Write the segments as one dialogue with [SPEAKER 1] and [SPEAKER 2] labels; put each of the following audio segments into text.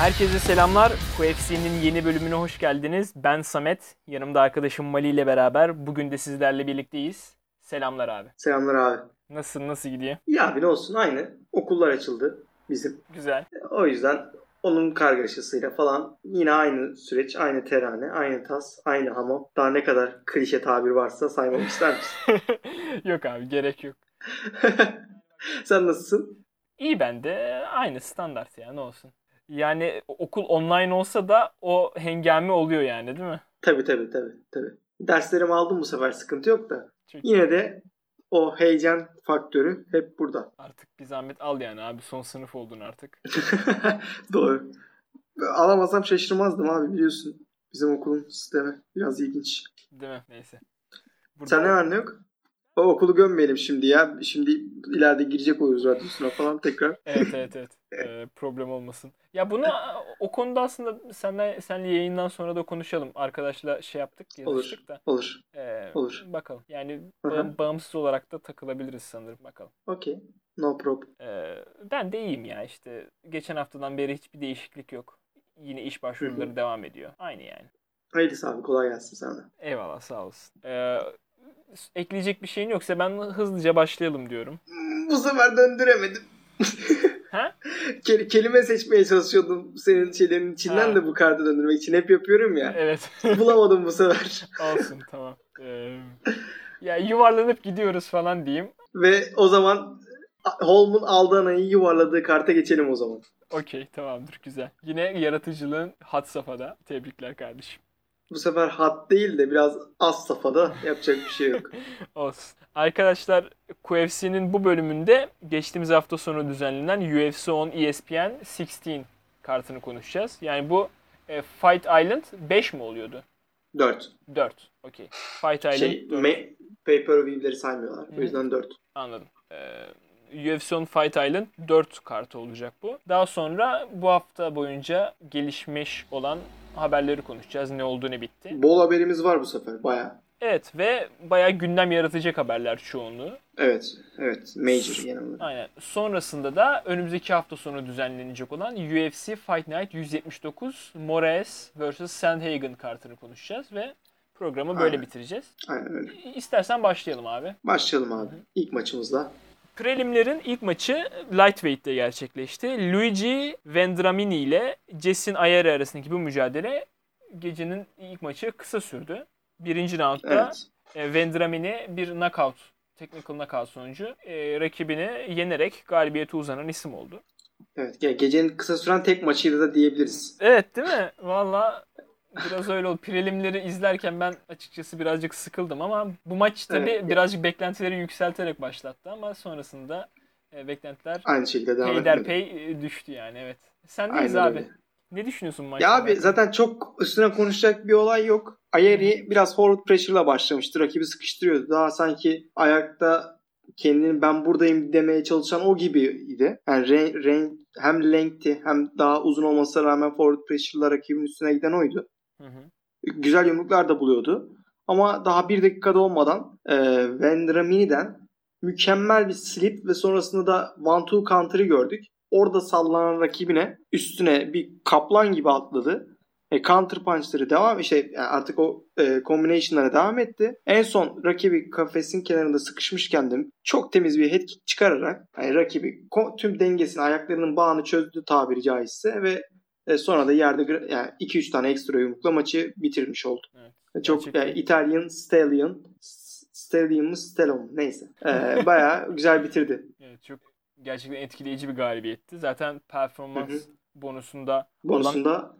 [SPEAKER 1] Herkese selamlar. QFC'nin yeni bölümüne hoş geldiniz. Ben Samet. Yanımda arkadaşım Mali ile beraber bugün de sizlerle birlikteyiz. Selamlar abi.
[SPEAKER 2] Selamlar abi.
[SPEAKER 1] Nasıl nasıl gidiyor?
[SPEAKER 2] İyi abi ne olsun aynı. Okullar açıldı bizim.
[SPEAKER 1] Güzel.
[SPEAKER 2] O yüzden onun kargaşasıyla falan yine aynı süreç, aynı terane, aynı tas, aynı hamam. Daha ne kadar klişe tabir varsa saymamı ister misin?
[SPEAKER 1] yok abi gerek yok.
[SPEAKER 2] Sen nasılsın?
[SPEAKER 1] İyi ben de aynı standart ya ne olsun. Yani okul online olsa da o hengame oluyor yani değil mi?
[SPEAKER 2] Tabii tabii tabii. tabii. Derslerimi aldım bu sefer sıkıntı yok da.
[SPEAKER 1] Çok
[SPEAKER 2] Yine de o heyecan faktörü hep burada.
[SPEAKER 1] Artık bir zahmet al yani abi son sınıf oldun artık.
[SPEAKER 2] Doğru. Alamasam şaşırmazdım abi biliyorsun. Bizim okulun sistemi biraz ilginç.
[SPEAKER 1] Değil mi? Neyse.
[SPEAKER 2] Sen ne var ne yok? O okulu gömmeyelim şimdi ya. Şimdi ileride girecek oluruz radyosuna falan tekrar.
[SPEAKER 1] Evet evet evet. Ee, problem olmasın. Ya bunu o konuda aslında senle senle yayından sonra da konuşalım. Arkadaşla şey yaptık, yazıştık
[SPEAKER 2] Olur.
[SPEAKER 1] da.
[SPEAKER 2] Olur.
[SPEAKER 1] Ee,
[SPEAKER 2] Olur.
[SPEAKER 1] Bakalım. Yani
[SPEAKER 2] Hı hı.
[SPEAKER 1] ba- bağımsız olarak da takılabiliriz sanırım. Bakalım.
[SPEAKER 2] Okey. No problem.
[SPEAKER 1] Ee, ben de iyiyim ya işte. Geçen haftadan beri hiçbir değişiklik yok. Yine iş başvuruları devam ediyor. Aynı yani.
[SPEAKER 2] Hayırlısı abi kolay gelsin sana.
[SPEAKER 1] Eyvallah sağ olasın. Ee, ekleyecek bir şeyin yoksa ben hızlıca başlayalım diyorum.
[SPEAKER 2] Bu sefer döndüremedim.
[SPEAKER 1] Ha?
[SPEAKER 2] Kel- kelime seçmeye çalışıyordum senin şeylerin içinden
[SPEAKER 1] Ha.
[SPEAKER 2] de bu kartı döndürmek için. Hep yapıyorum ya.
[SPEAKER 1] Evet.
[SPEAKER 2] Bulamadım bu sefer.
[SPEAKER 1] Olsun tamam. Ee, ya yuvarlanıp gidiyoruz falan diyeyim.
[SPEAKER 2] Ve o zaman Holm'un aldığı anayı yuvarladığı karta geçelim o zaman.
[SPEAKER 1] Okey tamamdır güzel. Yine yaratıcılığın had safhada. Tebrikler kardeşim.
[SPEAKER 2] Bu sefer hat değil de biraz az safhada yapacak bir şey yok.
[SPEAKER 1] Olsun. Arkadaşlar QFC'nin bu bölümünde geçtiğimiz hafta sonu düzenlenen UFC 10 ESPN 16 kartını konuşacağız. Yani bu e, Fight Island 5 mi oluyordu?
[SPEAKER 2] 4.
[SPEAKER 1] 4. Okey. Fight Island
[SPEAKER 2] Şey,
[SPEAKER 1] 4.
[SPEAKER 2] me- pay-per-view'leri saymıyorlar.
[SPEAKER 1] Hı.
[SPEAKER 2] O yüzden 4.
[SPEAKER 1] Anladım. Ee, UFC 10 Fight Island 4 kartı olacak bu. Daha sonra bu hafta boyunca gelişmiş olan haberleri konuşacağız. Ne oldu ne bitti.
[SPEAKER 2] Bol haberimiz var bu sefer baya.
[SPEAKER 1] Evet ve bayağı gündem yaratacak haberler çoğunluğu.
[SPEAKER 2] Evet. Evet. Major yanımda.
[SPEAKER 1] Aynen. Sonrasında da önümüzdeki hafta sonu düzenlenecek olan UFC Fight Night 179 Moraes vs. Sandhagen kartını konuşacağız ve programı böyle
[SPEAKER 2] Aynen.
[SPEAKER 1] bitireceğiz.
[SPEAKER 2] Aynen öyle.
[SPEAKER 1] İstersen başlayalım abi.
[SPEAKER 2] Başlayalım abi. İlk maçımızla.
[SPEAKER 1] Prelimlerin ilk maçı lightweight'te gerçekleşti. Luigi Vendramini ile Jessin Ayere arasındaki bu mücadele gecenin ilk maçı kısa sürdü. Birinci roundda
[SPEAKER 2] Evet.
[SPEAKER 1] e, Vendramini bir knockout, technical knockout sonucu e, rakibini yenerek galibiyete uzanan isim oldu.
[SPEAKER 2] Evet. ge- Gecenin kısa süren tek maçıydı da diyebiliriz.
[SPEAKER 1] Evet değil mi? Valla biraz öyle oldu. Prelimleri izlerken ben açıkçası birazcık sıkıldım ama bu maç tabii
[SPEAKER 2] Evet.
[SPEAKER 1] birazcık beklentileri yükselterek başlattı ama sonrasında e, beklentiler
[SPEAKER 2] Aynı şekilde devam
[SPEAKER 1] peyderpey
[SPEAKER 2] etmedi.
[SPEAKER 1] e, düştü yani evet. Sen deyiz abi.
[SPEAKER 2] öyle.
[SPEAKER 1] Ne düşünüyorsun bu maç?
[SPEAKER 2] Ya abi zaten çok üstüne konuşacak bir olay yok. Ayeri biraz forward pressure'la başlamıştı. Rakibi sıkıştırıyordu. Daha sanki ayakta kendini ben buradayım demeye çalışan o gibiydi. Yani re- re- hem length'i hem daha uzun olmasına rağmen forward pressure'la rakibin üstüne giden oydu.
[SPEAKER 1] Hı hı.
[SPEAKER 2] Güzel yumruklar da buluyordu. Ama daha bir dakikada olmadan e, Vendramini'den mükemmel bir slip ve sonrasında da one two counter'ı gördük. Orada sallanan rakibine üstüne bir kaplan gibi atladı. E, counter punchları devam işte yani artık o e, combination'lara devam etti. En son rakibi kafesin kenarında sıkışmışken de çok temiz bir head kick çıkararak yani rakibi ko- tüm dengesini ayaklarının bağını çözdü tabiri caizse ve e, sonra da yerde gra- yani 2-3 tane ekstra yumrukla maçı bitirmiş oldu.
[SPEAKER 1] Evet.
[SPEAKER 2] E, Çok
[SPEAKER 1] Gerçekten.
[SPEAKER 2] yani Italian Stallion Stallion mı Stallone mu? neyse. E, bayağı güzel bitirdi.
[SPEAKER 1] Evet, çok gerçekten etkileyici bir galibiyetti. Zaten performans
[SPEAKER 2] Hı hı.
[SPEAKER 1] bonusunda
[SPEAKER 2] Bonusunda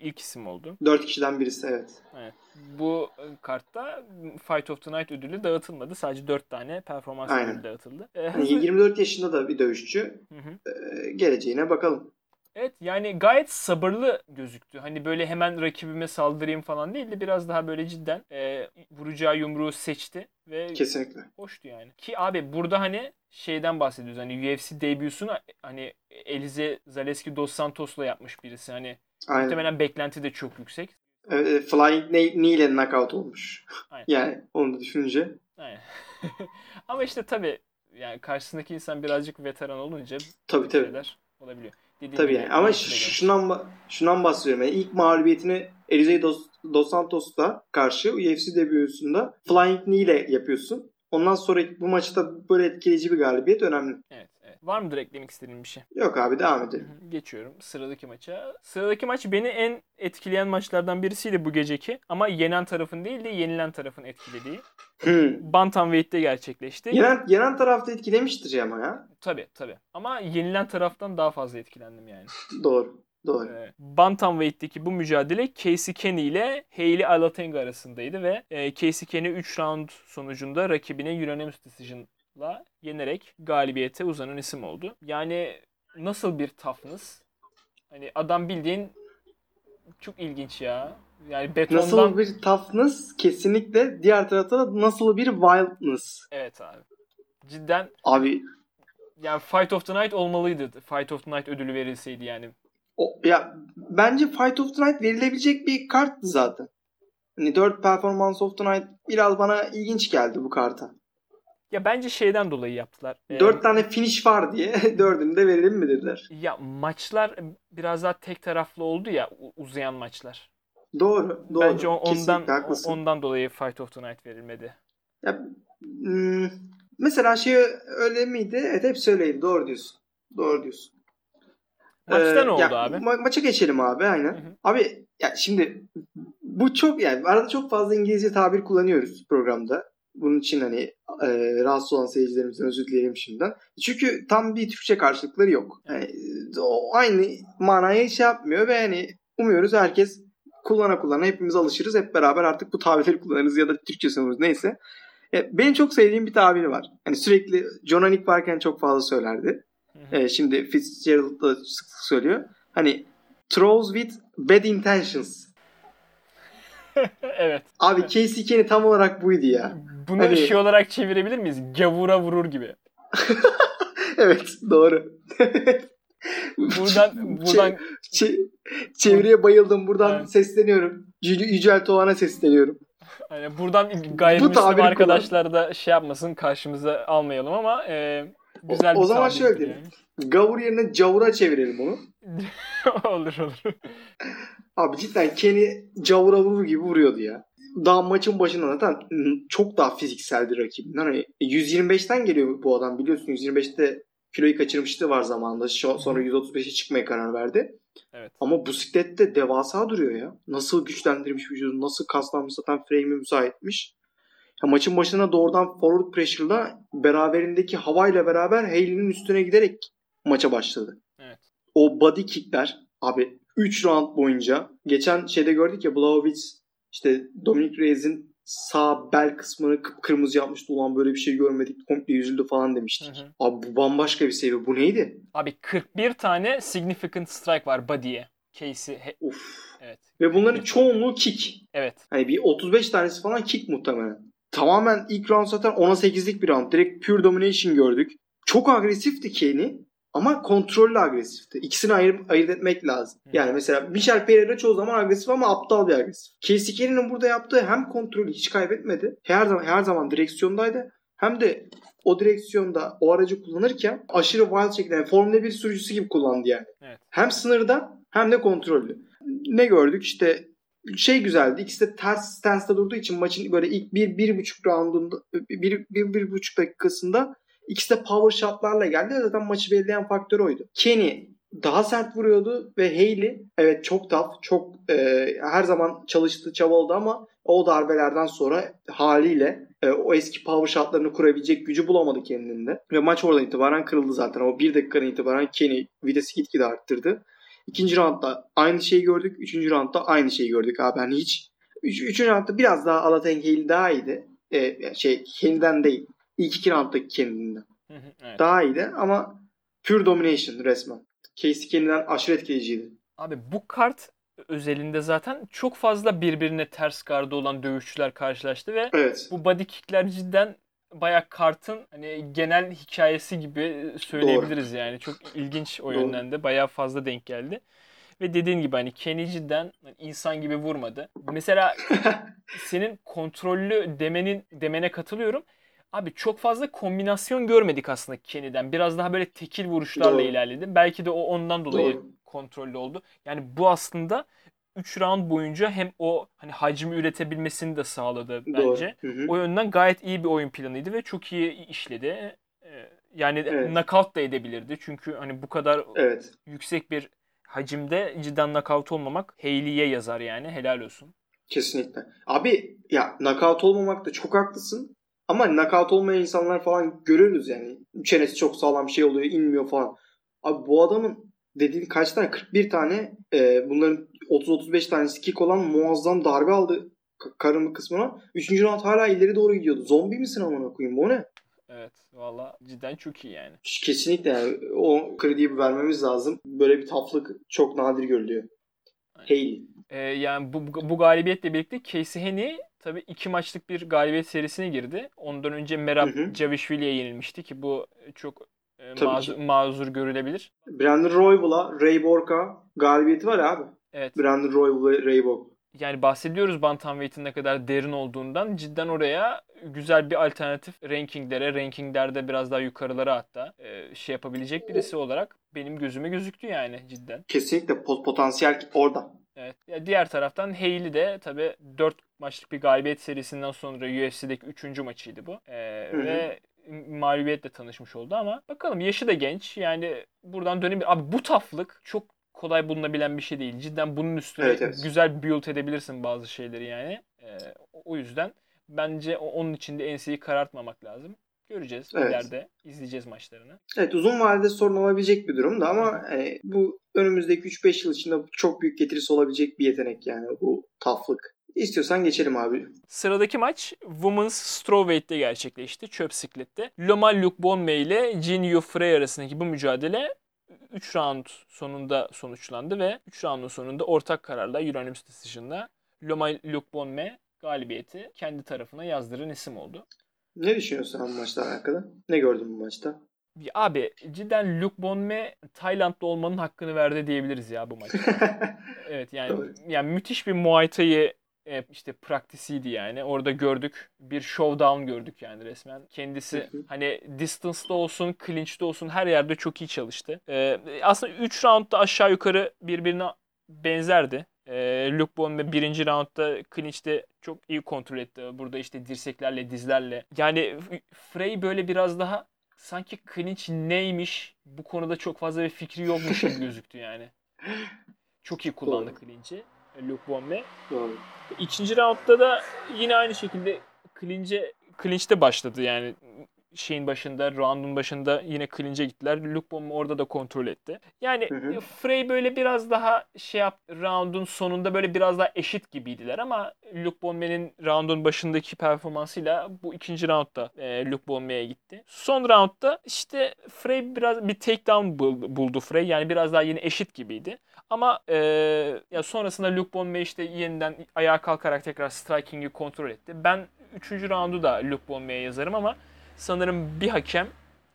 [SPEAKER 1] ilk isim oldu.
[SPEAKER 2] 4 kişiden birisi evet.
[SPEAKER 1] Evet. Bu e, kartta Fight of the Night ödülü dağıtılmadı. Sadece 4 tane performans
[SPEAKER 2] Aynen.
[SPEAKER 1] ödülü dağıtıldı. E,
[SPEAKER 2] Yani
[SPEAKER 1] hızlı-
[SPEAKER 2] 24 yaşında da bir dövüşçü.
[SPEAKER 1] Hı hı.
[SPEAKER 2] E, geleceğine bakalım.
[SPEAKER 1] Evet yani gayet sabırlı gözüktü. Hani böyle hemen rakibime saldırayım falan değil de biraz daha böyle cidden e, vuracağı yumruğu seçti ve
[SPEAKER 2] Kesinlikle.
[SPEAKER 1] hoştu yani. Ki abi burada hani şeyden bahsediyoruz. Hani UFC debüsünü hani Elize Zaleski Dos Santos'la yapmış birisi. Hani
[SPEAKER 2] Aynen.
[SPEAKER 1] muhtemelen beklenti de çok yüksek.
[SPEAKER 2] Evet, evet, Flying Knee ile knockout olmuş.
[SPEAKER 1] Aynen.
[SPEAKER 2] Yani onu da düşününce.
[SPEAKER 1] Aynen. Ama işte tabii yani karşısındaki insan birazcık veteran olunca
[SPEAKER 2] Tabii tabii.
[SPEAKER 1] şeyler olabiliyor. Dediğim
[SPEAKER 2] Tabii yani. Ama şundan, şundan bahsediyorum. Yani ilk mağlubiyetini Elize Dos, Dos Santos'la karşı UFC debüsünde Flying Knee ile yapıyorsun. Ondan sonra bu maçta böyle etkileyici bir galibiyet önemli.
[SPEAKER 1] Evet. Var mıdır eklemek istediğin bir şey?
[SPEAKER 2] Yok abi devam edelim.
[SPEAKER 1] Geçiyorum sıradaki maça. Sıradaki maç beni en etkileyen maçlardan birisiydi bu geceki. Ama yenen tarafın değil de yenilen tarafın etkilediği.
[SPEAKER 2] Hmm.
[SPEAKER 1] Bantamweight'te gerçekleşti.
[SPEAKER 2] Yenen, yenen tarafta etkilemiştir ama ya.
[SPEAKER 1] Tabii tabii. Ama yenilen taraftan daha fazla etkilendim yani.
[SPEAKER 2] Doğru. Doğru.
[SPEAKER 1] Ee, Bantamweight'teki bu mücadele Casey Kenny ile Hayley Alatenga arasındaydı ve e, Casey Kenny 3 round sonucunda rakibine unanimous decision'la yenerek galibiyete uzanan isim oldu. Yani nasıl bir toughness? Hani adam bildiğin çok ilginç ya. Yani betondan
[SPEAKER 2] Nasıl bir toughness kesinlikle diğer tarafta da nasıl bir wildness.
[SPEAKER 1] evet abi. Cidden
[SPEAKER 2] Abi
[SPEAKER 1] yani Fight of the Night olmalıydı. Fight of the Night ödülü verilseydi yani.
[SPEAKER 2] o, ya bence Fight of the Night verilebilecek bir karttı zaten. Hani 4 Performance of the Night biraz bana ilginç geldi bu karta.
[SPEAKER 1] Ya bence şeyden dolayı yaptılar. Ee,
[SPEAKER 2] 4 tane finish var diye dördünü de verelim mi dediler.
[SPEAKER 1] Ya maçlar biraz daha tek taraflı oldu ya uzayan maçlar.
[SPEAKER 2] Doğru. Doğru.
[SPEAKER 1] Bence o- ondan ondan dolayı Fight of the Night verilmedi.
[SPEAKER 2] Ya, hmm, mesela şey öyle miydi? Evet hep söyleyeyim. Doğru diyorsun. Doğru diyorsun.
[SPEAKER 1] Maçta
[SPEAKER 2] Ee,
[SPEAKER 1] ne oldu
[SPEAKER 2] ya,
[SPEAKER 1] abi?
[SPEAKER 2] ma- maça geçelim abi aynen.
[SPEAKER 1] Hı hı.
[SPEAKER 2] Abi ya şimdi bu çok yani arada çok fazla İngilizce tabir kullanıyoruz programda. Bunun için hani e, rahatsız olan seyircilerimizden özür dileyelim şimdiden. Çünkü tam bir Türkçe karşılıkları yok. Yani, o aynı manaya şey yapmıyor ve hani umuyoruz herkes kullana kullana hepimiz alışırız. Hep beraber artık bu tabirleri kullanırız ya da Türkçe sanırız neyse. E, benim çok sevdiğim bir tabiri var. Hani sürekli John Anik varken çok fazla söylerdi. E, şimdi Fitzgerald da sık sık söylüyor. Hani throws with bad intentions.
[SPEAKER 1] evet.
[SPEAKER 2] Abi. Casey Kenny tam olarak buydu ya.
[SPEAKER 1] Bunu
[SPEAKER 2] Hani-
[SPEAKER 1] şey olarak çevirebilir miyiz? Gavura vurur gibi.
[SPEAKER 2] evet doğru.
[SPEAKER 1] Buradan buradan
[SPEAKER 2] Çe- çeviriye bayıldım. Buradan
[SPEAKER 1] Evet.
[SPEAKER 2] sesleniyorum. Yüce- Yücel Doğan'a sesleniyorum.
[SPEAKER 1] hani buradan gayrimüslim arkadaşlar da şey yapmasın karşımıza almayalım ama e, güzel
[SPEAKER 2] O- o
[SPEAKER 1] bir
[SPEAKER 2] zaman
[SPEAKER 1] tabirdir
[SPEAKER 2] şöyle diyelim. Gavur yerine Cavur'a çevirelim onu.
[SPEAKER 1] yani. olur olur.
[SPEAKER 2] Abi cidden Kenny Cavur'a vurur gibi vuruyordu ya. Daha maçın başında zaten çok daha fizikseldi rakibinden. Hani 125'ten geliyor bu adam biliyorsun. 125'te kiloyu kaçırmıştı var zamanında. Sonra 135'e çıkmaya karar verdi.
[SPEAKER 1] Evet.
[SPEAKER 2] Ama bu siklette devasa duruyor ya. Nasıl güçlendirmiş vücudu, nasıl kaslanmış zaten frame'i müsaitmiş. Ya maçın başına doğrudan forward pressure'la beraberindeki havayla beraber Haley'nin üstüne giderek maça başladı.
[SPEAKER 1] Evet.
[SPEAKER 2] O body kickler abi 3 round boyunca geçen şeyde gördük ya Blachowicz işte Dominic Reyes'in sağ bel kısmını kıpkırmızı yapmıştı. Ulan böyle bir şey görmedik komple yüzüldü falan demiştik.
[SPEAKER 1] Hı hı.
[SPEAKER 2] Abi bu bambaşka bir seviye. Bu neydi?
[SPEAKER 1] Abi 41 tane significant strike var body'ye. Casey. he-
[SPEAKER 2] Uf.
[SPEAKER 1] evet.
[SPEAKER 2] Ve bunların
[SPEAKER 1] 41
[SPEAKER 2] çoğunluğu kick.
[SPEAKER 1] Evet.
[SPEAKER 2] Hani bir 35 tanesi falan kick muhtemelen. Tamamen ilk round zaten 10'a 8'lik bir round. Direkt pure domination gördük. Çok agresifti Kenny ama kontrollü agresifti. İkisini ayır, ayırt etmek lazım. Yani mesela Michel Pereira çoğu zaman agresif ama aptal bir agresif. Kenny'nin burada yaptığı hem kontrolü hiç kaybetmedi. Her zaman her zaman direksiyondaydı. Hem de o direksiyonda o aracı kullanırken aşırı wild şekilde yani Formula 1 sürücüsü gibi kullandı yani.
[SPEAKER 1] Evet.
[SPEAKER 2] Hem sınırda hem de kontrollü. Ne gördük? İşte şey güzeldi. İkisi de ters stance'da durduğu için maçın böyle ilk bir, bir buçuk roundunda bir, bir, bir buçuk dakikasında ikisi de power shotlarla geldi. Zaten maçı belirleyen faktör oydu. Kenny daha sert vuruyordu ve Haley evet çok tough, çok e, her zaman çalıştı, çabaladı ama o darbelerden sonra haliyle e, o eski power shotlarını kurabilecek gücü bulamadı kendinde. Ve maç oradan itibaren kırıldı zaten. O bir dakikadan itibaren Kenny vitesi gitgide arttırdı. İkinci roundda aynı şeyi gördük. Üçüncü roundda aynı şeyi gördük abi. Yani hiç üç, üçüncü roundda biraz daha Alaten Haley daha iyiydi. E, şey kendinden değil. İlk iki rounddaki kendinden.
[SPEAKER 1] Evet.
[SPEAKER 2] Daha iyiydi ama pure domination resmen. Casey Kenny'den aşırı etkileyiciydi.
[SPEAKER 1] Abi bu kart özelinde zaten çok fazla birbirine ters gardı olan dövüşçüler karşılaştı ve
[SPEAKER 2] Evet.
[SPEAKER 1] bu body kickler cidden bayağı kartın hani genel hikayesi gibi söyleyebiliriz yani. Çok ilginç o
[SPEAKER 2] Doğru.
[SPEAKER 1] yönden de bayağı fazla denk geldi. Ve dediğin gibi hani Kenny cidden insan gibi vurmadı. Mesela senin kontrollü demenin demene katılıyorum. Abi çok fazla kombinasyon görmedik aslında Kenny'den. Biraz daha böyle tekil vuruşlarla
[SPEAKER 2] Doğru.
[SPEAKER 1] ilerledi. Belki de o ondan dolayı
[SPEAKER 2] Doğru.
[SPEAKER 1] kontrollü oldu. Yani bu aslında 3 round boyunca hem o hani hacmi üretebilmesini de sağladı bence.
[SPEAKER 2] Doğru. Hı hı.
[SPEAKER 1] O yönden gayet iyi bir oyun planıydı ve çok iyi işledi. Ee, Yani
[SPEAKER 2] Evet.
[SPEAKER 1] knockout da edebilirdi. Çünkü hani bu kadar
[SPEAKER 2] Evet.
[SPEAKER 1] yüksek bir hacimde cidden knockout olmamak Hayley'e yazar yani. Helal olsun.
[SPEAKER 2] Kesinlikle. Abi ya knockout olmamakta çok haklısın. Ama knockout olmayan insanlar falan görürüz yani. Çenesi çok sağlam şey oluyor, inmiyor falan. Abi bu adamın dediğin kaç tane? 41 tane e, bunların 30-35 tanesi kick olan muazzam darbe aldı karın kısmına. Üçüncü round hala ileri doğru gidiyordu. Zombi misin amına koyayım bu ne?
[SPEAKER 1] Evet. Valla cidden çok iyi yani.
[SPEAKER 2] Kesinlikle yani o krediyi vermemiz lazım. Böyle bir taflık çok nadir görülüyor.
[SPEAKER 1] Aynen.
[SPEAKER 2] Hayley.
[SPEAKER 1] Ee, yani bu, bu galibiyetle birlikte Casey Henney tabii iki maçlık bir galibiyet serisine girdi. Ondan önce Merab. Javishvili'ye yenilmişti ki bu çok e, mazur, mazur görülebilir.
[SPEAKER 2] Brandon Royval'a, Ray Borg'a galibiyeti var abi.
[SPEAKER 1] Evet.
[SPEAKER 2] Brandon Royval ve Ray Borg.
[SPEAKER 1] Yani bahsediyoruz Bantamweight'in ne kadar derin olduğundan. Cidden oraya güzel bir alternatif rankinglere, rankinglerde biraz daha yukarılara hatta e, şey yapabilecek birisi olarak benim gözüme gözüktü yani cidden.
[SPEAKER 2] Kesinlikle pot- potansiyel orada.
[SPEAKER 1] Evet. Ya diğer taraftan Hayley de tabii 4 maçlık bir galibiyet serisinden sonra UFC'deki 3. maçıydı bu. Ee,
[SPEAKER 2] Hı hı.
[SPEAKER 1] ve mağlubiyetle tanışmış oldu ama bakalım yaşı da genç. Yani buradan dönemi abi bu taflık çok kolay bulunabilen bir şey değil. Cidden bunun üstüne
[SPEAKER 2] Evet, evet.
[SPEAKER 1] güzel build edebilirsin bazı şeyleri yani. Ee, o yüzden bence onun için de NC'yi karartmamak lazım. Göreceğiz.
[SPEAKER 2] Evet.
[SPEAKER 1] ileride izleyeceğiz maçlarını.
[SPEAKER 2] Evet uzun vadede sorun olabilecek bir durum da ama hani, bu önümüzdeki 3-5 yıl içinde çok büyük getirisi olabilecek bir yetenek yani bu taflık. İstiyorsan geçelim abi.
[SPEAKER 1] Sıradaki maç Women's Strawweight'te gerçekleşti. Çöp siklette. Loma Luke Bonme ile Jin Yu Frey arasındaki bu mücadele 3 round sonunda sonuçlandı ve 3 roundun sonunda ortak kararla Unanimous Decision'la Loma Luke Bonme galibiyeti kendi tarafına yazdıran isim oldu.
[SPEAKER 2] Ne düşünüyorsun bu maçla alakalı? Ne gördün bu maçta?
[SPEAKER 1] Ya Abi cidden Luke Bonme Tayland'da olmanın hakkını verdi diyebiliriz ya bu maçta. Evet yani
[SPEAKER 2] Doğru.
[SPEAKER 1] yani müthiş bir Muay Thai e, işte praktisiydi yani. Orada gördük. Bir showdown gördük yani resmen. Kendisi hani distance'da olsun, clinch'te olsun her yerde çok iyi çalıştı. Ee, aslında 3 roundda aşağı yukarı birbirine benzerdi. Ee, Luke Bonme birinci roundda clinch'te çok iyi kontrol etti. Burada işte dirseklerle, dizlerle. Yani Frey böyle biraz daha sanki clinch neymiş bu konuda çok fazla bir fikri yokmuş gibi gözüktü yani. Çok iyi kullandı clinch'i Luke Bonme.
[SPEAKER 2] Doğru.
[SPEAKER 1] İkinci roundda da yine aynı şekilde clinch'e clinch'te başladı yani şeyin başında, round'un başında yine clinch'e gittiler. Luke Bonme orada da kontrol etti. Yani
[SPEAKER 2] Hı hı.
[SPEAKER 1] Frey böyle biraz daha şey yap round'un sonunda böyle biraz daha eşit gibiydiler ama Luke Bonme'nin round'un başındaki performansıyla bu ikinci roundda e, Luke Bonme'ye gitti. Son roundda işte Frey biraz bir takedown bul- buldu Frey. Yani biraz daha yine eşit gibiydi. Ama e, ya sonrasında Luke Bonme işte yeniden ayağa kalkarak tekrar striking'i kontrol etti. Ben 3. roundu da Luke Bonme'ye yazarım ama sanırım bir hakem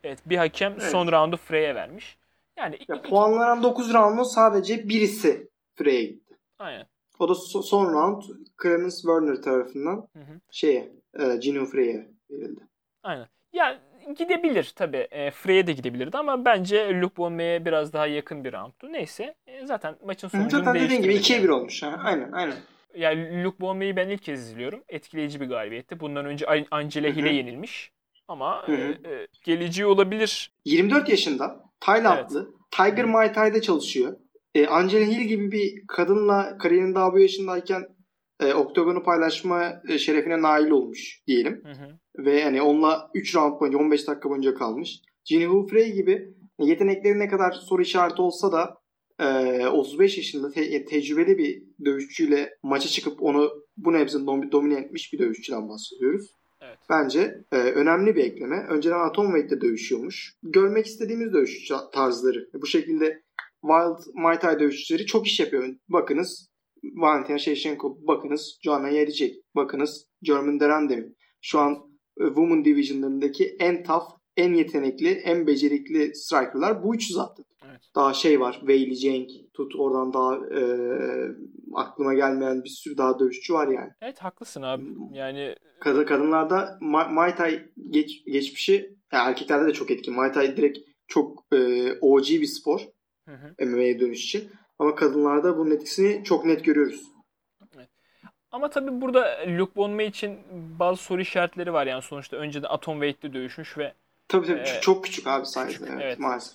[SPEAKER 1] evet bir hakem
[SPEAKER 2] Evet.
[SPEAKER 1] son roundu Frey'e vermiş. Yani
[SPEAKER 2] Ya,
[SPEAKER 1] iki-
[SPEAKER 2] puanlanan 9 roundun sadece birisi Frey'e gitti.
[SPEAKER 1] aynen.
[SPEAKER 2] O da so- son round Clemens Werner tarafından
[SPEAKER 1] Hı hı.
[SPEAKER 2] şeye, e, Gino Frey'e verildi.
[SPEAKER 1] Aynen. Ya gidebilir tabii. E, Frey'e de gidebilirdi ama bence Luke Bonme'ye biraz daha yakın bir roundtu. Neyse. e, zaten maçın sonucunu
[SPEAKER 2] Zaten dediğin gibi
[SPEAKER 1] değiştirmedi
[SPEAKER 2] 2'ye
[SPEAKER 1] yani.
[SPEAKER 2] 1 olmuş. Ha. Aynen aynen.
[SPEAKER 1] Yani Luke Bonme'yi ben ilk kez izliyorum. Etkileyici bir galibiyetti. Bundan önce An- Angela. Hill'e yenilmiş. Ama
[SPEAKER 2] Hı hı.
[SPEAKER 1] e, e, geleceği olabilir.
[SPEAKER 2] 24 yaşında Taylandlı. Tiger Muay Thai'de çalışıyor. E, Angela Hill gibi bir kadınla kariyerinin daha bu yaşındayken e, oktagonu paylaşma e, şerefine nail olmuş diyelim.
[SPEAKER 1] Hı hı.
[SPEAKER 2] Ve hani onunla 3 round boyunca 15 dakika boyunca kalmış. Jinwoo Frey gibi yetenekleri ne kadar soru işareti olsa da e, 35 yaşında te- tecrübeli bir dövüşçüyle maça çıkıp onu bu nebze dom- domine etmiş bir dövüşçüden bahsediyoruz. Bence e, önemli bir ekleme. Önceden Atomweight'te dövüşüyormuş. Görmek istediğimiz dövüş tarzları. Bu şekilde Wild Muay Thai dövüşçüleri çok iş yapıyor. Bakınız Valentina Shevchenko, bakınız Joanna Jędrzejczyk, bakınız German Derandemi. Şu an e, Women Division'larındaki en tough, en yetenekli, en becerikli strikerlar bu üçü zaten.
[SPEAKER 1] Evet.
[SPEAKER 2] Daha şey var. Weili Zhang tut oradan daha e, aklıma gelmeyen bir sürü daha dövüşçü var yani.
[SPEAKER 1] Evet haklısın abi. Yani
[SPEAKER 2] Kadın kadınlarda Ma- Muay Thai geç, geçmişi yani erkeklerde de çok etkin. Muay Thai direkt çok e, OG bir spor
[SPEAKER 1] hı hı.
[SPEAKER 2] MMA'ye dönüş için. Ama kadınlarda bunun etkisini çok net görüyoruz.
[SPEAKER 1] Ama tabii burada Luke Bonme için bazı soru işaretleri var. Yani sonuçta önce de Atom Weight'te dövüşmüş ve
[SPEAKER 2] Tabii tabii
[SPEAKER 1] Ee,
[SPEAKER 2] çok küçük abi size.
[SPEAKER 1] küçük,
[SPEAKER 2] evet,
[SPEAKER 1] evet.
[SPEAKER 2] maalesef.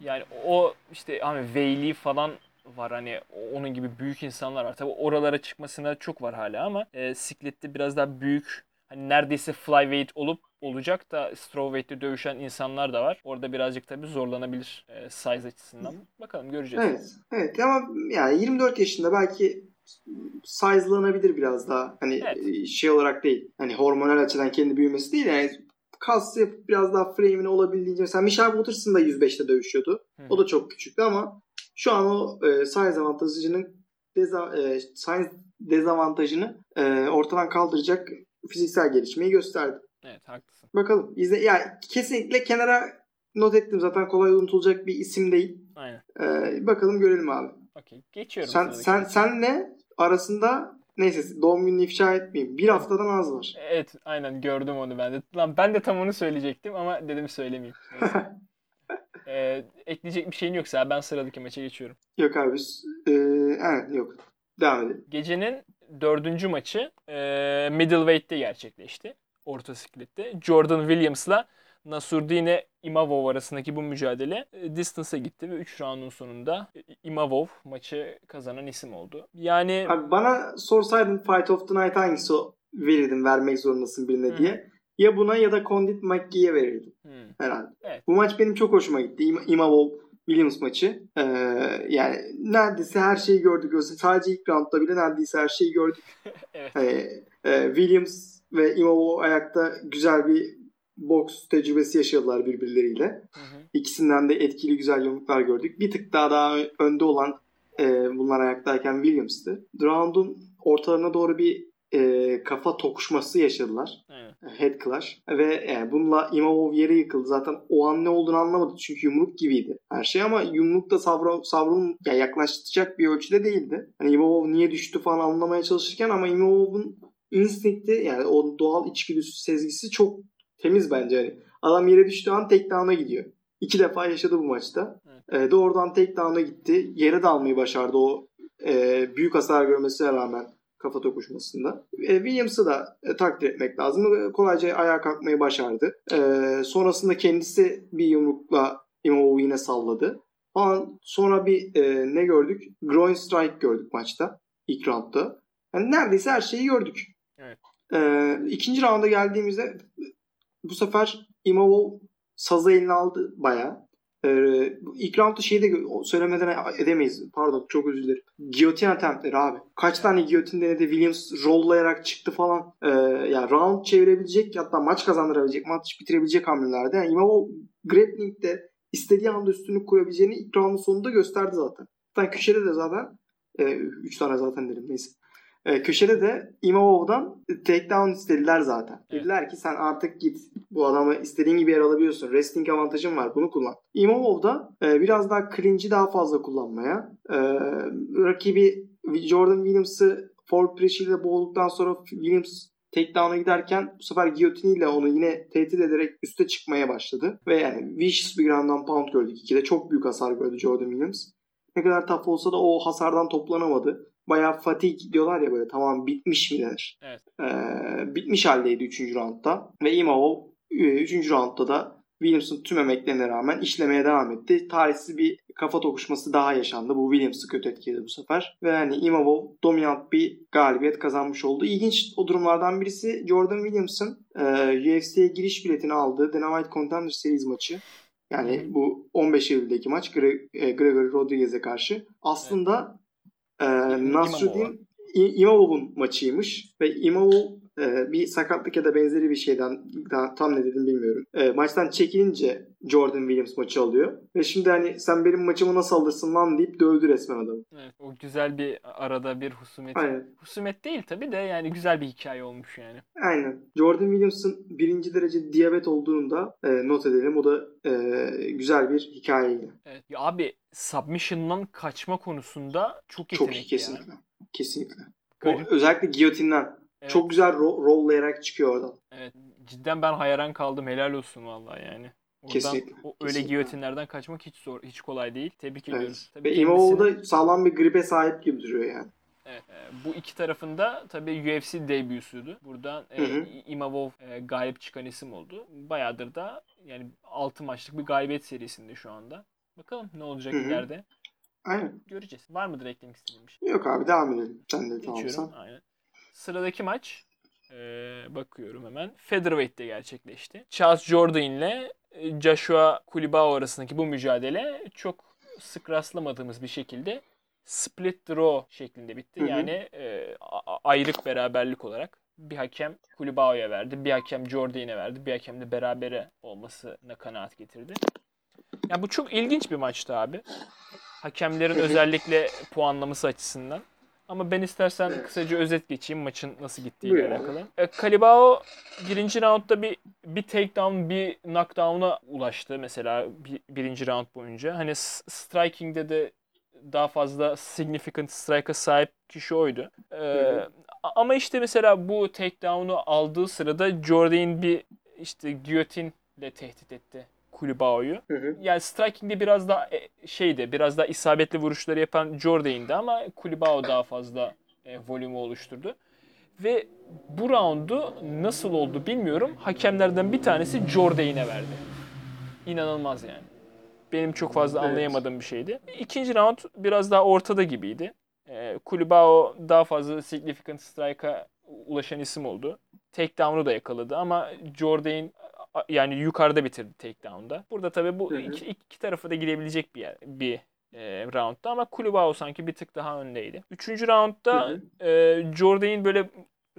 [SPEAKER 1] yani o işte hani Weili falan var hani onun gibi büyük insanlar var. Tabii oralara çıkmasına çok var hala ama e, siklette biraz daha büyük hani neredeyse flyweight olup olacak da strawweight'te dövüşen insanlar da var. Orada birazcık tabii zorlanabilir e, size açısından. Bakalım göreceğiz.
[SPEAKER 2] Evet. Evet ama yani 24 yaşında belki size'lanabilir biraz daha. Hani
[SPEAKER 1] Evet.
[SPEAKER 2] şey olarak değil. Hani hormonal açıdan kendi büyümesi değil. Yani kas yapıp biraz daha frame'ini olabildiğince. Mesela Michelle Waterson da 105'te dövüşüyordu.
[SPEAKER 1] Hı.
[SPEAKER 2] O da çok küçüktü ama şu an o e, size avantajının deza, e, size dezavantajını e, ortadan kaldıracak fiziksel gelişmeyi gösterdi.
[SPEAKER 1] Evet haklısın.
[SPEAKER 2] Bakalım. İzle, yani kesinlikle kenara not ettim. Zaten kolay unutulacak bir isim değil.
[SPEAKER 1] Aynen.
[SPEAKER 2] E, bakalım görelim abi.
[SPEAKER 1] Okey. Geçiyorum.
[SPEAKER 2] Sen sen
[SPEAKER 1] maça.
[SPEAKER 2] senle arasında neyse doğum gününü ifşa etmeyeyim. Bir haftadan az var.
[SPEAKER 1] Evet aynen gördüm onu ben de. Lan ben de tam onu söyleyecektim ama dedim söylemeyeyim. Ee, ekleyecek bir şeyin yoksa ben sıradaki maça geçiyorum.
[SPEAKER 2] yok abi. E, evet yok. Devam edelim.
[SPEAKER 1] Gecenin dördüncü maçı e, middleweight'te gerçekleşti. Orta siklette. Jordan Williams'la Nasurdine Imavov arasındaki bu mücadele e, distance'a gitti ve 3 roundun sonunda e, Imavov maçı kazanan isim oldu. Yani
[SPEAKER 2] Abi bana sorsaydın Fight of the Night hangisi o verirdin vermek zorundasın birine
[SPEAKER 1] Hı.
[SPEAKER 2] diye. Ya buna ya da Condit McGee'ye verirdim
[SPEAKER 1] hmm,
[SPEAKER 2] herhalde.
[SPEAKER 1] Evet.
[SPEAKER 2] Bu maç benim çok hoşuma gitti. İma- Imavov Williams maçı. Ee, yani neredeyse her şeyi gördük. Sadece ilk roundda bile neredeyse her şeyi gördük.
[SPEAKER 1] evet.
[SPEAKER 2] Hani, e, Williams ve Imavov ayakta güzel bir boks tecrübesi yaşadılar birbirleriyle.
[SPEAKER 1] Hı hı.
[SPEAKER 2] İkisinden de etkili güzel yumruklar gördük. Bir tık daha daha önde olan e, bunlar ayaktayken Williams'tı. Round'un ortalarına doğru bir e, kafa tokuşması yaşadılar.
[SPEAKER 1] Aynen.
[SPEAKER 2] Head clash. Ve e, bununla Imavov yere yıkıldı. Zaten o an ne olduğunu anlamadı. Çünkü yumruk gibiydi her şey ama yumruk da savra, savrun ya yaklaştıracak bir ölçüde değildi. Hani Imavov niye düştü falan anlamaya çalışırken ama Imavov'un instinkti yani o doğal içgüdüsü sezgisi çok temiz bence. Hani adam yere düştüğü an takedown'a gidiyor. İki defa yaşadı bu maçta. E, doğrudan takedown'a gitti. Yere dalmayı başardı o e, büyük hasar görmesine rağmen kafa tokuşmasında. E, Williams'ı da e, takdir etmek lazım. E, Kolayca ayağa kalkmayı başardı. E, sonrasında kendisi bir yumrukla Imovov'u yine salladı. Falan. Sonra bir e, ne gördük? Groin strike gördük maçta. ilk roundda. Yani neredeyse her şeyi gördük.
[SPEAKER 1] Evet.
[SPEAKER 2] E, ikinci rounda geldiğimizde bu sefer Imavov sazı eline aldı bayağı. Ee, ilk roundda şeyi de söylemeden edemeyiz. Pardon çok özür dilerim. Giyotin attemptleri abi. Kaç tane giyotin denedi. Williams rollayarak çıktı falan. Ee, yani round çevirebilecek hatta maç kazandırabilecek, maç bitirebilecek hamlelerde. Yani Imavov grappling'de istediği anda üstünlük kurabileceğini ilk roundun sonunda gösterdi zaten. Zaten köşede de zaten 3 tane zaten dedim neyse. E, köşede de Imavov'dan takedown istediler zaten.
[SPEAKER 1] Evet.
[SPEAKER 2] Dediler ki sen artık git. Bu adamı istediğin gibi yer alabiliyorsun. Wrestling avantajın var. Bunu kullan. Imavov da e, biraz daha clinch'i daha fazla kullanmaya. e, rakibi Jordan Williams'ı forward pressure ile boğulduktan sonra Williams takedown'a giderken bu sefer giyotiniyle onu yine tehdit ederek üste çıkmaya başladı. Ve yani vicious bir ground pound gördük. İkide çok büyük hasar gördü Jordan Williams. Ne kadar tough olsa da o hasardan toplanamadı. Bayağı fatigue diyorlar ya böyle tamam bitmiş mi denir.
[SPEAKER 1] Evet.
[SPEAKER 2] Ee, bitmiş haldeydi 3. roundda. Ve Imavov 3. roundda da Williams'ın tüm emeklerine rağmen işlemeye devam etti. Tarihsiz bir kafa tokuşması daha yaşandı. Bu Williams'ı kötü etkiledi bu sefer. Ve hani Imavov dominant bir galibiyet kazanmış oldu. İlginç o durumlardan birisi Jordan Williams'ın e, UFC'ye giriş biletini aldığı Dana White Contender Series maçı. Yani bu 15 Eylül'deki maç Gre- e, Gregory Rodriguez'e karşı. Aslında e,
[SPEAKER 1] İmavov'a.
[SPEAKER 2] Nasruddin İ- İmavov'un maçıymış ve İmavov e, bir sakatlık ya da benzeri bir şeyden daha, tam ne dedim bilmiyorum. E, maçtan çekilince Jordan Williams maçı alıyor. Ve şimdi hani sen benim maçımı nasıl alırsın lan deyip dövdü resmen adamı.
[SPEAKER 1] Evet, o güzel bir arada bir husumet.
[SPEAKER 2] Aynen.
[SPEAKER 1] Husumet değil tabii de yani güzel bir hikaye olmuş yani.
[SPEAKER 2] Aynen. Jordan Williams'ın birinci derece diyabet olduğunu da e, not edelim. O da e, güzel bir hikayeydi.
[SPEAKER 1] Evet. Ya abi submission'dan kaçma konusunda çok
[SPEAKER 2] Çok
[SPEAKER 1] yetenekli
[SPEAKER 2] iyi kesinlikle.
[SPEAKER 1] ya.
[SPEAKER 2] Kesinlikle. O, özellikle giyotinden.
[SPEAKER 1] Evet.
[SPEAKER 2] Çok güzel ro- rollayarak çıkıyor oradan.
[SPEAKER 1] Evet. Cidden ben hayran kaldım. Helal olsun vallahi yani. Oradan
[SPEAKER 2] Kesinlikle,
[SPEAKER 1] o öyle
[SPEAKER 2] kesinlikle.
[SPEAKER 1] giyotinlerden kaçmak hiç zor, hiç kolay değil. Tebrik ediyoruz.
[SPEAKER 2] Evet.
[SPEAKER 1] Tabii
[SPEAKER 2] Ve
[SPEAKER 1] kendisini-
[SPEAKER 2] Imavov da sağlam bir gripe sahip gibi duruyor yani.
[SPEAKER 1] Evet, e, bu iki tarafında tabii UFC debüsüydü. Buradan e,
[SPEAKER 2] Hı hı.
[SPEAKER 1] Imavov e, galip çıkan isim oldu. Bayağıdır da yani 6 maçlık bir galibiyet serisinde şu anda. Bakalım ne olacak
[SPEAKER 2] Hı hı.
[SPEAKER 1] ileride.
[SPEAKER 2] Aynen.
[SPEAKER 1] Göreceğiz. Var mıdır eklemek istediğin bir şey?
[SPEAKER 2] Yok abi devam edelim. Sen de tamamsan.
[SPEAKER 1] Aynen. Sıradaki maç e, bakıyorum hemen. Featherweight'te gerçekleşti. Charles Jordan ile e, Joshua Kulibao arasındaki bu mücadele çok sık rastlamadığımız bir şekilde split draw şeklinde bitti.
[SPEAKER 2] Hı hı.
[SPEAKER 1] Yani e, ayrık beraberlik olarak bir hakem Kulibao'ya verdi, bir hakem Jordan'e verdi, bir hakem de berabere olmasına kanaat getirdi. Ya bu çok ilginç bir maçtı abi. Hakemlerin özellikle puanlaması açısından. Ama ben istersen
[SPEAKER 2] Evet.
[SPEAKER 1] kısaca özet geçeyim maçın nasıl gittiğiyle
[SPEAKER 2] Buyur
[SPEAKER 1] alakalı. E, Kalibao birinci roundda bir bir takedown, bir knockdown'a ulaştı mesela bir, birinci round boyunca. Hani striking'de de daha fazla significant strike'a sahip kişi oydu. E, ama işte mesela bu takedown'u aldığı sırada Jordan bir işte giyotinle tehdit etti
[SPEAKER 2] Hı.
[SPEAKER 1] Yani striking'de biraz daha e, şeydi, biraz daha isabetli vuruşları yapan Jordan'dı ama Kulibao daha fazla e, volümü oluşturdu. Ve bu roundu nasıl oldu bilmiyorum. Hakemlerden bir tanesi Jordan'e verdi. İnanılmaz yani. Benim çok fazla
[SPEAKER 2] Evet.
[SPEAKER 1] anlayamadığım bir şeydi. İkinci round biraz daha ortada gibiydi. E, Kulibao daha fazla significant strike'a ulaşan isim oldu. Takedown'u da yakaladı ama Jordan yani yukarıda bitirdi takedown'da. Burada tabii bu iki, iki tarafı da gidebilecek bir yer, bir e, roundda ama Kulibao sanki bir tık daha öndeydi. Üçüncü roundda e, Jordan böyle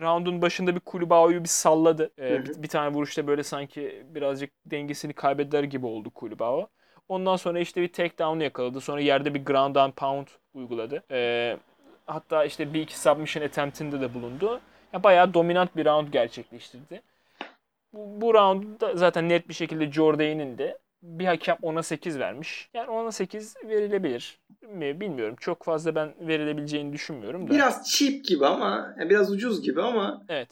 [SPEAKER 1] roundun başında bir Kulibao'yu bir salladı. E, bir, bir tane vuruşta böyle sanki birazcık dengesini kaybeder gibi oldu Kulibao. Ondan sonra işte bir takedown yakaladı. Sonra yerde bir ground and pound uyguladı. E, hatta işte bir iki submission attempt'inde de bulundu. Ya bayağı dominant bir round gerçekleştirdi. Bu, bu roundda zaten net bir şekilde Jordan'in de bir hakem 10'a 8 vermiş. Yani 10'a 8 verilebilir mi bilmiyorum. Çok fazla ben verilebileceğini düşünmüyorum da.
[SPEAKER 2] Biraz cheap gibi ama yani biraz ucuz gibi ama
[SPEAKER 1] Evet.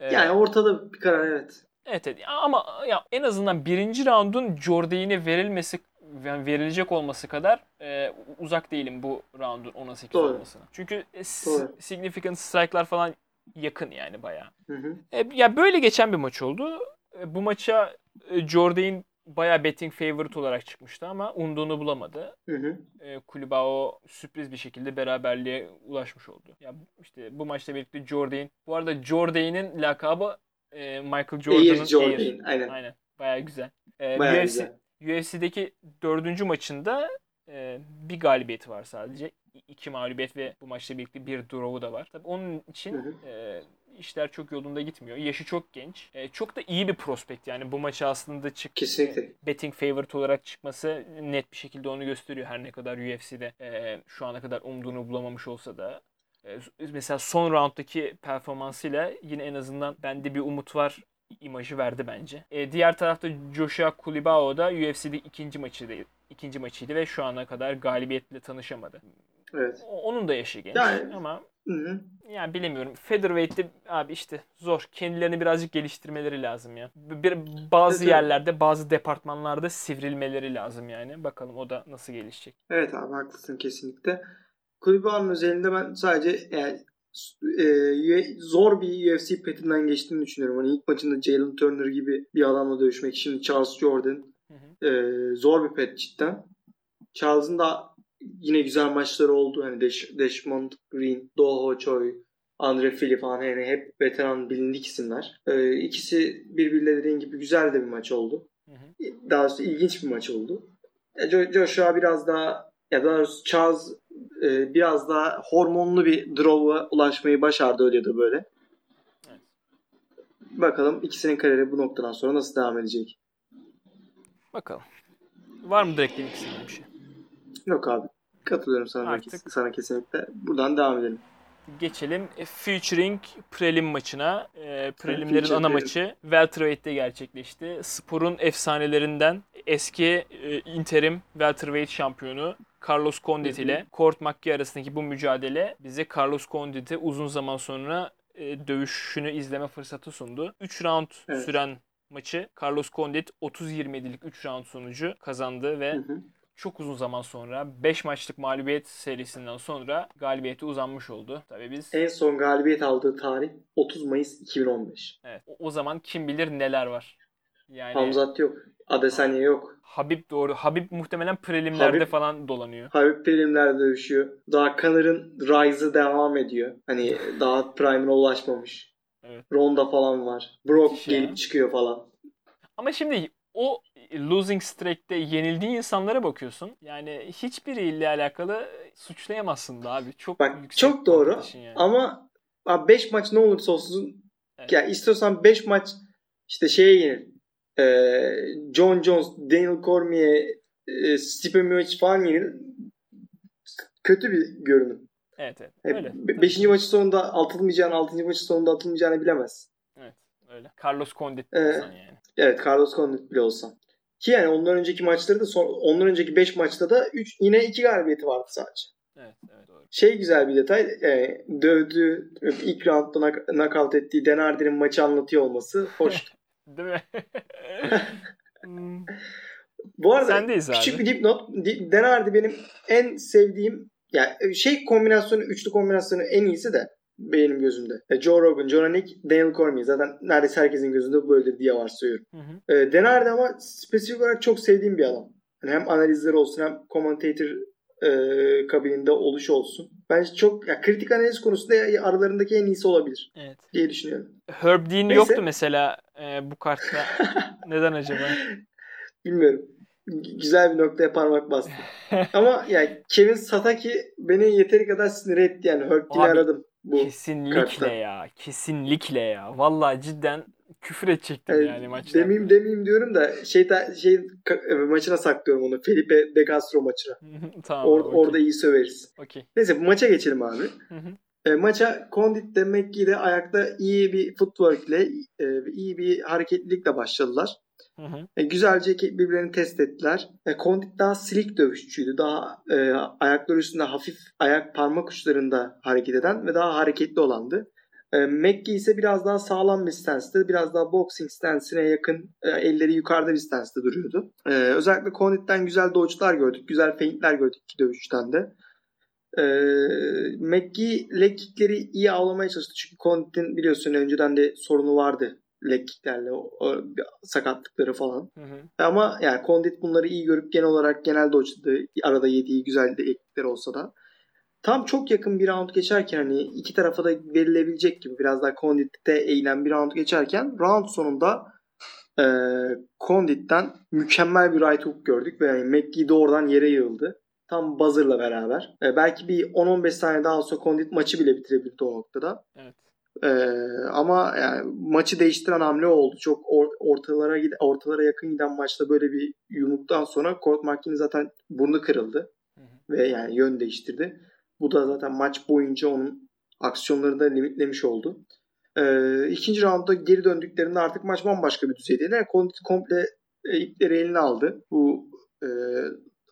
[SPEAKER 1] Ee,
[SPEAKER 2] yani ortada bir karar evet.
[SPEAKER 1] Evet, evet. Ama ya en azından birinci roundun Jordan'e verilmesi yani verilecek olması kadar e, uzak değilim bu roundun 10'a 8
[SPEAKER 2] Doğru.
[SPEAKER 1] olmasına. Çünkü e,
[SPEAKER 2] Doğru.
[SPEAKER 1] significant strike'lar falan yakın yani bayağı.
[SPEAKER 2] Hı hı.
[SPEAKER 1] E, ya böyle geçen bir maç oldu. E, bu maça e, Jordan bayağı betting favorite olarak çıkmıştı ama umduğunu bulamadı.
[SPEAKER 2] Hı hı.
[SPEAKER 1] E, Kulibao sürpriz bir şekilde beraberliğe ulaşmış oldu. Ya işte bu maçla birlikte Jordan. Bu arada Jordan'ın lakabı e, Michael Jordan'ın
[SPEAKER 2] Jordan.
[SPEAKER 1] Air.
[SPEAKER 2] Aynen.
[SPEAKER 1] Aynen. Bayağı güzel. E,
[SPEAKER 2] Bayağı
[SPEAKER 1] UFC,
[SPEAKER 2] güzel.
[SPEAKER 1] UFC'deki dördüncü maçında e, bir galibiyeti var sadece. İki mağlubiyet ve bu maçla birlikte bir draw'u da var. Tabii onun için e, işler çok yolunda gitmiyor. Yaşı çok genç. E, çok da iyi bir prospekt yani bu maçı aslında çık
[SPEAKER 2] Kesinlikle.
[SPEAKER 1] betting favorite olarak çıkması net bir şekilde onu gösteriyor. Her ne kadar UFC'de e, şu ana kadar umduğunu bulamamış olsa da. E, mesela son rounddaki performansıyla yine en azından bende bir umut var imajı verdi bence. E, diğer tarafta Joshua Kulibao da UFC'de ikinci maçıydı, ikinci maçıydı ve şu ana kadar galibiyetle tanışamadı.
[SPEAKER 2] Evet.
[SPEAKER 1] Onun da yaşı genç
[SPEAKER 2] Yani-
[SPEAKER 1] ama
[SPEAKER 2] Hı hı.
[SPEAKER 1] yani bilemiyorum. Featherweight'te abi işte zor. Kendilerini birazcık geliştirmeleri lazım ya. Bir, bazı
[SPEAKER 2] evet.
[SPEAKER 1] yerlerde, bazı departmanlarda sivrilmeleri lazım yani. Bakalım o da nasıl gelişecek.
[SPEAKER 2] Evet abi haklısın kesinlikle. Kulübağın özelinde ben sadece yani e, U- zor bir UFC petinden geçtiğini düşünüyorum. Hani ilk maçında Jalen Turner gibi bir adamla dövüşmek. Şimdi Charles Jordan.
[SPEAKER 1] Hı hı.
[SPEAKER 2] e, zor bir pet cidden. Charles'ın da yine güzel maçları oldu. Hani Deş, Desmond Green, Doho Choi, Andre Fili falan yani hep veteran bilindik isimler. E, ikisi birbirleri dediğin gibi güzel de bir maç oldu.
[SPEAKER 1] Hı hı.
[SPEAKER 2] Daha doğrusu ilginç bir maç oldu. E, Jo- Joshua biraz daha ya daha doğrusu Charles e, biraz daha hormonlu bir draw'a ulaşmayı başardı öyle ya da böyle.
[SPEAKER 1] Evet.
[SPEAKER 2] Bakalım ikisinin kariyeri bu noktadan sonra nasıl devam edecek.
[SPEAKER 1] Bakalım. Var mı direkt ikisinden bir şey?
[SPEAKER 2] Yok abi. Katılıyorum sana,
[SPEAKER 1] Artık-
[SPEAKER 2] sana kesinlikle. Buradan devam edelim.
[SPEAKER 1] Geçelim e, Featuring Prelim maçına. E, prelimlerin ana maçı Welterweight'te gerçekleşti. Sporun efsanelerinden eski e, interim Welterweight şampiyonu Carlos Condit ile Court McGee arasındaki bu mücadele bize Carlos Condit'i uzun zaman sonra e, dövüşünü izleme fırsatı sundu. 3 round
[SPEAKER 2] Evet.
[SPEAKER 1] süren maçı Carlos Condit 30-27'lik 3 round sonucu kazandı ve
[SPEAKER 2] Hı hı.
[SPEAKER 1] çok uzun zaman sonra 5 maçlık mağlubiyet serisinden sonra galibiyete uzanmış oldu. Tabii biz
[SPEAKER 2] En son galibiyet aldığı tarih 30 Mayıs 2015.
[SPEAKER 1] evet, o, o zaman kim bilir neler var. Yani
[SPEAKER 2] Hamzat yok. Adesanya yok.
[SPEAKER 1] Habib doğru. Habib muhtemelen prelimlerde
[SPEAKER 2] Habib-
[SPEAKER 1] falan dolanıyor.
[SPEAKER 2] Habib Prelimler'de dövüşüyor. Daha Connor'ın Rise'ı devam ediyor. Hani daha Prime'ına ulaşmamış.
[SPEAKER 1] Evet.
[SPEAKER 2] Ronda falan var. Brock
[SPEAKER 1] ya.
[SPEAKER 2] gelip çıkıyor falan.
[SPEAKER 1] Ama şimdi o losing streak'te yenildiği insanlara bakıyorsun. Yani hiçbiriyle alakalı suçlayamazsın da abi. Çok
[SPEAKER 2] Bak
[SPEAKER 1] yüksek
[SPEAKER 2] çok doğru
[SPEAKER 1] yani.
[SPEAKER 2] ama 5 maç ne olursa olsun
[SPEAKER 1] Evet.
[SPEAKER 2] ya istiyorsan 5 maç işte şeye yenil. Ee, John Jones, Daniel Cormier, e, Stipe Miocic falan yenil. Kötü bir görünüm.
[SPEAKER 1] Evet evet. Öyle.
[SPEAKER 2] be- Beşinci maçı sonunda atılmayacağını, altıncı maçı sonunda atılmayacağını bilemez.
[SPEAKER 1] Evet. Öyle. Carlos Condit
[SPEAKER 2] Ee,
[SPEAKER 1] yani.
[SPEAKER 2] Evet Carlos Condit bile olsa. Ki yani ondan önceki maçları da son, ondan önceki 5 maçta da üç, yine 2 galibiyeti vardı sadece.
[SPEAKER 1] Evet, evet doğru.
[SPEAKER 2] Şey güzel bir detay. E, dövdüğü ilk roundda nak- knockout ettiği Denardi'nin maçı anlatıyor olması hoş.
[SPEAKER 1] Değil mi? Hmm.
[SPEAKER 2] Bu arada
[SPEAKER 1] Sendeyiz abi.
[SPEAKER 2] küçük bir dipnot. Di- Denardi benim en sevdiğim yani şey kombinasyonu, üçlü kombinasyonu en iyisi de benim gözümde. E, Joe Rogan, John Nick, Daniel Cormier. Zaten neredeyse herkesin gözünde bu böyledir diye varsayıyorum.
[SPEAKER 1] Hı hı.
[SPEAKER 2] E, Denardi ama spesifik olarak çok sevdiğim bir adam. Yani hem analizleri olsun hem commentator e, kabininde oluş olsun. Bence çok ya, kritik analiz konusunda aralarındaki en iyisi olabilir
[SPEAKER 1] Evet.
[SPEAKER 2] diye düşünüyorum.
[SPEAKER 1] Herb Dean
[SPEAKER 2] Neyse.
[SPEAKER 1] yoktu mesela e, bu kartta. Neden acaba?
[SPEAKER 2] Bilmiyorum. Güzel bir noktaya parmak bastı. Ama yani Kevin Sataki beni yeteri kadar sinir etti yani.
[SPEAKER 1] Abi,
[SPEAKER 2] aradım. Bu
[SPEAKER 1] Kesinlikle
[SPEAKER 2] kartta.
[SPEAKER 1] ya. Kesinlikle ya. Vallahi cidden küfür edecektim
[SPEAKER 2] Evet,
[SPEAKER 1] yani maçta.
[SPEAKER 2] demeyeyim demeyeyim diyorum da şey ta- şey e, maçına saklıyorum onu. Felipe De Castro maçına.
[SPEAKER 1] tamam.
[SPEAKER 2] Or-
[SPEAKER 1] okey.
[SPEAKER 2] Orada iyi söveriz.
[SPEAKER 1] Okey.
[SPEAKER 2] Neyse bu maça geçelim abi. E, maça Condit de McGee de ayakta iyi bir footwork ile e, iyi bir hareketlilikle başladılar.
[SPEAKER 1] Hı hı.
[SPEAKER 2] E, güzelce birbirlerini test ettiler. E, Condit daha slick dövüşçüydü. Daha e, ayakları üstünde hafif ayak parmak uçlarında hareket eden ve daha hareketli olandı. E, McGee ise biraz daha sağlam bir stance'te, biraz daha boxing stance'ine yakın e, elleri yukarıda bir stance'te duruyordu. E, özellikle Condit'ten güzel dodge'lar gördük. Güzel feintler gördük iki dövüşten de. E, McGee leg kickleri iyi avlamaya çalıştı. Çünkü Condit'in biliyorsun önceden de sorunu vardı leg kicklerle o, o sakatlıkları falan.
[SPEAKER 1] Hı hı.
[SPEAKER 2] Ama yani Condit bunları iyi görüp genel olarak genel dodge'ladı. Arada yediği güzel de eklikler olsa da. Tam çok yakın bir round geçerken hani iki tarafa da verilebilecek gibi biraz daha Condit'te eğilen bir round geçerken round sonunda e, Condit'ten mükemmel bir right hook gördük ve yani McGee de oradan yere yığıldı. Tam buzzer'la beraber. E, belki bir 10-15 saniye daha sonra Condit maçı bile bitirebilirdi o noktada.
[SPEAKER 1] Evet.
[SPEAKER 2] Ee, ama yani maçı değiştiren hamle oldu. Çok or- ortalara gid- ortalara yakın giden maçta böyle bir yumruktan sonra Court McKinney zaten burnu kırıldı
[SPEAKER 1] Hı hı.
[SPEAKER 2] ve yani yön değiştirdi. Bu da zaten maç boyunca onun aksiyonlarını da limitlemiş oldu. Ee, ikinci roundda geri döndüklerinde artık maç bambaşka bir düzeydeydi. Yani Condit komple e, ipleri eline aldı. Bu e,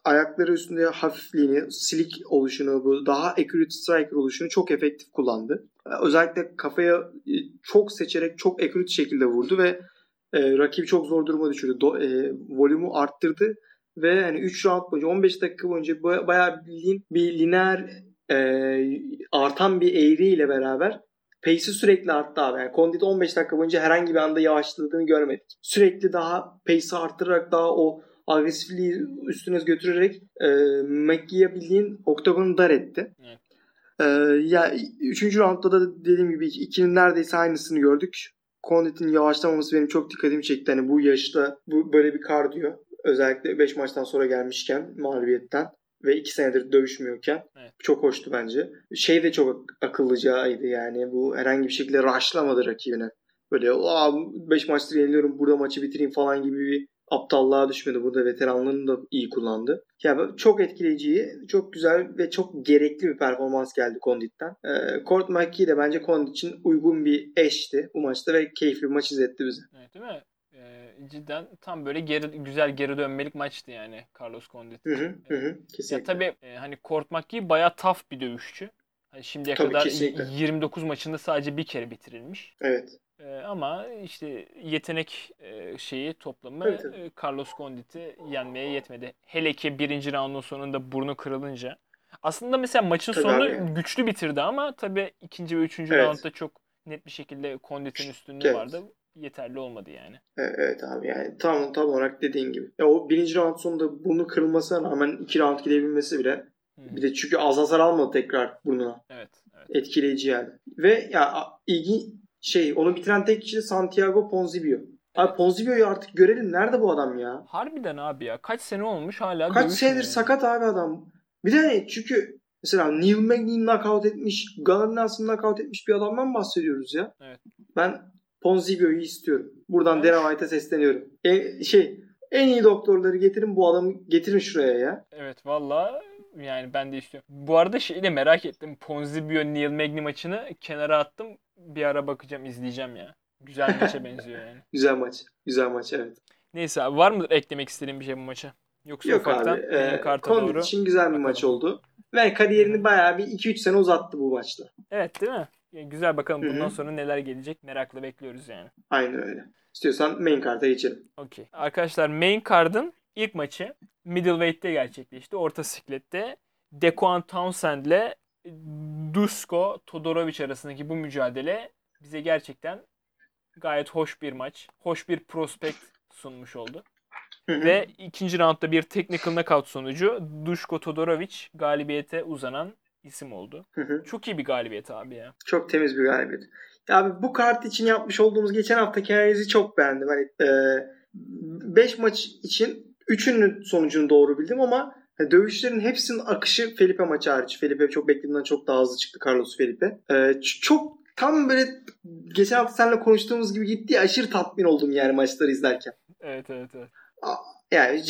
[SPEAKER 2] ayakları üstünde hafifliğini, silik oluşunu, bu daha accurate striker oluşunu çok efektif kullandı. Ee, Özellikle kafaya e, çok seçerek çok accurate şekilde vurdu ve e, rakibi çok zor duruma düşürdü. Do, e, volümü arttırdı ve hani 3 round boyunca 15 dakika boyunca baya- bayağı bildiğin bir lineer e, artan bir eğriyle beraber pace'i sürekli arttı abi. Yani Condit 15 dakika boyunca herhangi bir anda yavaşladığını görmedik. Sürekli daha pace'i arttırarak daha o agresifliği üstüne götürerek e, McGee'ye bildiğin oktagonu dar etti.
[SPEAKER 1] Evet.
[SPEAKER 2] E, ya üçüncü roundda da dediğim gibi ikinin neredeyse aynısını gördük. Condit'in yavaşlamaması benim çok dikkatimi çekti. Hani bu yaşta bu böyle bir kardiyo özellikle 5 maçtan sonra gelmişken mağlubiyetten ve 2 senedir dövüşmüyorken
[SPEAKER 1] Evet.
[SPEAKER 2] çok hoştu bence. Şey de çok akıllıcaydı yani bu herhangi bir şekilde rushlamadı rakibine. Böyle 5 maçtır yeniliyorum burada maçı bitireyim falan gibi bir aptallığa düşmedi. Burada veteranlığını da iyi kullandı. Yani çok etkileyici, çok güzel ve çok gerekli bir performans geldi Condit'ten. E, Court McKee de bence Condit için uygun bir eşti bu maçta ve keyifli bir maç izletti bize.
[SPEAKER 1] Evet değil mi? cidden tam böyle geri, güzel geri dönmelik maçtı yani Carlos Condit. Hı
[SPEAKER 2] hı, hı, kesinlikle.
[SPEAKER 1] Ya tabii e, hani Court McGee bayağı tough bir dövüşçü. Hani şimdiye tabii, kadar kesinlikle. 29 maçında sadece bir kere bitirilmiş.
[SPEAKER 2] Evet.
[SPEAKER 1] E, ama işte yetenek e, şeyi toplamı evet, evet. E, Carlos Condit'i yenmeye yetmedi. Hele ki birinci roundun sonunda burnu kırılınca. Aslında mesela maçın tabii sonunu abi. güçlü bitirdi ama tabii ikinci ve üçüncü evet. roundda çok net bir şekilde Condit'in üstünlüğü evet. vardı yeterli olmadı yani.
[SPEAKER 2] Evet abi yani tam tam olarak dediğin gibi. Ya o birinci round sonunda burnu kırılmasına rağmen iki round gidebilmesi bile Hı. bir de çünkü az hasar almadı tekrar burnuna.
[SPEAKER 1] Evet, evet.
[SPEAKER 2] Etkileyici yani. Ve ya ilgi şey onu bitiren tek kişi de Santiago Ponzibio. Abi Ponzibio'yu artık görelim. Nerede bu adam ya?
[SPEAKER 1] Harbiden abi ya. Kaç sene olmuş hala
[SPEAKER 2] Kaç senedir yani. sakat abi adam. Bir de çünkü mesela Neil Magny'i knockout etmiş, Nelson'ı knockout etmiş bir adamdan bahsediyoruz ya.
[SPEAKER 1] Evet.
[SPEAKER 2] Ben Ponzibio'yu istiyorum. Buradan evet. Dana White'a sesleniyorum. E, şey en iyi doktorları getirin bu adamı getirin şuraya ya.
[SPEAKER 1] Evet valla yani ben de istiyorum. Bu arada şeyi de merak ettim. Ponzibio Neil Magny maçını kenara attım. Bir ara bakacağım izleyeceğim ya. Güzel maça benziyor yani.
[SPEAKER 2] Güzel maç. Güzel maç evet.
[SPEAKER 1] Neyse abi var mıdır eklemek istediğin bir şey bu maça? Yoksa
[SPEAKER 2] Yok abi. E, Kondit için güzel bir bakalım. maç oldu. Ve kariyerini bayağı bir 2-3 sene uzattı bu maçta.
[SPEAKER 1] Evet değil mi? Güzel bakalım bundan Hı-hı. sonra neler gelecek merakla bekliyoruz yani.
[SPEAKER 2] Aynen öyle. İstiyorsan main card'a geçelim.
[SPEAKER 1] Okey. Arkadaşlar main card'ın ilk maçı middleweight'te gerçekleşti. Orta siklette Dequan Townsend ile Dusko Todorovic arasındaki bu mücadele bize gerçekten gayet hoş bir maç. Hoş bir prospekt sunmuş oldu. Ve ikinci roundda bir technical knockout sonucu Dusko Todorovic galibiyete uzanan isim oldu. Çok iyi bir galibiyet abi ya.
[SPEAKER 2] Çok temiz bir galibiyet. Ya abi bu kart için yapmış olduğumuz geçen haftaki analizi çok beğendim. Hani 5 e, maç için 3'ünün sonucunu doğru bildim ama hani dövüşlerin hepsinin akışı Felipe maçı hariç. Felipe çok beklediğimden çok daha hızlı çıktı Carlos Felipe. E, çok tam böyle geçen hafta seninle konuştuğumuz gibi gitti ya aşırı tatmin oldum yani maçları izlerken.
[SPEAKER 1] Evet evet evet
[SPEAKER 2] yani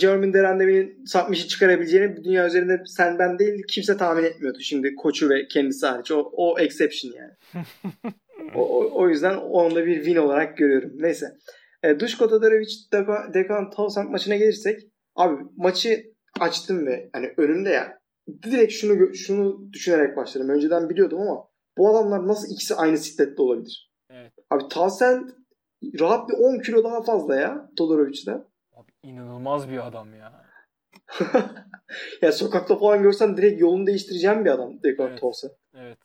[SPEAKER 2] Jeremy Derendeme'nin submission çıkarabileceğini dünya üzerinde sen ben değil kimse tahmin etmiyordu. Şimdi koçu ve kendisi hariç. O, o exception yani. o, o, yüzden onu da bir win olarak görüyorum. Neyse. E, Duško Todorovic Dekan Towson maçına gelirsek abi maçı açtım ve hani önümde ya direkt şunu şunu düşünerek başladım. Önceden biliyordum ama bu adamlar nasıl ikisi aynı siklette olabilir?
[SPEAKER 1] Evet.
[SPEAKER 2] Abi Towson rahat bir 10 kilo daha fazla ya Todorovic'den.
[SPEAKER 1] İnanılmaz bir adam ya.
[SPEAKER 2] ya sokakta falan görsen direkt yolunu değiştireceğim bir adam Dekant evet. olsa.
[SPEAKER 1] Evet.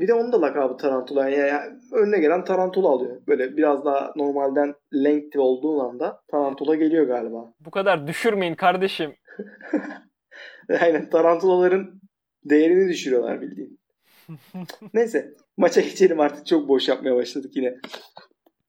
[SPEAKER 2] Bir de onun da lakabı Tarantula. Yani, yani önüne gelen Tarantula alıyor. Böyle biraz daha normalden lengthy olduğu anda Tarantula geliyor galiba.
[SPEAKER 1] Bu kadar düşürmeyin kardeşim.
[SPEAKER 2] Aynen Tarantulaların değerini düşürüyorlar bildiğin. Neyse maça geçelim artık çok boş yapmaya başladık yine.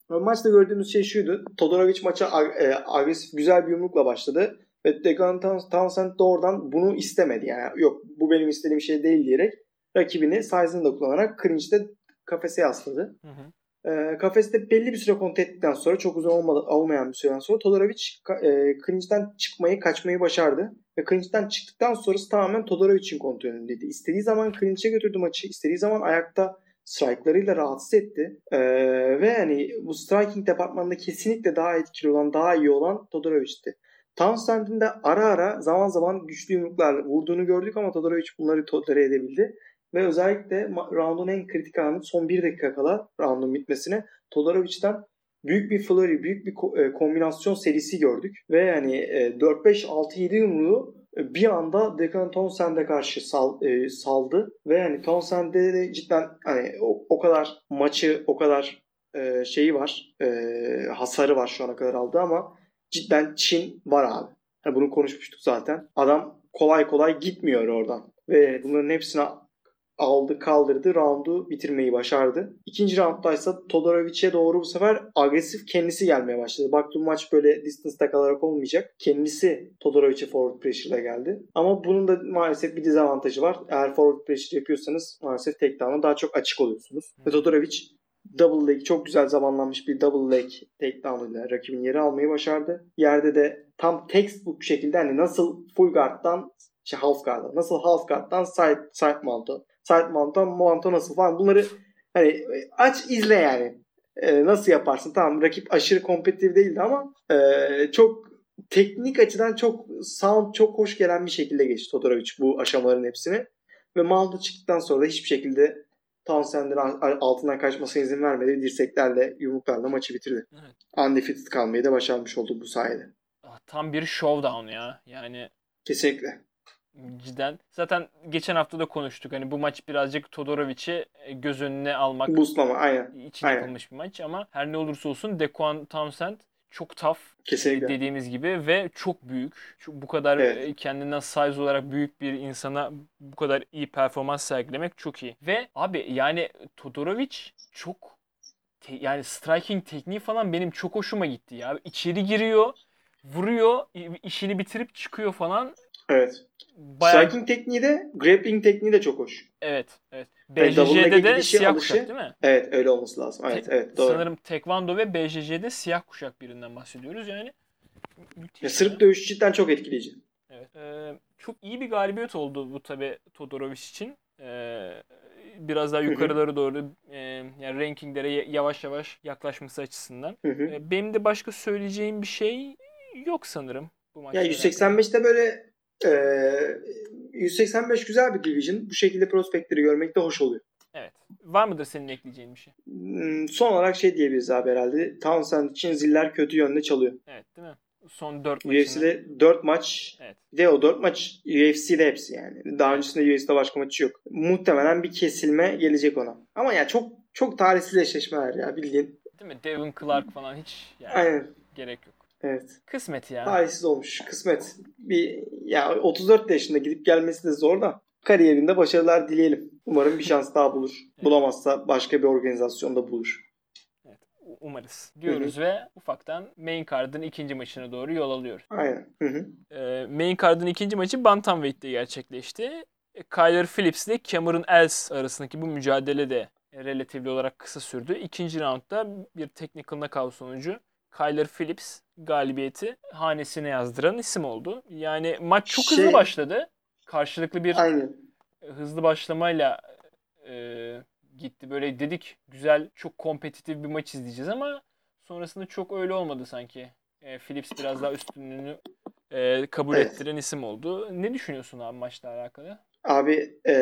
[SPEAKER 2] Maçta gördüğümüz şey şuydu. Todorovic maça e, agresif güzel bir yumrukla başladı. Ve Degan Townsend de oradan bunu istemedi. Yani yok bu benim istediğim şey değil diyerek rakibini size'ını da kullanarak clinch'te kafese yasladı. Hı hı. E, kafeste belli bir süre kontrol ettikten sonra çok uzun olmadı, olmayan bir süreden sonra Todorovic e, clinch'ten çıkmayı, kaçmayı başardı. Ve clinch'ten çıktıktan sonrası tamamen Todorovic'in kontrolündeydi. İstediği zaman clinch'e götürdü maçı. istediği zaman ayakta strike'larıyla rahatsız etti. Ee, ve hani bu striking departmanında kesinlikle daha etkili olan, daha iyi olan Todorovic'ti. Townsend'in de ara ara zaman zaman güçlü yumruklar vurduğunu gördük ama Todorovic bunları tolere edebildi. Ve özellikle roundun en kritik anı son bir dakika kala roundun bitmesine Todorovic'den büyük bir flurry, büyük bir e, kombinasyon serisi gördük. Ve yani 4-5-6-7 e, yumruğu bir anda Declan Townsend'e karşı sal, e, saldı ve yani Townsend'de de cidden hani o, o kadar maçı o kadar e, şeyi var e, hasarı var şu ana kadar aldı ama cidden Çin var abi. Yani bunu konuşmuştuk zaten. Adam kolay kolay gitmiyor oradan. Ve bunların hepsine aldı kaldırdı roundu bitirmeyi başardı. İkinci rounddaysa Todorovic'e doğru bu sefer agresif kendisi gelmeye başladı. Baktım maç böyle distance'da kalarak olmayacak. Kendisi Todorovic'e forward pressure ile geldi. Ama bunun da maalesef bir dezavantajı var. Eğer forward pressure yapıyorsanız maalesef tek daha çok açık oluyorsunuz. Ve Todorovic double leg çok güzel zamanlanmış bir double leg takedown ile rakibin yeri almayı başardı. Yerde de tam textbook şekilde hani nasıl full guard'dan şey half guard'dan nasıl half guard'dan side side mount'a side mount'tan mount'a nasıl falan bunları hani aç izle yani. Ee, nasıl yaparsın? Tamam rakip aşırı kompetitif değildi ama e, çok teknik açıdan çok sound çok hoş gelen bir şekilde geçti Todorovic bu aşamaların hepsini. Ve Mount'a çıktıktan sonra da hiçbir şekilde Townsend'in altından kaçmasına izin vermedi. Dirseklerle, yumruklarla maçı bitirdi. Evet. Undefeated kalmayı da başarmış oldu bu sayede.
[SPEAKER 1] Ah, tam bir showdown ya. Yani
[SPEAKER 2] Kesinlikle.
[SPEAKER 1] Cidden. Zaten geçen hafta da konuştuk. Hani bu maç birazcık Todorovic'i e, göz önüne almak
[SPEAKER 2] Boostlama aynen.
[SPEAKER 1] için aynen. yapılmış bir maç ama her ne olursa olsun Dequan Townsend çok tough
[SPEAKER 2] Kesinlikle.
[SPEAKER 1] dediğimiz gibi ve çok büyük. Bu kadar evet. E, kendinden size olarak büyük bir insana bu kadar iyi performans sergilemek çok iyi. Ve abi yani Todorovic çok te, yani striking tekniği falan benim çok hoşuma gitti ya. İçeri giriyor, vuruyor, işini bitirip çıkıyor falan.
[SPEAKER 2] Evet. Bayağı... Striking tekniği de grappling tekniği de çok hoş.
[SPEAKER 1] Evet. evet. BJJ'de de siyah alışı, kuşak değil mi?
[SPEAKER 2] Evet öyle olması lazım. Evet, Te- evet doğru.
[SPEAKER 1] Sanırım Tekvando ve BJJ'de siyah kuşak birinden bahsediyoruz. Yani.
[SPEAKER 2] Ya, Sırp dövüşü cidden çok etkileyici.
[SPEAKER 1] Evet. Ee, çok iyi bir galibiyet oldu bu tabi Todorovic için. Ee, biraz daha yukarıları doğru e, yani rankinglere yavaş yavaş yaklaşması açısından. Ee, benim de başka söyleyeceğim bir şey yok sanırım
[SPEAKER 2] bu maçta. Ya 185'te böyle e, 185 güzel bir division. Bu şekilde prospektleri görmek de hoş oluyor.
[SPEAKER 1] Evet. Var mıdır senin ekleyeceğin bir şey?
[SPEAKER 2] Hmm, son olarak şey diyebiliriz abi herhalde. Townsend için ziller kötü yönde çalıyor.
[SPEAKER 1] Evet değil mi? Son 4 maçını.
[SPEAKER 2] UFC'de 4 maç. Evet. De o 4 maç UFC'de hepsi yani. Daha öncesinde UFC'de başka maçı yok. Muhtemelen bir kesilme gelecek ona. Ama ya çok çok tarihsiz eşleşmeler ya bildiğin.
[SPEAKER 1] Değil mi? Devin Clark falan hiç yani Aynen. gerek yok.
[SPEAKER 2] Evet.
[SPEAKER 1] Kısmet ya.
[SPEAKER 2] Talihsiz olmuş. Kısmet. Bir ya 34 yaşında gidip gelmesi de zor da kariyerinde başarılar dileyelim. Umarım bir şans daha bulur. Evet. Bulamazsa başka bir organizasyonda bulur.
[SPEAKER 1] Evet. Umarız. Diyoruz Hı-hı. ve ufaktan main card'ın ikinci maçına doğru yol alıyoruz.
[SPEAKER 2] Aynen. Hı-hı.
[SPEAKER 1] Ee, main card'ın ikinci maçı Bantamweight'te gerçekleşti. Kyler Phillips ile Cameron Els arasındaki bu mücadele de relatifli olarak kısa sürdü. İkinci roundda bir technical knockout sonucu Kyler Phillips galibiyeti hanesine yazdıran isim oldu. Yani maç çok şey, hızlı başladı. Karşılıklı bir aynen. hızlı başlamayla e, gitti. Böyle dedik güzel, çok kompetitif bir maç izleyeceğiz ama sonrasında çok öyle olmadı sanki. E, Phillips biraz daha üstünlüğünü e, kabul evet. ettiren isim oldu. Ne düşünüyorsun abi maçla alakalı?
[SPEAKER 2] Abi e,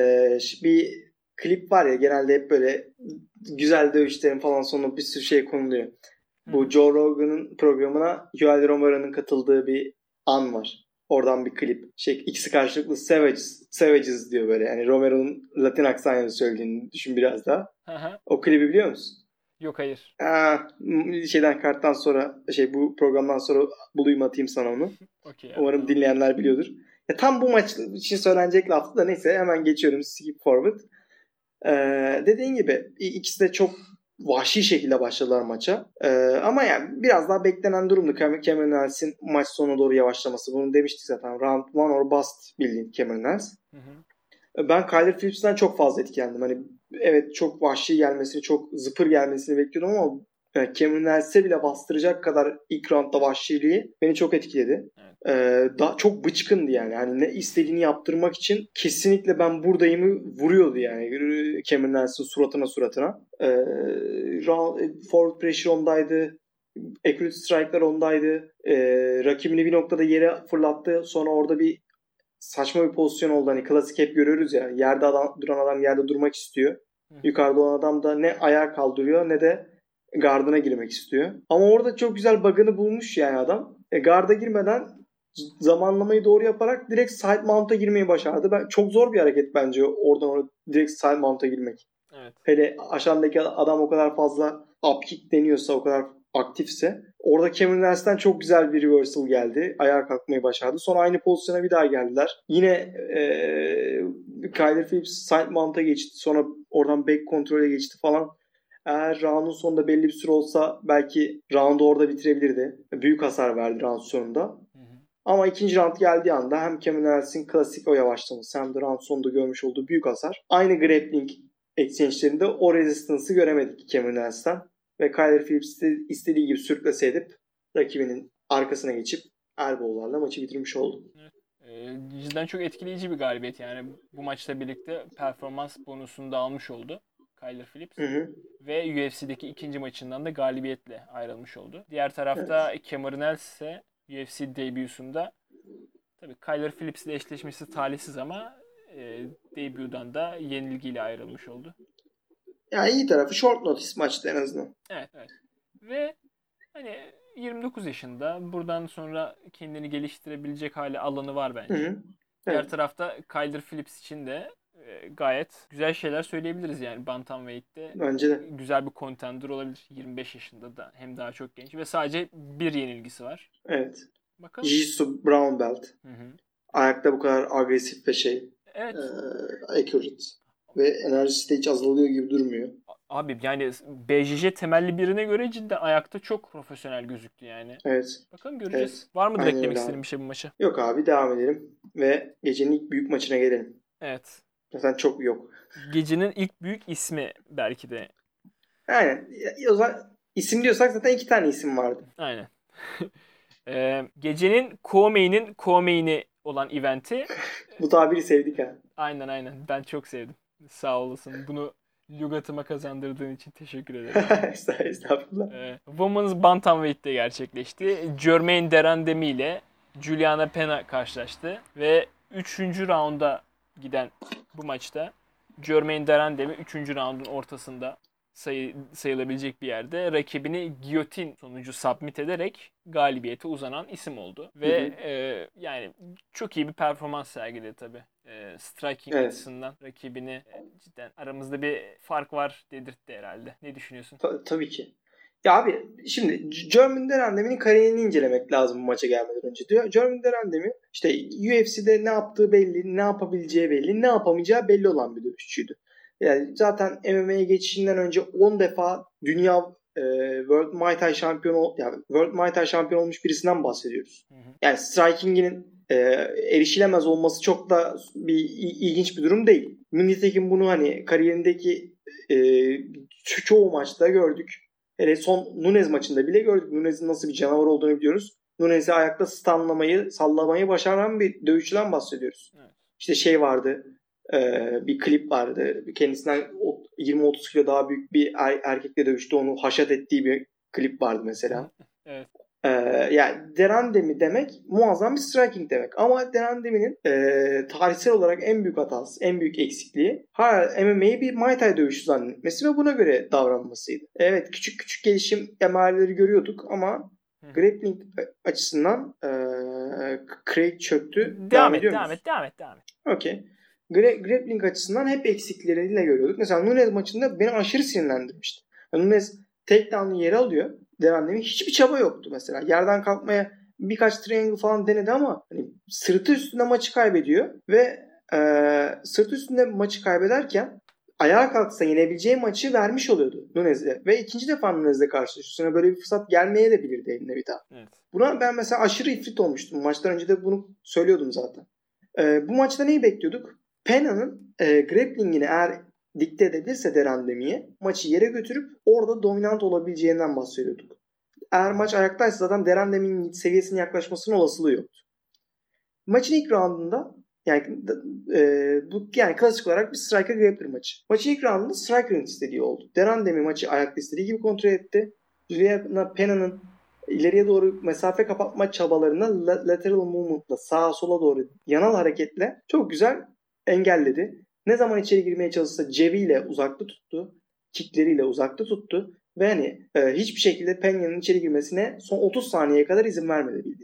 [SPEAKER 2] bir klip var ya genelde hep böyle güzel dövüşlerin falan sonunda bir sürü şey konuluyor. Bu Joe Rogan'ın programına Joel Romero'nun katıldığı bir an var. Oradan bir klip. Şey, ikisi karşılıklı Savages, Savages diyor böyle. Yani Romero'nun Latin aksanıyla söylediğini düşün biraz daha. O klibi biliyor musun?
[SPEAKER 1] Yok hayır.
[SPEAKER 2] Aa, şeyden karttan sonra şey bu programdan sonra bulayım atayım sana onu. okay, Umarım tamam. dinleyenler biliyordur. Ya, tam bu maç için söylenecek laftı da neyse hemen geçiyorum skip forward. Ee, dediğin gibi ikisi de çok vahşi şekilde başladılar maça. Ee, ama yani biraz daha beklenen durumdu Cameron Nels'in maç sonuna doğru yavaşlaması. Bunu demiştik zaten. Round one or bust bildiğin Cameron Nels. Hı hı. Ben Kyler Phillips'ten çok fazla etkilendim. Hani evet çok vahşi gelmesini, çok zıpır gelmesini bekliyordum ama yani Cameron Nels'e bile bastıracak kadar ilk roundda vahşiliği beni çok etkiledi. Evet. Ee, daha çok bıçkındı yani. yani. ne istediğini yaptırmak için kesinlikle ben buradayımı vuruyordu yani. Cameron Nels'in suratına suratına. Ee, forward pressure ondaydı. Accurate strike'lar ondaydı. Ee, rakibini bir noktada yere fırlattı. Sonra orada bir saçma bir pozisyon oldu. Hani klasik hep görüyoruz ya. Yerde adam, duran adam yerde durmak istiyor. Hı. Yukarıda olan adam da ne ayağa kaldırıyor ne de gardına girmek istiyor. Ama orada çok güzel bug'ını bulmuş yani adam. E, garda girmeden zamanlamayı doğru yaparak direkt side mount'a girmeyi başardı. Ben çok zor bir hareket bence oradan oraya direkt side mount'a girmek. Evet. Hele aşağıdaki adam o kadar fazla upkick deniyorsa o kadar aktifse orada Cameron Nels'ten çok güzel bir reversal geldi. Ayağa kalkmayı başardı. Sonra aynı pozisyona bir daha geldiler. Yine e, Kyler Phillips side mount'a geçti. Sonra oradan back kontrole geçti falan. Eğer round'un sonunda belli bir süre olsa belki round'u orada bitirebilirdi. Büyük hasar verdi round sonunda. Hı hı. Ama ikinci round geldiği anda hem Cameron Nels'in klasik o yavaşlaması hem de round sonunda görmüş olduğu büyük hasar. Aynı grappling exchange'lerinde o resistance'ı göremedik Cameron Nels'ten. Ve Kyler Phillips de istediği gibi sürklase edip rakibinin arkasına geçip elbow'larla maçı bitirmiş oldu.
[SPEAKER 1] Ee, cidden çok etkileyici bir galibiyet yani bu maçla birlikte performans bonusunu da almış oldu Kyler Phillips.
[SPEAKER 2] Hı hı.
[SPEAKER 1] Ve UFC'deki ikinci maçından da galibiyetle ayrılmış oldu. Diğer tarafta evet. Cameron Ells ise UFC debüsünde tabii Kyler Phillips ile eşleşmesi talihsiz ama e, debüden da yenilgiyle ayrılmış oldu.
[SPEAKER 2] Yani iyi tarafı short notice maçtı en azından.
[SPEAKER 1] Evet, evet. Ve hani 29 yaşında. Buradan sonra kendini geliştirebilecek hali alanı var bence. Hı hı. Diğer evet. tarafta Kyler Phillips için de gayet güzel şeyler söyleyebiliriz yani Bantamweight'te.
[SPEAKER 2] Bence de.
[SPEAKER 1] Güzel bir contender olabilir. 25 yaşında da hem daha çok genç ve sadece bir yenilgisi var.
[SPEAKER 2] Evet. Bakalım. Jiu Brown Belt. Hı hı. Ayakta bu kadar agresif ve şey.
[SPEAKER 1] Evet. E,
[SPEAKER 2] accurate. Ve enerjisi de hiç azalıyor gibi durmuyor.
[SPEAKER 1] Abi yani BJJ temelli birine göre cidden ayakta çok profesyonel gözüktü yani.
[SPEAKER 2] Evet.
[SPEAKER 1] Bakalım göreceğiz. Evet. Var mı eklemek istediğin bir şey bu maça?
[SPEAKER 2] Yok abi devam edelim. Ve gecenin ilk büyük maçına gelelim.
[SPEAKER 1] Evet.
[SPEAKER 2] Zaten çok yok.
[SPEAKER 1] Gecenin ilk büyük ismi belki de.
[SPEAKER 2] Aynen. O zaman isim diyorsak zaten iki tane isim vardı.
[SPEAKER 1] Aynen. ee, gecenin co-main'in co-main'i olan eventi.
[SPEAKER 2] bu tabiri sevdik ha.
[SPEAKER 1] Aynen aynen. Ben çok sevdim. Sağ olasın. Bunu lügatıma kazandırdığın için teşekkür ederim.
[SPEAKER 2] Estağfurullah.
[SPEAKER 1] Ee, Women's Bantamweight'te gerçekleşti. Jermaine Derandemi ile Juliana Pena karşılaştı ve 3. raunda giden bu maçta Jermaine Derandemi 3. raundun ortasında sayı, sayılabilecek bir yerde rakibini giyotin sonucu submit ederek galibiyete uzanan isim oldu. Ve hı hı. E, yani çok iyi bir performans sergiledi tabii. E, striking evet. açısından rakibini e, cidden aramızda bir fark var dedirtti herhalde. Ne düşünüyorsun?
[SPEAKER 2] Ta- tabii ki. Ya abi şimdi German Derandemi'nin kariyerini incelemek lazım bu maça gelmeden önce diyor. German Derandemi işte UFC'de ne yaptığı belli, ne yapabileceği belli, ne yapamayacağı belli olan bir dövüşçüydü. Yani zaten MMA'ye geçişinden önce 10 defa dünya e, World Muay Thai şampiyonu yani World Muay Thai şampiyon olmuş birisinden bahsediyoruz. Hı hı. Yani striking'inin e, erişilemez olması çok da bir ilginç bir durum değil. Nitekim bunu hani kariyerindeki e, çoğu maçta gördük. Hele son Nunez maçında bile gördük. Nunez'in nasıl bir canavar olduğunu biliyoruz. Nunez'i ayakta stunlamayı, sallamayı başaran bir dövüşçüden bahsediyoruz. Evet. İşte şey vardı e, bir klip vardı. Kendisinden 20-30 kilo daha büyük bir er, erkekle dövüştü. Onu haşat ettiği bir klip vardı mesela.
[SPEAKER 1] Evet.
[SPEAKER 2] Ee, yani Derandemi demek muazzam bir striking demek. Ama Derandemi'nin e, tarihsel olarak en büyük hatası, en büyük eksikliği ha, MMA'yi bir Muay Thai dövüşü zannetmesi ve buna göre davranmasıydı. Evet küçük küçük gelişim emareleri görüyorduk ama grappling açısından e, Craig çöktü.
[SPEAKER 1] Devam, devam et, devam et, devam et, devam et.
[SPEAKER 2] Okey grappling açısından hep eksikleriyle görüyorduk. Mesela Nunez maçında beni aşırı sinirlendirmişti. Yani Nunez takedown'ı yere alıyor. Derandemi hiçbir çaba yoktu mesela. Yerden kalkmaya birkaç triangle falan denedi ama hani sırtı üstünde maçı kaybediyor ve e, sırtı üstünde maçı kaybederken ayağa kalksa yenebileceği maçı vermiş oluyordu Nunez'e. Ve ikinci defa Nunez'le karşılaşıyor. böyle bir fırsat gelmeye de bilirdi eline bir daha. Evet. Buna ben mesela aşırı ifrit olmuştum. Maçtan önce de bunu söylüyordum zaten. Ee, bu maçta neyi bekliyorduk? Pena'nın e, grapplingini eğer dikte edebilirse Derandemi'ye maçı yere götürüp orada dominant olabileceğinden bahsediyorduk. Eğer maç ayaktaysa zaten Derandemi'nin seviyesine yaklaşmasının olasılığı yoktu. Maçın ilk roundunda yani e, bu yani klasik olarak bir striker grappler maçı. Maçın ilk roundunda striker'ın istediği oldu. Derandemi maçı ayakta istediği gibi kontrol etti. Juliana Pena'nın ileriye doğru mesafe kapatma çabalarını lateral movement'la sağa sola doğru yanal hareketle çok güzel engelledi. Ne zaman içeri girmeye çalışsa cebiyle uzakta tuttu. Kickleriyle uzakta tuttu. Ve hani e, hiçbir şekilde Penya'nın içeri girmesine son 30 saniyeye kadar izin vermedi bildi.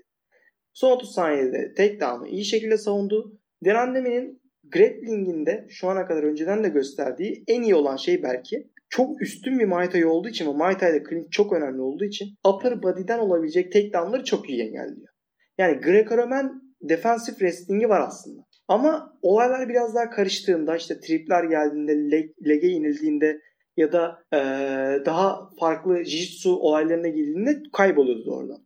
[SPEAKER 2] Son 30 saniyede takedown'u iyi şekilde savundu. Derandemi'nin grappling'inde şu ana kadar önceden de gösterdiği en iyi olan şey belki çok üstün bir Muay Thai olduğu için ve Muay Thai'de clinch çok önemli olduğu için upper body'den olabilecek takedown'ları çok iyi engelliyor. Yani Greco-Roman defensive wrestling'i var aslında. Ama olaylar biraz daha karıştığında işte tripler geldiğinde, leg, lege inildiğinde ya da e, daha farklı jiu-jitsu olaylarına girdiğinde kayboluyordu oradan.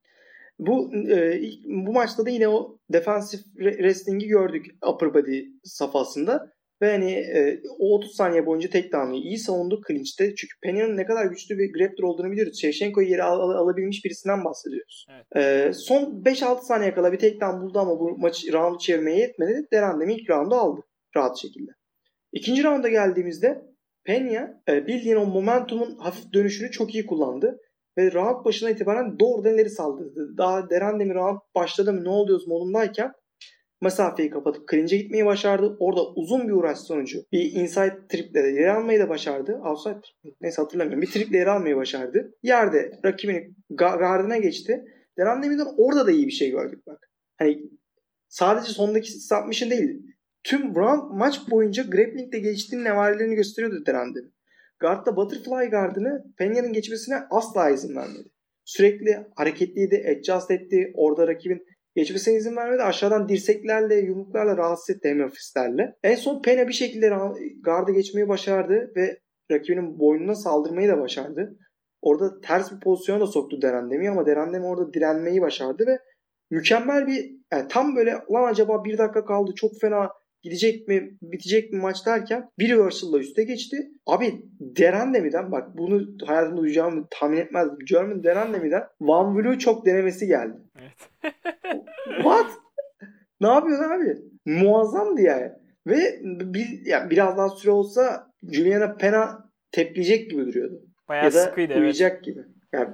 [SPEAKER 2] Bu e, bu maçta da yine o defensive wrestling'i gördük upper body safhasında. Ve hani e, o 30 saniye boyunca tek down'ı iyi savundu clinch'te. Çünkü Peña'nın ne kadar güçlü bir grappler olduğunu biliyoruz. Shevchenko'yu yere al- al- alabilmiş birisinden bahsediyoruz.
[SPEAKER 1] Evet.
[SPEAKER 2] E, son 5-6 saniye kala bir tek down buldu ama bu maçı round'u çevirmeye yetmedi. Derandemi ilk round'u aldı rahat şekilde. İkinci rounda geldiğimizde Peña e, bildiğin o momentumun hafif dönüşünü çok iyi kullandı. Ve round başına itibaren doğrudan ileri saldırdı. Daha Derandemi round başladı mı ne oluyoruz modundayken mesafeyi kapatıp clinch'e gitmeyi başardı. Orada uzun bir uğraş sonucu bir inside triple de yer almayı da başardı. Outside trip neyse hatırlamıyorum. Bir triple yer almayı başardı. Yerde rakibini ga- gardına geçti. Derandemi'den orada da iyi bir şey gördük bak. Hani sadece sondaki submission değil. Tüm round maç boyunca grappling'de geliştiğinin nevarelerini gösteriyordu Derandemi. Guard'da butterfly gardını Peña'nın geçmesine asla izin vermedi. Sürekli hareketliydi, adjust etti. Orada rakibin geçmesine izin vermedi. Aşağıdan dirseklerle, yumruklarla rahatsız etti hem ofislerle. En son Pena bir şekilde gardı geçmeyi başardı ve rakibinin boynuna saldırmayı da başardı. Orada ters bir pozisyona da soktu Derandemi ama Derandemi orada direnmeyi başardı ve mükemmel bir yani tam böyle lan acaba bir dakika kaldı çok fena gidecek mi bitecek mi maç derken bir reversal'la üste geçti. Abi Derandemi'den bak bunu hayatımda duyacağımı tahmin etmezdim. German Derandemi'den Van Vlue çok denemesi geldi.
[SPEAKER 1] Evet.
[SPEAKER 2] What? ne yapıyorsun abi? Muazzamdı yani. Ve bir, yani biraz daha süre olsa Juliana Pena tepleyecek gibi duruyordu.
[SPEAKER 1] Bayağı
[SPEAKER 2] ya da
[SPEAKER 1] sıkıydı evet.
[SPEAKER 2] uyuyacak gibi. Yani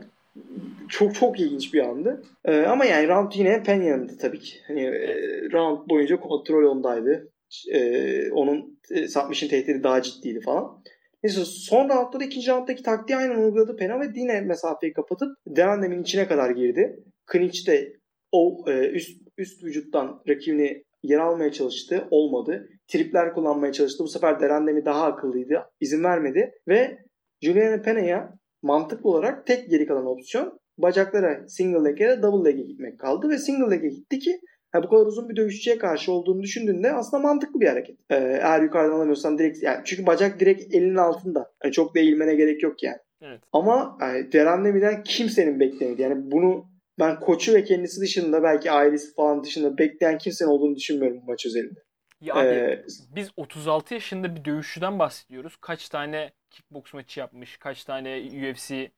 [SPEAKER 2] çok çok ilginç bir andı. Ee, ama yani round yine Peña'nındı tabii ki. Hani e, round boyunca kontrol ondaydı. Ee, onun e, submission tehdidi daha ciddiydi falan. Neyse son roundda da ikinci rounddaki taktiği aynen uyguladı Pena ve yine mesafeyi kapatıp Derandem'in içine kadar girdi. Clinch'te o e, üst üst vücuttan rakibini yer almaya çalıştı. Olmadı. Tripler kullanmaya çalıştı. Bu sefer Derandemi daha akıllıydı. İzin vermedi. Ve Juliana Pena'ya mantıklı olarak tek geri kalan opsiyon bacaklara single leg'e de double leg'e gitmek kaldı. Ve single leg'e gitti ki ha, bu kadar uzun bir dövüşçüye karşı olduğunu düşündüğünde aslında mantıklı bir hareket. Ee, eğer yukarıdan alamıyorsan direkt yani çünkü bacak direkt elinin altında. Yani çok da eğilmene gerek yok yani.
[SPEAKER 1] Evet.
[SPEAKER 2] Ama yani Derandemi'den kimsenin beklemedi. Yani bunu ben koçu ve kendisi dışında belki ailesi falan dışında bekleyen kimsenin olduğunu düşünmüyorum bu maç özelinde.
[SPEAKER 1] Ya abi
[SPEAKER 2] Ee,
[SPEAKER 1] biz 36 yaşında bir dövüşçüden bahsediyoruz. Kaç tane kickbox maçı yapmış, kaç tane UFC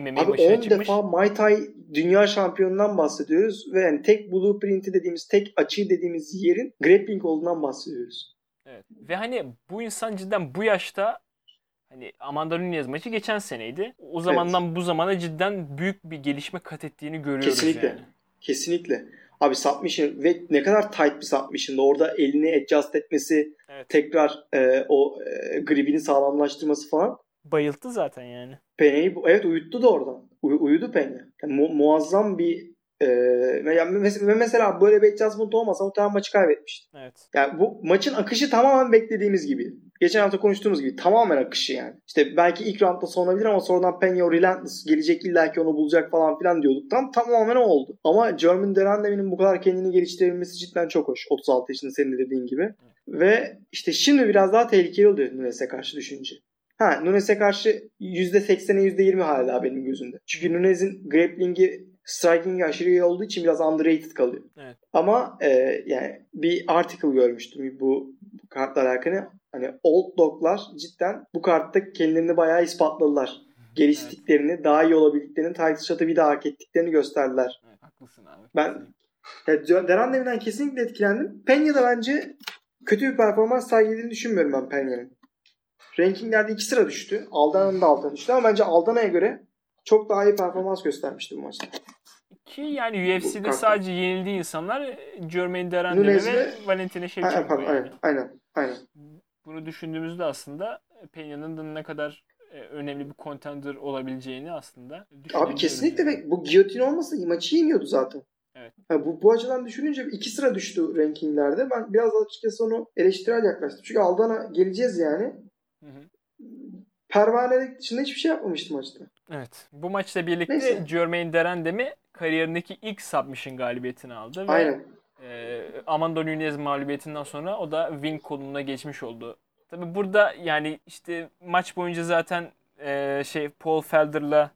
[SPEAKER 1] MMA
[SPEAKER 2] Abi
[SPEAKER 1] maçına
[SPEAKER 2] 10
[SPEAKER 1] çıkmış.
[SPEAKER 2] defa Muay Thai dünya şampiyonundan bahsediyoruz ve yani tek blueprint'i dediğimiz, tek açığı dediğimiz yerin grappling olduğundan bahsediyoruz.
[SPEAKER 1] Evet. Ve hani bu insan cidden bu yaşta hani Amanda Nunes maçı geçen seneydi. O zamandan bu zamana cidden büyük bir gelişme kat ettiğini görüyoruz
[SPEAKER 2] Kesinlikle.
[SPEAKER 1] yani.
[SPEAKER 2] Kesinlikle. Abi submission ve ne kadar tight bir submission'da orada elini adjust etmesi,
[SPEAKER 1] Evet.
[SPEAKER 2] tekrar e, o e, gripini sağlamlaştırması falan.
[SPEAKER 1] Bayılttı zaten yani.
[SPEAKER 2] Bu- evet uyuttu da oradan. Uy- uyudu Peña. Yani mu- muazzam bir e, ve yani mes- mesela böyle bir adjustment olmasa muhtemelen maçı kaybetmişti.
[SPEAKER 1] Evet.
[SPEAKER 2] Yani bu maçın akışı tamamen beklediğimiz gibi. Geçen hafta konuştuğumuz gibi tamamen akışı yani. İşte belki ilk roundda sonabilir ama sonradan Peña o relentless gelecek illaki onu bulacak falan filan diyorduk. Tam tamamen o oldu. Ama German Derandemi'nin bu kadar kendini geliştirebilmesi cidden çok hoş. 36 yaşında senin de dediğin gibi. Ve işte şimdi biraz daha tehlikeli oluyor Nunes'e karşı düşünce. Ha Nunes'e karşı %80'e %20 hala benim gözümde. Çünkü Nunes'in grappling'i striking'i aşırı iyi olduğu için biraz underrated kalıyor.
[SPEAKER 1] Evet.
[SPEAKER 2] Ama e, yani bir article görmüştüm bu, bu kartla alakalı. Hani old dog'lar cidden bu kartta kendilerini bayağı ispatladılar. Geliştiklerini, daha iyi olabildiklerini, title shot'ı bir daha hak ettiklerini gösterdiler.
[SPEAKER 1] evet haklısın abi.
[SPEAKER 2] Ben- Yani Derandemi'den kesinlikle etkilendim. Peña da bence kötü bir performans sergilediğini düşünmüyorum ben Peña'nın. Rankinglerde iki sıra düştü. Aldana'nın da altına düştü ama bence Aldana'ya göre çok daha iyi performans göstermişti bu maçta.
[SPEAKER 1] Ki yani UFC'de sadece yenildiği insanlar e, Jermaine Derandemi
[SPEAKER 2] Nunez
[SPEAKER 1] ve Valentina Shevchenko yani.
[SPEAKER 2] aynen, aynen, aynen.
[SPEAKER 1] Bunu düşündüğümüzde aslında Peña'nın da ne kadar e, önemli bir contender olabileceğini aslında
[SPEAKER 2] Abi kesinlikle
[SPEAKER 1] yani.
[SPEAKER 2] ve bu giyotin olmasa maçı yeniyordu zaten.
[SPEAKER 1] Evet.
[SPEAKER 2] Ha, bu, bu açıdan düşününce iki sıra düştü rankinglerde. Ben biraz açıkçası onu eleştirel yaklaştım. Çünkü Aldana geleceğiz yani.
[SPEAKER 1] Hı hı.
[SPEAKER 2] Pervanelik dışında hiçbir şey yapmamıştı maçta.
[SPEAKER 1] Evet. Bu maçla birlikte
[SPEAKER 2] Neyse.
[SPEAKER 1] Jermaine Derandemi kariyerindeki ilk submission galibiyetini aldı ve
[SPEAKER 2] Aynen.
[SPEAKER 1] e, Amanda Nunes mağlubiyetinden sonra o da win konumuna geçmiş oldu. Tabi burada yani işte maç boyunca zaten e, şey Paul Felder'la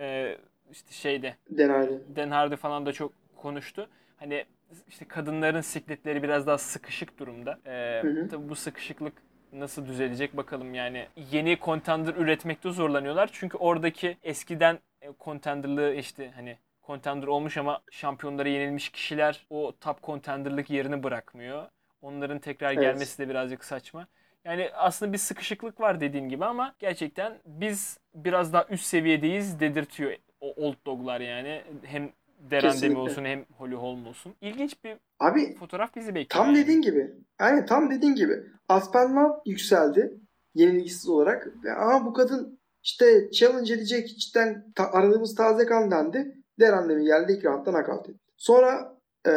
[SPEAKER 1] e, işte şeyde
[SPEAKER 2] Denardi.
[SPEAKER 1] Dan Hardy falan da çok konuştu. Hani işte kadınların sikletleri biraz daha sıkışık durumda.
[SPEAKER 2] Hı.
[SPEAKER 1] tabii bu sıkışıklık nasıl düzelecek bakalım yani. Yeni contender üretmekte zorlanıyorlar. Çünkü oradaki eskiden e, contenderlığı işte hani contender olmuş ama şampiyonlara yenilmiş kişiler o top contenderlık yerini bırakmıyor. Onların tekrar
[SPEAKER 2] Evet.
[SPEAKER 1] gelmesi de birazcık saçma. Yani aslında bir sıkışıklık var dediğin gibi ama gerçekten biz biraz daha üst seviyedeyiz dedirtiyor old doglar yani. Hem Derandemi
[SPEAKER 2] Kesinlikle.
[SPEAKER 1] olsun hem Holly Holm olsun. İlginç bir
[SPEAKER 2] Abi
[SPEAKER 1] fotoğraf bizi bekliyor.
[SPEAKER 2] tam
[SPEAKER 1] yani.
[SPEAKER 2] dediğin gibi. Aynen tam dediğin gibi. Aspenman yükseldi. Yenilgisiz olarak. Aa bu kadın işte challenge edecek cidden ta- aradığımız taze kan dendi. Derandemi geldi ilk roundda knockout etti. Sonra e,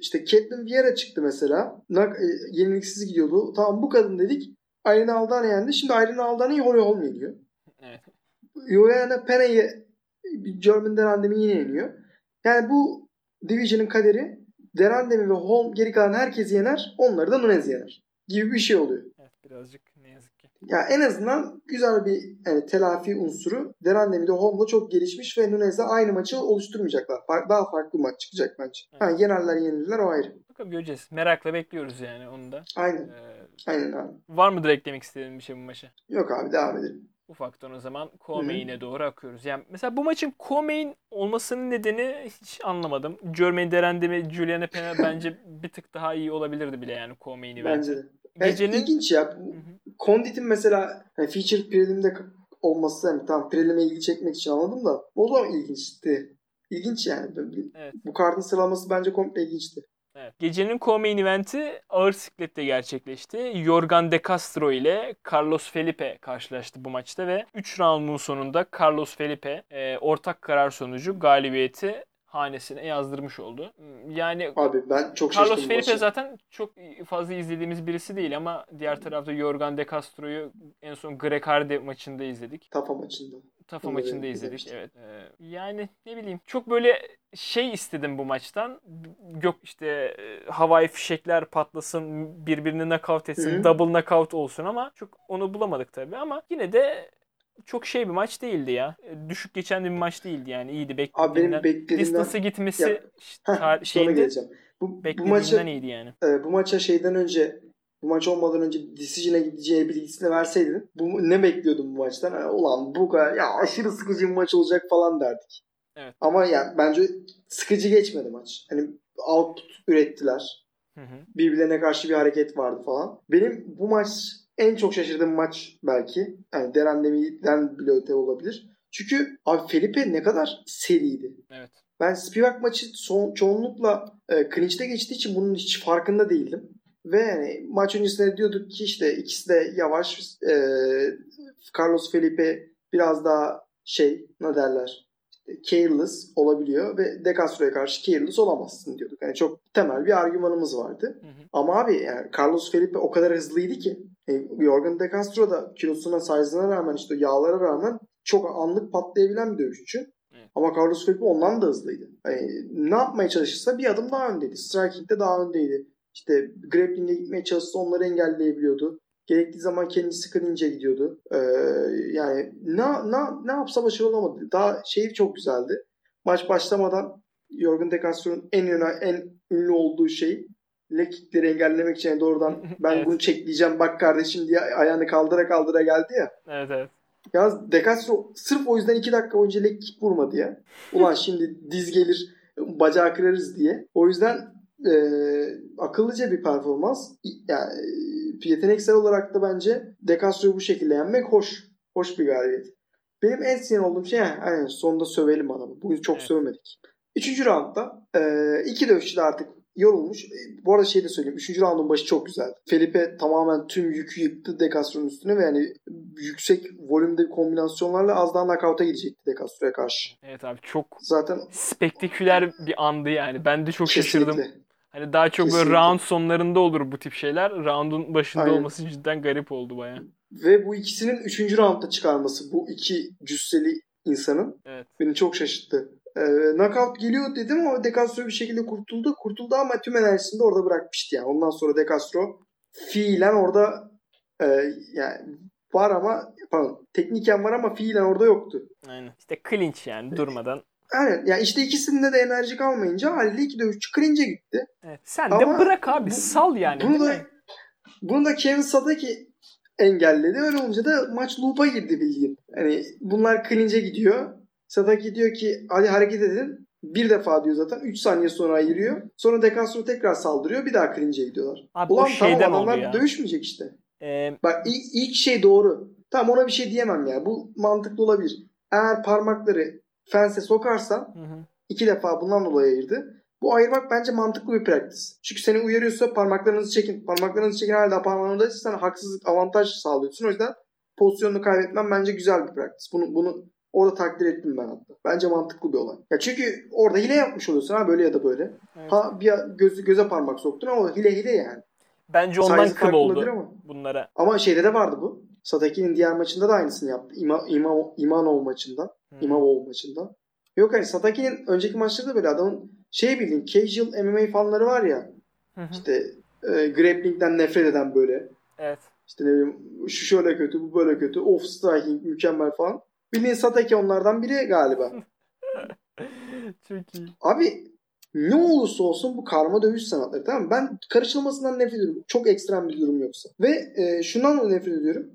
[SPEAKER 2] işte Caitlyn Vieira çıktı mesela. Nak- e, yenilgisiz gidiyordu. Tamam bu kadın dedik. Irene Aldana yendi. Şimdi Irene Aldana'yı Holly Holm yeniyor.
[SPEAKER 1] Evet.
[SPEAKER 2] Juliana Pena'yı German Derandemi yine yeniyor. Yani bu Division'ın kaderi Derandemi ve Holm geri kalan herkesi yener. Onları da Nunez yener. Gibi bir şey oluyor.
[SPEAKER 1] Evet birazcık ne yazık ki.
[SPEAKER 2] Ya en azından güzel bir yani telafi unsuru. Derandemi de Holm'la çok gelişmiş ve Nunez'le aynı maçı oluşturmayacaklar. Daha farklı bir maç çıkacak bence. Ha,
[SPEAKER 1] Evet.
[SPEAKER 2] yenerler yenilirler o ayrı.
[SPEAKER 1] Bakalım göreceğiz. Merakla bekliyoruz yani onu da.
[SPEAKER 2] Aynen.
[SPEAKER 1] Ee,
[SPEAKER 2] Aynen abi.
[SPEAKER 1] var mıdır eklemek istediğin bir şey bu maça?
[SPEAKER 2] Yok abi devam edelim.
[SPEAKER 1] Ufaktan o zaman co-main'e doğru akıyoruz. Yani mesela bu maçın co-main olmasının nedeni hiç anlamadım. Jermaine Derandemi, Juliana Pena bence bir tık daha iyi olabilirdi bile yani co-main'i.
[SPEAKER 2] Bence de.
[SPEAKER 1] Gecenin
[SPEAKER 2] ilginç ya. Condit'in mesela hani featured prelim'de olması hani tam prelim'e ilgi çekmek için anladım da o da ilginçti. İlginç yani.
[SPEAKER 1] Evet.
[SPEAKER 2] Bu kartın sıralaması bence komple ilginçti.
[SPEAKER 1] Evet. Gecenin co-main eventi ağır siklette gerçekleşti. Jorgan De Castro ile Carlos Felipe karşılaştı bu maçta ve 3 roundun sonunda Carlos Felipe e, ortak karar sonucu galibiyeti hanesine yazdırmış oldu. Yani
[SPEAKER 2] Abi ben çok
[SPEAKER 1] Carlos Felipe
[SPEAKER 2] maça.
[SPEAKER 1] zaten çok fazla izlediğimiz birisi değil ama diğer tarafta Jorgan De Castro'yu en son Greg Hardy maçında izledik.
[SPEAKER 2] Tafa maçında.
[SPEAKER 1] Tafa maçında izledik. Evet. Ee, yani ne bileyim çok böyle şey istedim bu maçtan. Gök işte e, havai fişekler patlasın, birbirini knockout etsin,
[SPEAKER 2] Hı
[SPEAKER 1] double knockout olsun ama çok onu bulamadık tabii ama yine de çok şey bir maç değildi ya. E, Düşük geçen de bir maç değildi yani. iyiydi
[SPEAKER 2] Abi benim
[SPEAKER 1] beklediğimden.
[SPEAKER 2] beklediğimden
[SPEAKER 1] Distance'a gitmesi
[SPEAKER 2] Ya, Heh, geleceğim. Bu, bu maça
[SPEAKER 1] iyiydi yani.
[SPEAKER 2] e, bu maça şeyden önce bu maç olmadan önce Decision'a gideceği bilgisini verseydin bu ne bekliyordun bu maçtan? Ha, ulan bu kadar ya aşırı sıkıcı bir maç olacak falan derdik.
[SPEAKER 1] Evet.
[SPEAKER 2] Ama yani bence sıkıcı geçmedi maç. Hani output ürettiler.
[SPEAKER 1] Hı hı.
[SPEAKER 2] birbirlerine karşı bir hareket vardı falan. Benim bu maç en çok şaşırdığım maç belki. Yani Derandemi'den bile öte olabilir. Çünkü abi Felipe ne kadar seriydi.
[SPEAKER 1] Evet.
[SPEAKER 2] Ben Spivak maçı son, çoğunlukla e, clinch'te geçtiği için bunun hiç farkında değildim. Ve yani maç öncesinde diyorduk ki işte ikisi de yavaş. E, Carlos Felipe biraz daha şey ne derler careless olabiliyor ve De Castro'ya karşı careless olamazsın diyorduk. Yani çok temel bir argümanımız vardı.
[SPEAKER 1] Hı hı.
[SPEAKER 2] Ama abi yani Carlos Felipe o kadar hızlıydı ki e, Jorgen De Castro da kilosuna, size'ına rağmen işte yağlara rağmen çok anlık patlayabilen bir dövüşçü.
[SPEAKER 1] Evet.
[SPEAKER 2] Ama Carlos Felipe ondan da hızlıydı. Yani ne yapmaya çalışırsa bir adım daha öndeydi. Striking'de daha öndeydi. İşte grappling'e gitmeye çalışsa onları engelleyebiliyordu. Gerektiği zaman kendisi clinch'e gidiyordu. Ee, yani ne, ne, ne yapsa başarılı olamadı. Daha şey çok güzeldi. Maç başlamadan Jorgen De Castro'nun en, öne, en ünlü olduğu şey leg kickleri engellemek için doğrudan ben
[SPEAKER 1] Evet.
[SPEAKER 2] bunu çekleyeceğim bak kardeşim diye ayağını kaldıra kaldıra geldi ya.
[SPEAKER 1] Evet evet.
[SPEAKER 2] Ya De Castro sırf o yüzden 2 dakika boyunca leg kick vurmadı ya. Ulan şimdi diz gelir bacağı kırarız diye. O yüzden e, akıllıca bir performans. Yani e, yeteneksel olarak da bence De Castro'yu bu şekilde yenmek hoş. Hoş bir galibiyet. Benim en sinir olduğum şey yani sonunda sövelim adamı. Bugün çok
[SPEAKER 1] Evet.
[SPEAKER 2] sövmedik. Üçüncü roundda e, iki dövüşçü de artık yorulmuş. E, bu arada şey de söyleyeyim. Üçüncü roundun başı çok güzeldi. Felipe tamamen tüm yükü yıktı De Castro'nun üstüne ve yani yüksek volümde kombinasyonlarla az daha knockout'a gidecekti De Castro'ya karşı.
[SPEAKER 1] Evet abi çok
[SPEAKER 2] Zaten
[SPEAKER 1] spektaküler bir andı yani. Ben de çok şaşırdım. Hani daha çok böyle
[SPEAKER 2] Kesinlikle.
[SPEAKER 1] round sonlarında olur bu tip şeyler. Round'un başında
[SPEAKER 2] Aynen.
[SPEAKER 1] olması cidden garip oldu baya.
[SPEAKER 2] Ve bu ikisinin üçüncü roundda çıkarması bu iki cüsseli insanın
[SPEAKER 1] Evet.
[SPEAKER 2] beni çok şaşırttı. Ee, knockout geliyor dedim ama De Castro bir şekilde kurtuldu. Kurtuldu ama tüm enerjisini de orada bırakmıştı yani. Ondan sonra De Castro fiilen orada e, yani var ama pardon tekniken var ama fiilen orada yoktu.
[SPEAKER 1] Aynen. İşte clinch yani durmadan.
[SPEAKER 2] Aynen. Ya işte ikisinde de enerji kalmayınca haliyle iki dövüşçü cringe'e gitti.
[SPEAKER 1] Evet. Sen
[SPEAKER 2] Ama
[SPEAKER 1] de bırak abi.
[SPEAKER 2] bu-
[SPEAKER 1] sal yani.
[SPEAKER 2] Bunu da
[SPEAKER 1] mi?
[SPEAKER 2] bunu da Kevin Sadaki engelledi. Öyle olunca da maç loop'a girdi bildiğin. Hani bunlar clinch'e gidiyor. Sadaki diyor ki hadi hareket edin. Bir defa diyor zaten. 3 saniye sonra ayırıyor. Sonra Dekastro tekrar saldırıyor. Bir daha clinch'e gidiyorlar.
[SPEAKER 1] Abi
[SPEAKER 2] Ulan tamam adamlar dövüşmeyecek işte.
[SPEAKER 1] Ee,
[SPEAKER 2] Bak ilk, ilk şey doğru. Tamam ona bir şey diyemem ya. Bu mantıklı olabilir. Eğer parmakları fense sokarsan
[SPEAKER 1] hı hı.
[SPEAKER 2] iki defa bundan dolayı ayırdı. Bu ayırmak bence mantıklı bir praktis. Çünkü seni uyarıyorsa parmaklarınızı çekin. Parmaklarınızı çekin hala parmağında sen haksızlık avantaj sağlıyorsun. O yüzden pozisyonunu kaybetmen bence güzel bir praktis. Bunu, bunu orada takdir ettim ben hatta. Bence mantıklı bir olay. Ya çünkü orada hile yapmış oluyorsun ha böyle ya da böyle.
[SPEAKER 1] Evet.
[SPEAKER 2] Ha bir gözü göze parmak soktun ama hile hile yani.
[SPEAKER 1] Bence ondan
[SPEAKER 2] Size
[SPEAKER 1] kıl oldu
[SPEAKER 2] ama.
[SPEAKER 1] bunlara.
[SPEAKER 2] Ama şeyde de vardı bu. Sadaki'nin diğer maçında da aynısını yaptı. İma, İma, İmanov maçında.
[SPEAKER 1] Hı.
[SPEAKER 2] İmamov maçında. Yok hani Sadaki'nin önceki maçlarda da böyle adamın şey bildiğin casual MMA fanları var ya
[SPEAKER 1] Hı hı.
[SPEAKER 2] işte e, grappling'den nefret eden böyle
[SPEAKER 1] Evet.
[SPEAKER 2] işte ne bileyim şu şöyle kötü bu böyle kötü off striking mükemmel falan. Bildiğin Sadaki onlardan biri galiba.
[SPEAKER 1] Çok iyi.
[SPEAKER 2] Abi ne olursa olsun bu karma dövüş sanatları tamam mı? Ben karışılmasından nefret ediyorum. Çok ekstrem bir durum yoksa. Ve e, şundan da nefret ediyorum.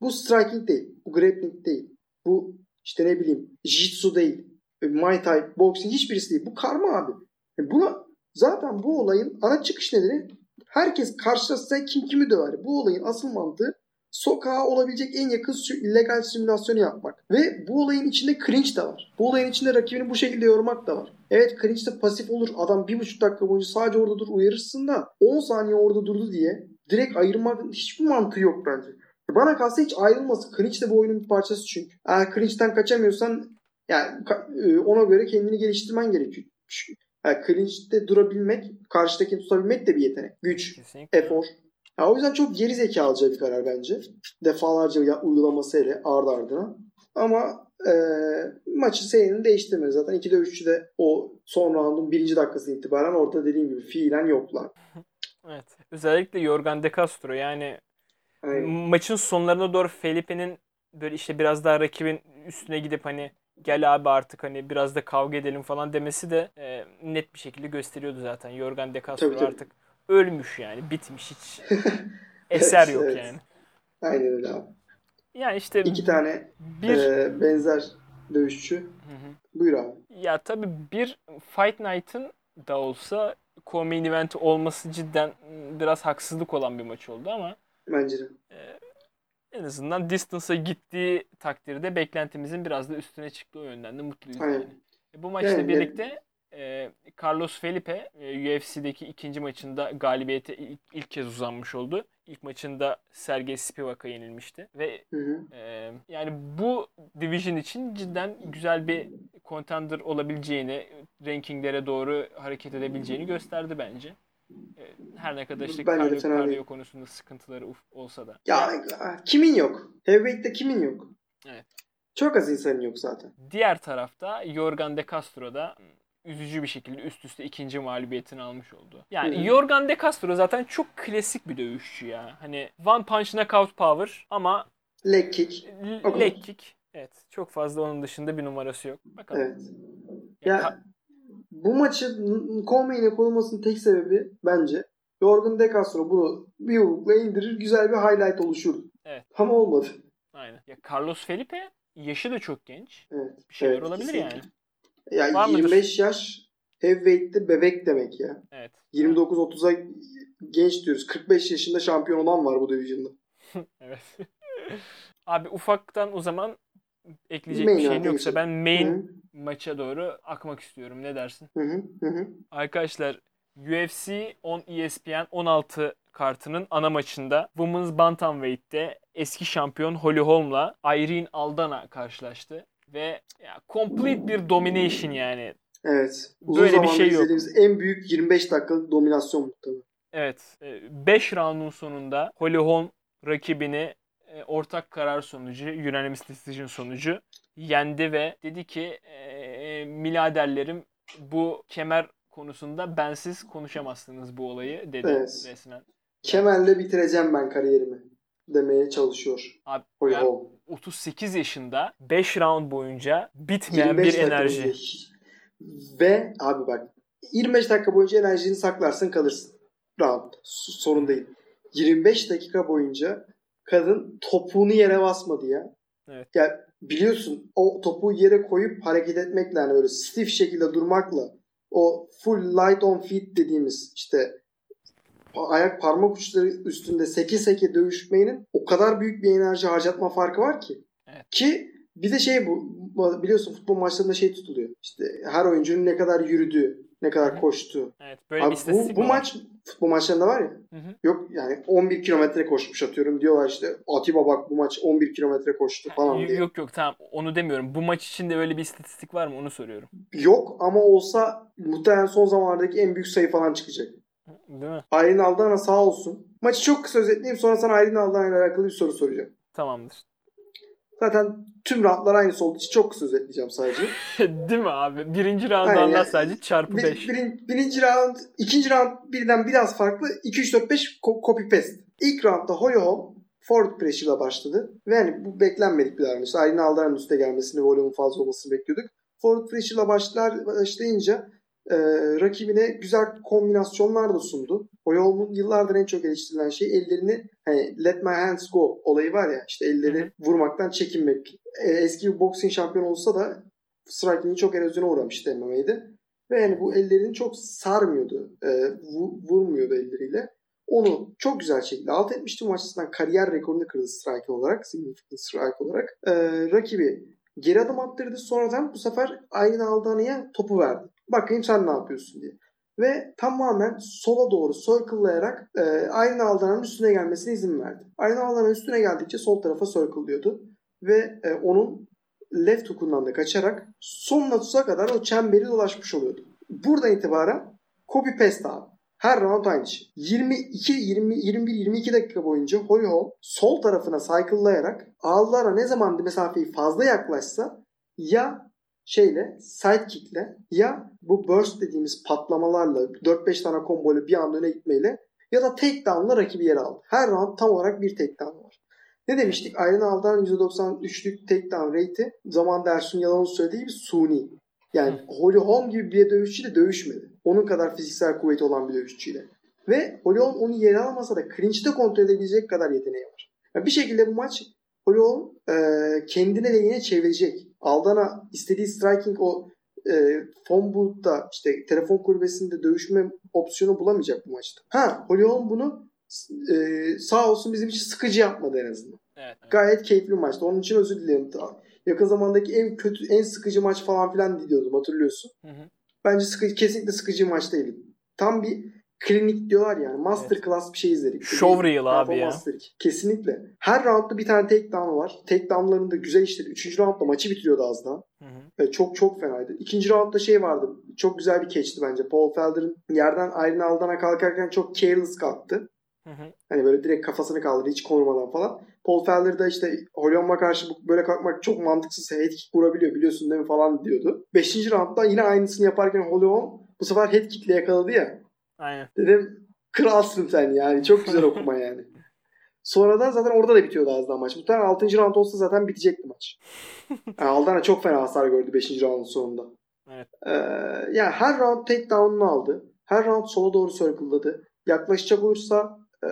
[SPEAKER 2] Bu striking değil. Bu grappling değil. Bu işte ne bileyim jitsu değil. e, Muay Thai, boxing hiçbirisi değil. Bu karma abi. E buna zaten bu olayın ana çıkış nedeni herkes karşılaşsa kim kimi döver. Bu olayın asıl mantığı sokağa olabilecek en yakın sü- legal simülasyonu yapmak. Ve bu olayın içinde cringe de var. Bu olayın içinde rakibini bu şekilde yormak da var. Evet cringe de pasif olur. Adam bir buçuk dakika boyunca sadece orada dur uyarırsın da 10 saniye orada durdu diye direkt ayırmak hiçbir mantığı yok bence. Bana kalsa hiç ayrılmasın. Cringe de bu oyunun bir parçası çünkü. Eğer cringe'den kaçamıyorsan yani e, ona göre kendini geliştirmen gerekiyor. Yani cringe'de durabilmek, karşıdakini tutabilmek de bir yetenek. Güç,
[SPEAKER 1] Kesinlikle.
[SPEAKER 2] efor. Ya o yüzden çok geri zekalıca bir karar bence. Defalarca ya, uygulaması hele ardı ardına. Ama e, maçın seyrini değiştirmedi. Zaten iki dövüşçü de o son roundun birinci dakikasından itibaren orada dediğim gibi fiilen yoklar.
[SPEAKER 1] Evet. Özellikle Jorgan De Castro yani
[SPEAKER 2] Aynen.
[SPEAKER 1] maçın sonlarına doğru Felipe'nin böyle işte biraz daha rakibin üstüne gidip hani gel abi artık hani biraz da kavga edelim falan demesi de e, net bir şekilde gösteriyordu zaten. Jorgan De Castro
[SPEAKER 2] Tabii, tabii.
[SPEAKER 1] artık ölmüş yani bitmiş hiç eser yok
[SPEAKER 2] Evet.
[SPEAKER 1] yani.
[SPEAKER 2] Aynen öyle abi.
[SPEAKER 1] Yani işte
[SPEAKER 2] İki tane
[SPEAKER 1] bir
[SPEAKER 2] e, benzer dövüşçü.
[SPEAKER 1] Hı hı.
[SPEAKER 2] Buyur abi.
[SPEAKER 1] Ya tabii bir Fight Night'ın da olsa co-main event olması cidden biraz haksızlık olan bir maç oldu ama
[SPEAKER 2] Bence de.
[SPEAKER 1] en azından distance'a gittiği takdirde beklentimizin biraz da üstüne çıktığı yönden de mutluyuz
[SPEAKER 2] Aynen.
[SPEAKER 1] yani. E, Bu maçla
[SPEAKER 2] Yani-
[SPEAKER 1] birlikte e, Carlos Felipe e, UFC'deki ikinci maçında galibiyete ilk, ilk kez uzanmış oldu. İlk maçında Sergey Spivak'a yenilmişti ve
[SPEAKER 2] Hı hı.
[SPEAKER 1] ee, yani bu division için cidden güzel bir contender olabileceğini, rankinglere doğru hareket edebileceğini gösterdi bence. Her ne kadar işte kardiyo, kardiyo konusunda sıkıntıları uf- olsa da.
[SPEAKER 2] Ya kimin yok? Heavyweight'te kimin yok?
[SPEAKER 1] Evet.
[SPEAKER 2] Çok az insanın yok zaten.
[SPEAKER 1] Diğer tarafta Jorgan De Castro da üzücü bir şekilde üst üste ikinci mağlubiyetini almış oldu. Yani
[SPEAKER 2] Hı hı.
[SPEAKER 1] Jorgan De Castro zaten çok klasik bir dövüşçü ya. Hani one punch knockout power ama
[SPEAKER 2] Leg kick.
[SPEAKER 1] l- leg kick. Evet. Çok fazla onun dışında bir numarası yok. Bakalım.
[SPEAKER 2] Evet.
[SPEAKER 1] Ya
[SPEAKER 2] Ya bu maçın Coleman'e konulmasının tek sebebi bence Jorgen De Castro bunu bir yumrukla indirir güzel bir highlight oluşur.
[SPEAKER 1] Evet.
[SPEAKER 2] Ama olmadı.
[SPEAKER 1] Aynen. Ya Carlos Felipe yaşı da çok genç.
[SPEAKER 2] Evet.
[SPEAKER 1] Bir şeyler
[SPEAKER 2] Evet,
[SPEAKER 1] olabilir
[SPEAKER 2] kesinlikle.
[SPEAKER 1] yani.
[SPEAKER 2] Ya
[SPEAKER 1] Var mıdır?
[SPEAKER 2] 25 yaş heavyweight'te bebek demek ya.
[SPEAKER 1] Evet.
[SPEAKER 2] 29-30'a genç diyoruz. 45 yaşında şampiyon olan var bu division'da.
[SPEAKER 1] Evet. Abi ufaktan o zaman ekleyecek
[SPEAKER 2] Main
[SPEAKER 1] bir şeyin yoksa ben main
[SPEAKER 2] Hı
[SPEAKER 1] maça doğru akmak istiyorum. Ne dersin?
[SPEAKER 2] hı hı hı.
[SPEAKER 1] Arkadaşlar UFC 10 ESPN 16 kartının ana maçında Women's Bantamweight'te eski şampiyon Holly Holm'la Irene Aldana karşılaştı. Ve ya, complete bir domination yani.
[SPEAKER 2] Evet. Uzun
[SPEAKER 1] Böyle bir şey yok.
[SPEAKER 2] en büyük 25 dakikalık dominasyon muhtemelen.
[SPEAKER 1] Evet. 5 roundun sonunda Holly Holm rakibini e, ortak karar sonucu, unanimous decision sonucu yendi ve dedi ki e, miladerlerim bu kemer konusunda bensiz konuşamazsınız bu olayı dedi
[SPEAKER 2] Evet.
[SPEAKER 1] resmen.
[SPEAKER 2] Kemerle bitireceğim ben kariyerimi demeye çalışıyor.
[SPEAKER 1] Abi,
[SPEAKER 2] Holly
[SPEAKER 1] yani
[SPEAKER 2] Holm.
[SPEAKER 1] 38 yaşında 5 round boyunca bitmeyen
[SPEAKER 2] 25
[SPEAKER 1] bir enerji.
[SPEAKER 2] boyunca Ve abi bak 25 dakika boyunca enerjini saklarsın kalırsın. Rahat. Sorun değil. 25 dakika boyunca kadın topuğunu yere basmadı ya.
[SPEAKER 1] Evet.
[SPEAKER 2] Ya biliyorsun o topuğu yere koyup hareket etmekle yani böyle stiff şekilde durmakla o full light on feet dediğimiz işte ayak parmak uçları üstünde seke seke dövüşmenin o kadar büyük bir enerji harcatma farkı var ki.
[SPEAKER 1] Evet.
[SPEAKER 2] Ki bir de şey bu biliyorsun futbol maçlarında şey tutuluyor. İşte her oyuncunun ne kadar yürüdüğü, ne kadar koştuğu.
[SPEAKER 1] Evet böyle
[SPEAKER 2] Abi
[SPEAKER 1] bir
[SPEAKER 2] bu, bu
[SPEAKER 1] var?
[SPEAKER 2] maç futbol maçlarında var ya.
[SPEAKER 1] Hı hı.
[SPEAKER 2] Yok yani 11 kilometre koşmuş atıyorum diyorlar işte Atiba bak bu maç 11 kilometre koştu falan
[SPEAKER 1] Y-
[SPEAKER 2] diye.
[SPEAKER 1] Yok yok tamam onu demiyorum. Bu maç için de böyle bir istatistik var mı onu soruyorum.
[SPEAKER 2] Yok ama olsa muhtemelen son zamanlardaki en büyük sayı falan çıkacak.
[SPEAKER 1] Değil mi?
[SPEAKER 2] Aylin Aldana sağ olsun. Maçı çok kısa özetleyeyim sonra sana Aylin Aldana ile alakalı bir soru soracağım.
[SPEAKER 1] Tamamdır.
[SPEAKER 2] Zaten tüm rahatlar aynısı olduğu için çok kısa özetleyeceğim sadece.
[SPEAKER 1] Değil mi abi? Birinci round
[SPEAKER 2] Aynen
[SPEAKER 1] anlat
[SPEAKER 2] yani.
[SPEAKER 1] sadece çarpı
[SPEAKER 2] Bir,
[SPEAKER 1] 5.
[SPEAKER 2] birin- birinci round, ikinci round birden biraz farklı. 2, 3, 4, 5 copy paste. İlk roundda Holly Holm forward pressure'la başladı. Ve hani bu beklenmedik bir davranış. Aylin Aldana'nın üste gelmesini, volümün fazla olmasını bekliyorduk. Forward pressure'la başlar, başlayınca e, rakibine güzel kombinasyonlar da sundu. Holly Holm'un yıllardır en çok eleştirilen şey ellerini hani let my hands go olayı var ya işte elleri vurmaktan çekinmek. E, eski bir boxing şampiyonu olsa da striking'i çok erozyona uğramıştı MMA'de. Ve yani bu ellerini çok sarmıyordu. E, vu- vurmuyordu elleriyle. Onu çok güzel şekilde alt etmişti. Maç açısından kariyer rekorunu kırdı strike olarak. Significant strike olarak. E, rakibi geri adım attırdı. Sonradan bu sefer aynı Aldana'ya topu verdi. Bakayım sen ne yapıyorsun diye. Ve tamamen sola doğru circle'layarak e, aynı Aldana'nın üstüne gelmesine izin verdi. Aynı Aldana'nın üstüne geldikçe sol tarafa circle'lıyordu. Ve e, onun left hook'undan da kaçarak sonuna tuza kadar o çemberi dolaşmış oluyordu. Buradan itibaren copy paste abi. Her round aynı şey. 22, 20, 21, 22 dakika boyunca Holly Holm sol tarafına cycle'layarak ağızlara ne zaman mesafeyi fazla yaklaşsa ya şeyle sidekick'le ya bu burst dediğimiz patlamalarla 4-5 tane komboyla bir anda öne gitmeyle ya da takedown'la rakibi yere aldı. Her round tam olarak bir takedown var. Ne demiştik? Iron Aldan %93'lük takedown rate'i zaman Ersun Yalan'ın söylediği gibi suni. Yani Holly Holm gibi bir dövüşçüyle dövüşmedi. Onun kadar fiziksel kuvveti olan bir dövüşçüyle. Ve Holly Holm onu yere almasa da clinch'te kontrol edebilecek kadar yeteneği var. Yani bir şekilde bu maç Holly Holm e, kendine lehine çevirecek. Aldana istediği striking o e, phone booth'ta işte telefon kulübesinde dövüşme opsiyonu bulamayacak bu maçta. Ha Holly bunu e, sağ olsun bizim için sıkıcı yapmadı en azından.
[SPEAKER 1] Evet, evet.
[SPEAKER 2] Gayet keyifli maçtı. Onun için özür dilerim. Yakın zamandaki en kötü, en sıkıcı maç falan filan diyordum hatırlıyorsun.
[SPEAKER 1] Hı hı.
[SPEAKER 2] Bence sıkıcı, kesinlikle sıkıcı maç değildi. Tam bir klinik diyorlar yani. Masterclass bir şey izledik.
[SPEAKER 1] Show
[SPEAKER 2] Bir
[SPEAKER 1] reel abi ya.
[SPEAKER 2] dedik. Kesinlikle. Her roundda bir tane takedown var. Takedownlarını da güzel işledi. Üçüncü roundda maçı bitiriyordu az daha.
[SPEAKER 1] Hı
[SPEAKER 2] çok çok fenaydı. İkinci roundda şey vardı. Çok güzel bir catch'ti bence. Paul Felder'ın yerden Iron Aldan'a kalkarken çok careless kalktı.
[SPEAKER 1] Hı hı.
[SPEAKER 2] Hani böyle direkt kafasını kaldırdı hiç korumadan falan. Paul Felder da işte Holloway'a karşı böyle kalkmak çok mantıksız. Head kick vurabiliyor biliyorsun değil mi falan diyordu. Beşinci roundda yine aynısını yaparken Holloway bu sefer head kick'le yakaladı ya.
[SPEAKER 1] Aynen.
[SPEAKER 2] Dedim kralsın sen yani. Çok güzel okuma yani. Sonradan zaten orada da bitiyordu az daha maç. Muhtemelen 6. round olsa zaten bitecekti maç. Yani Aldana çok fena hasar gördü 5. roundun sonunda.
[SPEAKER 1] Evet.
[SPEAKER 2] Ee, yani her round takedown'unu aldı. Her round sola doğru circle'ladı. Yaklaşacak olursa e,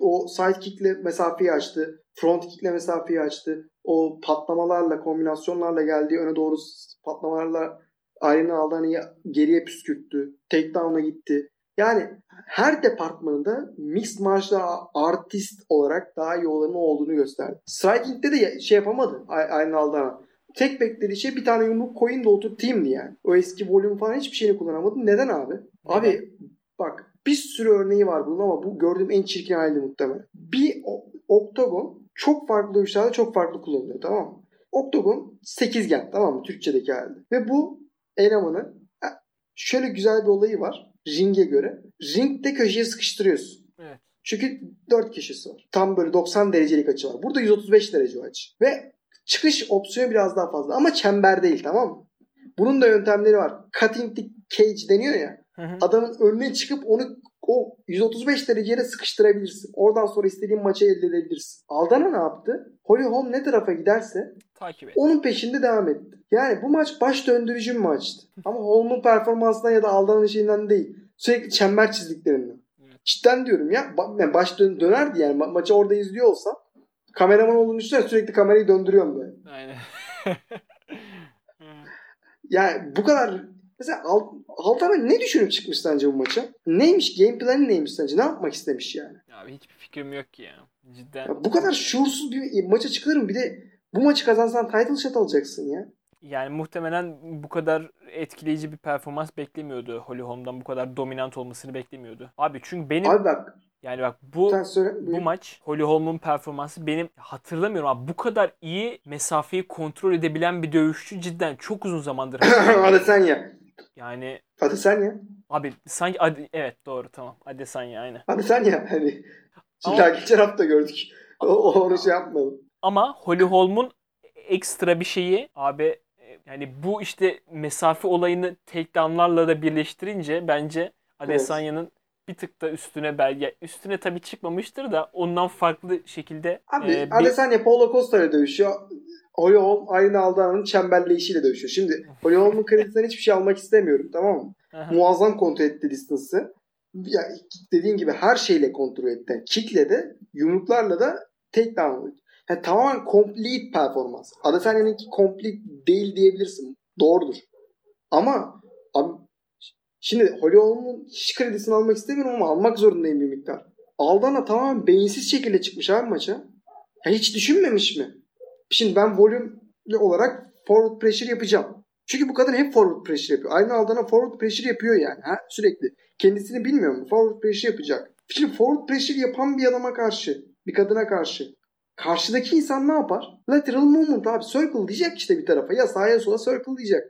[SPEAKER 2] o side kick'le mesafeyi açtı. Front kick'le mesafeyi açtı. O patlamalarla, kombinasyonlarla geldiği öne doğru patlamalarla Iron Aldana'yı geriye püskürttü. Takedown'a gitti. Yani her departmanında mixed martial artist olarak daha iyi olanı olduğunu gösterdi. Striking'de de şey yapamadı Iron Aldana. Tek beklediği şey bir tane yumruk koyun da oturtayımdı yani. O eski volüm falan hiçbir şeyini kullanamadı. Neden abi? Abi bak bir sürü örneği var bunun ama bu gördüğüm en çirkin halde muhtemelen. Bir oktagon çok farklı dövüşlerde çok farklı kullanılıyor tamam mı? Oktagon sekizgen tamam mı Türkçedeki halde. Ve bu elemanın ha, şöyle güzel bir olayı var ringe göre. Ringde köşeye sıkıştırıyorsun.
[SPEAKER 1] Evet.
[SPEAKER 2] Çünkü 4 köşesi var. Tam böyle 90 derecelik açı var. Burada 135 derece açı. Ve çıkış opsiyonu biraz daha fazla. Ama çember değil tamam mı? Bunun da yöntemleri var. Cutting the cage deniyor ya.
[SPEAKER 1] Hı hı.
[SPEAKER 2] Adamın önüne çıkıp onu o 135 dereceye sıkıştırabilirsin. Oradan sonra istediğin maçı elde edebilirsin. Aldana ne yaptı? Holly Holm ne tarafa giderse
[SPEAKER 1] Takip et.
[SPEAKER 2] onun peşinde devam etti. Yani bu maç baş döndürücü bir maçtı. Ama Holm'un performansından ya da Aldana'nın şeyinden değil. Sürekli çember çizdiklerinden.
[SPEAKER 1] Evet.
[SPEAKER 2] Cidden diyorum ya. Yani baş dön dönerdi yani. Ma- maçı orada izliyor olsam. Kameraman olduğunu düşünsene sürekli kamerayı döndürüyorum böyle.
[SPEAKER 1] Aynen.
[SPEAKER 2] Yani bu kadar mesela Al- Aldana ne düşünüp çıkmış sence bu maça? Neymiş? Game planı neymiş sence? Ne yapmak istemiş yani?
[SPEAKER 1] Abi hiçbir fikrim yok ki ya. Cidden.
[SPEAKER 2] Ya bu kadar şuursuz bir maça çıkılır mı? Bir de bu maçı kazansan title shot alacaksın ya.
[SPEAKER 1] Yani muhtemelen bu kadar etkileyici bir performans beklemiyordu. Holly Holm'dan bu kadar dominant olmasını beklemiyordu. Abi çünkü benim
[SPEAKER 2] Abi bak
[SPEAKER 1] yani bak bu
[SPEAKER 2] sen söyle.
[SPEAKER 1] bu maç Holly Holm'un performansı benim hatırlamıyorum abi bu kadar iyi mesafeyi kontrol edebilen bir dövüşçü cidden çok uzun zamandır hatırlamıyorum.
[SPEAKER 2] Adesanya.
[SPEAKER 1] Yani
[SPEAKER 2] Adesanya.
[SPEAKER 1] abi sanki Ade- evet doğru tamam Adesanya aynı.
[SPEAKER 2] Adesanya. Hani
[SPEAKER 1] Ama-
[SPEAKER 2] Ama... geçen hafta gördük. O, o onu şey yapmadım.
[SPEAKER 1] Ama Holly Holm'un ekstra bir şeyi abi e, yani bu işte mesafe olayını takedownlarla da birleştirince bence Adesanya'nın bir tık da üstüne belge üstüne tabii çıkmamıştır da ondan farklı şekilde
[SPEAKER 2] Abi
[SPEAKER 1] e, bir-
[SPEAKER 2] Adesanya Paulo Costa ile dövüşüyor. Holly Holm aynı Aldana'nın çemberleyişiyle dövüşüyor. Şimdi Holly Holm'un kredisinden hiçbir şey almak istemiyorum tamam mı?
[SPEAKER 1] Aha.
[SPEAKER 2] Muazzam kontrol etti distance'ı. Ya, dediğin gibi her şeyle kontrol etti. Kickle de yumruklarla da takedown. Yani tamamen complete performans. Adesanya'nınki complete değil diyebilirsin. Doğrudur. Ama abi şimdi Holly Holm'un hiç kredisini almak istemiyorum ama almak zorundayım bir miktar. Aldana tamamen beyinsiz şekilde çıkmış abi maça. Ya hiç düşünmemiş mi? Şimdi ben volümlü olarak forward pressure yapacağım. Çünkü bu kadın hep forward pressure yapıyor. Aynı Aldana forward pressure yapıyor yani. Ha? Sürekli. Kendisini bilmiyor mu? Forward pressure yapacak. Şimdi forward pressure yapan bir adama karşı, bir kadına karşı karşıdaki insan ne yapar? Lateral movement abi. Circle diyecek işte bir tarafa. Ya sağa sola circle diyecek.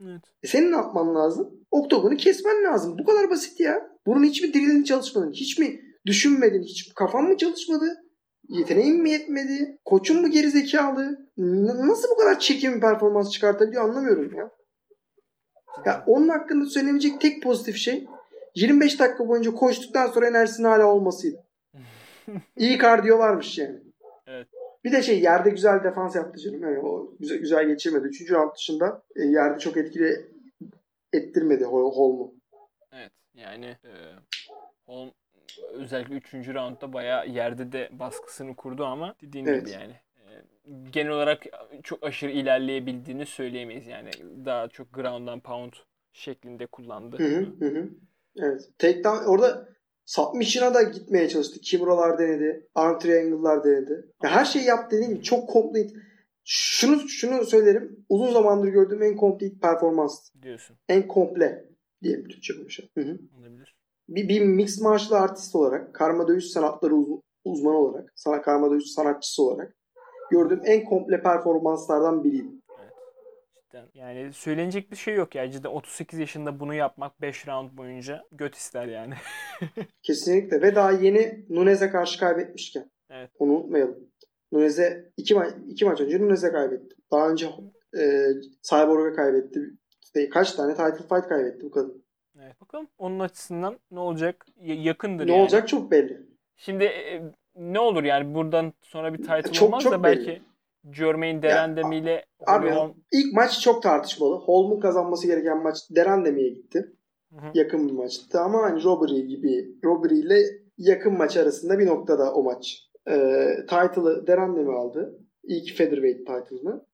[SPEAKER 1] Evet.
[SPEAKER 2] E senin ne yapman lazım? Oktogonu kesmen lazım. Bu kadar basit ya. Bunun hiçbir drillini çalışmadın. Hiç mi düşünmedin? Hiç kafan mı çalışmadı? Yeteneğin mi yetmedi? Koçun mu geri zekalı? N- nasıl bu kadar çirkin bir performans çıkartabiliyor anlamıyorum ya. Ya onun hakkında söylenebilecek tek pozitif şey 25 dakika boyunca koştuktan sonra enerjisinin hala olmasıydı. İyi kardiyo varmış yani.
[SPEAKER 1] Evet.
[SPEAKER 2] Bir de şey yerde güzel defans yaptı canım. Yani o güzel, güzel geçirmedi. Üçüncü round dışında e, yerde çok etkili ettirmedi Hol- Holm'u.
[SPEAKER 1] Evet. Yani e, Holm özellikle 3. roundda bayağı yerde de baskısını kurdu ama dediğin
[SPEAKER 2] Evet.
[SPEAKER 1] gibi yani e, genel olarak çok aşırı ilerleyebildiğini söyleyemeyiz yani. Daha çok ground and pound şeklinde kullandı.
[SPEAKER 2] Hı hı, hı hı. Evet. Takedown orada submission'a da gitmeye çalıştı. Kimuralar denedi. Arm triangle'lar denedi. Ya her şeyi yaptı dediğim gibi çok complete. Şunu şunu söylerim. Uzun zamandır gördüğüm en complete performans.
[SPEAKER 1] diyorsun.
[SPEAKER 2] En komple diyelim Türkçe konuşalım. Hı hı.
[SPEAKER 1] Olabilir.
[SPEAKER 2] Bir, bir mixed martial artist olarak, karma dövüş sanatları uz- uzmanı olarak, sana karma dövüş sanatçısı olarak gördüğüm en komple performanslardan biriydi.
[SPEAKER 1] Cidden. Yani söylenecek bir şey yok ya. Cidden 38 yaşında bunu yapmak 5 round boyunca göt ister yani.
[SPEAKER 2] Kesinlikle ve daha yeni Nunez'e karşı kaybetmişken.
[SPEAKER 1] Evet.
[SPEAKER 2] Onu unutmayalım. Nunez'e iki, ma- iki maç önce Nunez'e kaybetti. Daha önce e, Cyborg'a kaybetti. Kaç tane title fight kaybetti bu kadın.
[SPEAKER 1] evet. Bakalım onun açısından ne olacak? Y- yakındır
[SPEAKER 2] Ne
[SPEAKER 1] yani.
[SPEAKER 2] olacak çok belli.
[SPEAKER 1] Şimdi e, ne olur yani buradan sonra bir title
[SPEAKER 2] Çok-
[SPEAKER 1] olmaz
[SPEAKER 2] çok
[SPEAKER 1] da
[SPEAKER 2] belli.
[SPEAKER 1] belki Jermaine Derendem ile
[SPEAKER 2] Abi
[SPEAKER 1] Holm-
[SPEAKER 2] ilk maç çok tartışmalı. Holm'un kazanması gereken maç Derandemi'ye gitti.
[SPEAKER 1] Hı hı.
[SPEAKER 2] Yakın bir maçtı ama hani Robbery gibi Robbery ile yakın maç arasında bir noktada o maç. Ee, title'ı Derandemi aldı. İlk featherweight title'ını.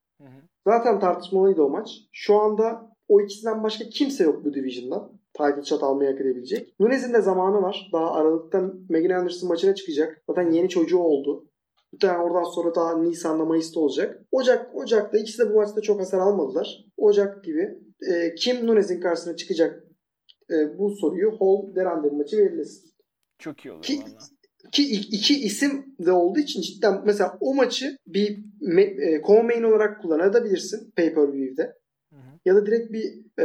[SPEAKER 2] Zaten tartışmalıydı o maç. Şu anda o ikisinden başka kimse yok bu division'da. Title shot almaya hak edebilecek. Nunez'in de zamanı var. Daha Aralık'ta Megan Anderson maçına çıkacak. Zaten yeni çocuğu oldu. Muhtemelen oradan sonra daha Nisan'da Mayıs'ta olacak. Ocak, Ocak'ta ikisi de bu maçta çok hasar almadılar. Ocak gibi. E, kim Nunez'in karşısına çıkacak e, bu soruyu Hall Derandem maçı belirlesin.
[SPEAKER 1] Çok iyi olur
[SPEAKER 2] Ki-
[SPEAKER 1] valla.
[SPEAKER 2] Ki ik- iki isim de olduğu için cidden mesela o maçı bir e, co-main olarak kullanabilirsin pay-per-view'de. Ya da direkt bir e,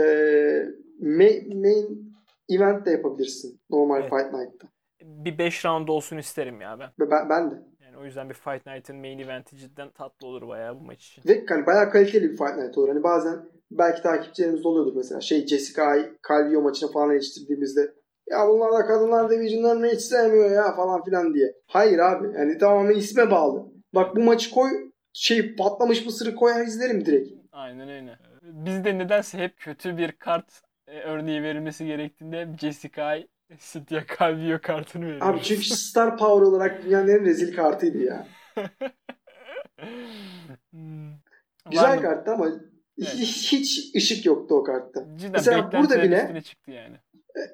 [SPEAKER 2] ma- main event de yapabilirsin normal
[SPEAKER 1] Evet.
[SPEAKER 2] Fight Night'ta.
[SPEAKER 1] Bir 5 round olsun isterim ya ben.
[SPEAKER 2] Ben, ben de.
[SPEAKER 1] Yani o yüzden bir Fight Night'ın main eventi cidden tatlı olur bayağı bu maç için.
[SPEAKER 2] Ve hani bayağı kaliteli bir Fight Night olur. Hani bazen belki takipçilerimiz oluyordur mesela. Şey Jessica Calvillo maçını falan eleştirdiğimizde ya bunlar da kadınlar divisionlarını hiç sevmiyor ya falan filan diye. Hayır abi yani tamamen isme bağlı. Bak bu maçı koy şey patlamış mısırı koyar izlerim direkt.
[SPEAKER 1] Aynen öyle. Bizde nedense hep kötü bir kart e, örneği verilmesi gerektiğinde hep Jessica'yı Cynthia Calvillo kartını veriyoruz.
[SPEAKER 2] Abi çünkü Star Power olarak dünyanın en rezil kartıydı ya.
[SPEAKER 1] Hmm.
[SPEAKER 2] Güzel karttı ama
[SPEAKER 1] Evet.
[SPEAKER 2] hiç, hiç ışık yoktu o kartta.
[SPEAKER 1] Cidden
[SPEAKER 2] Mesela burada bile-
[SPEAKER 1] üstüne çıktı yani.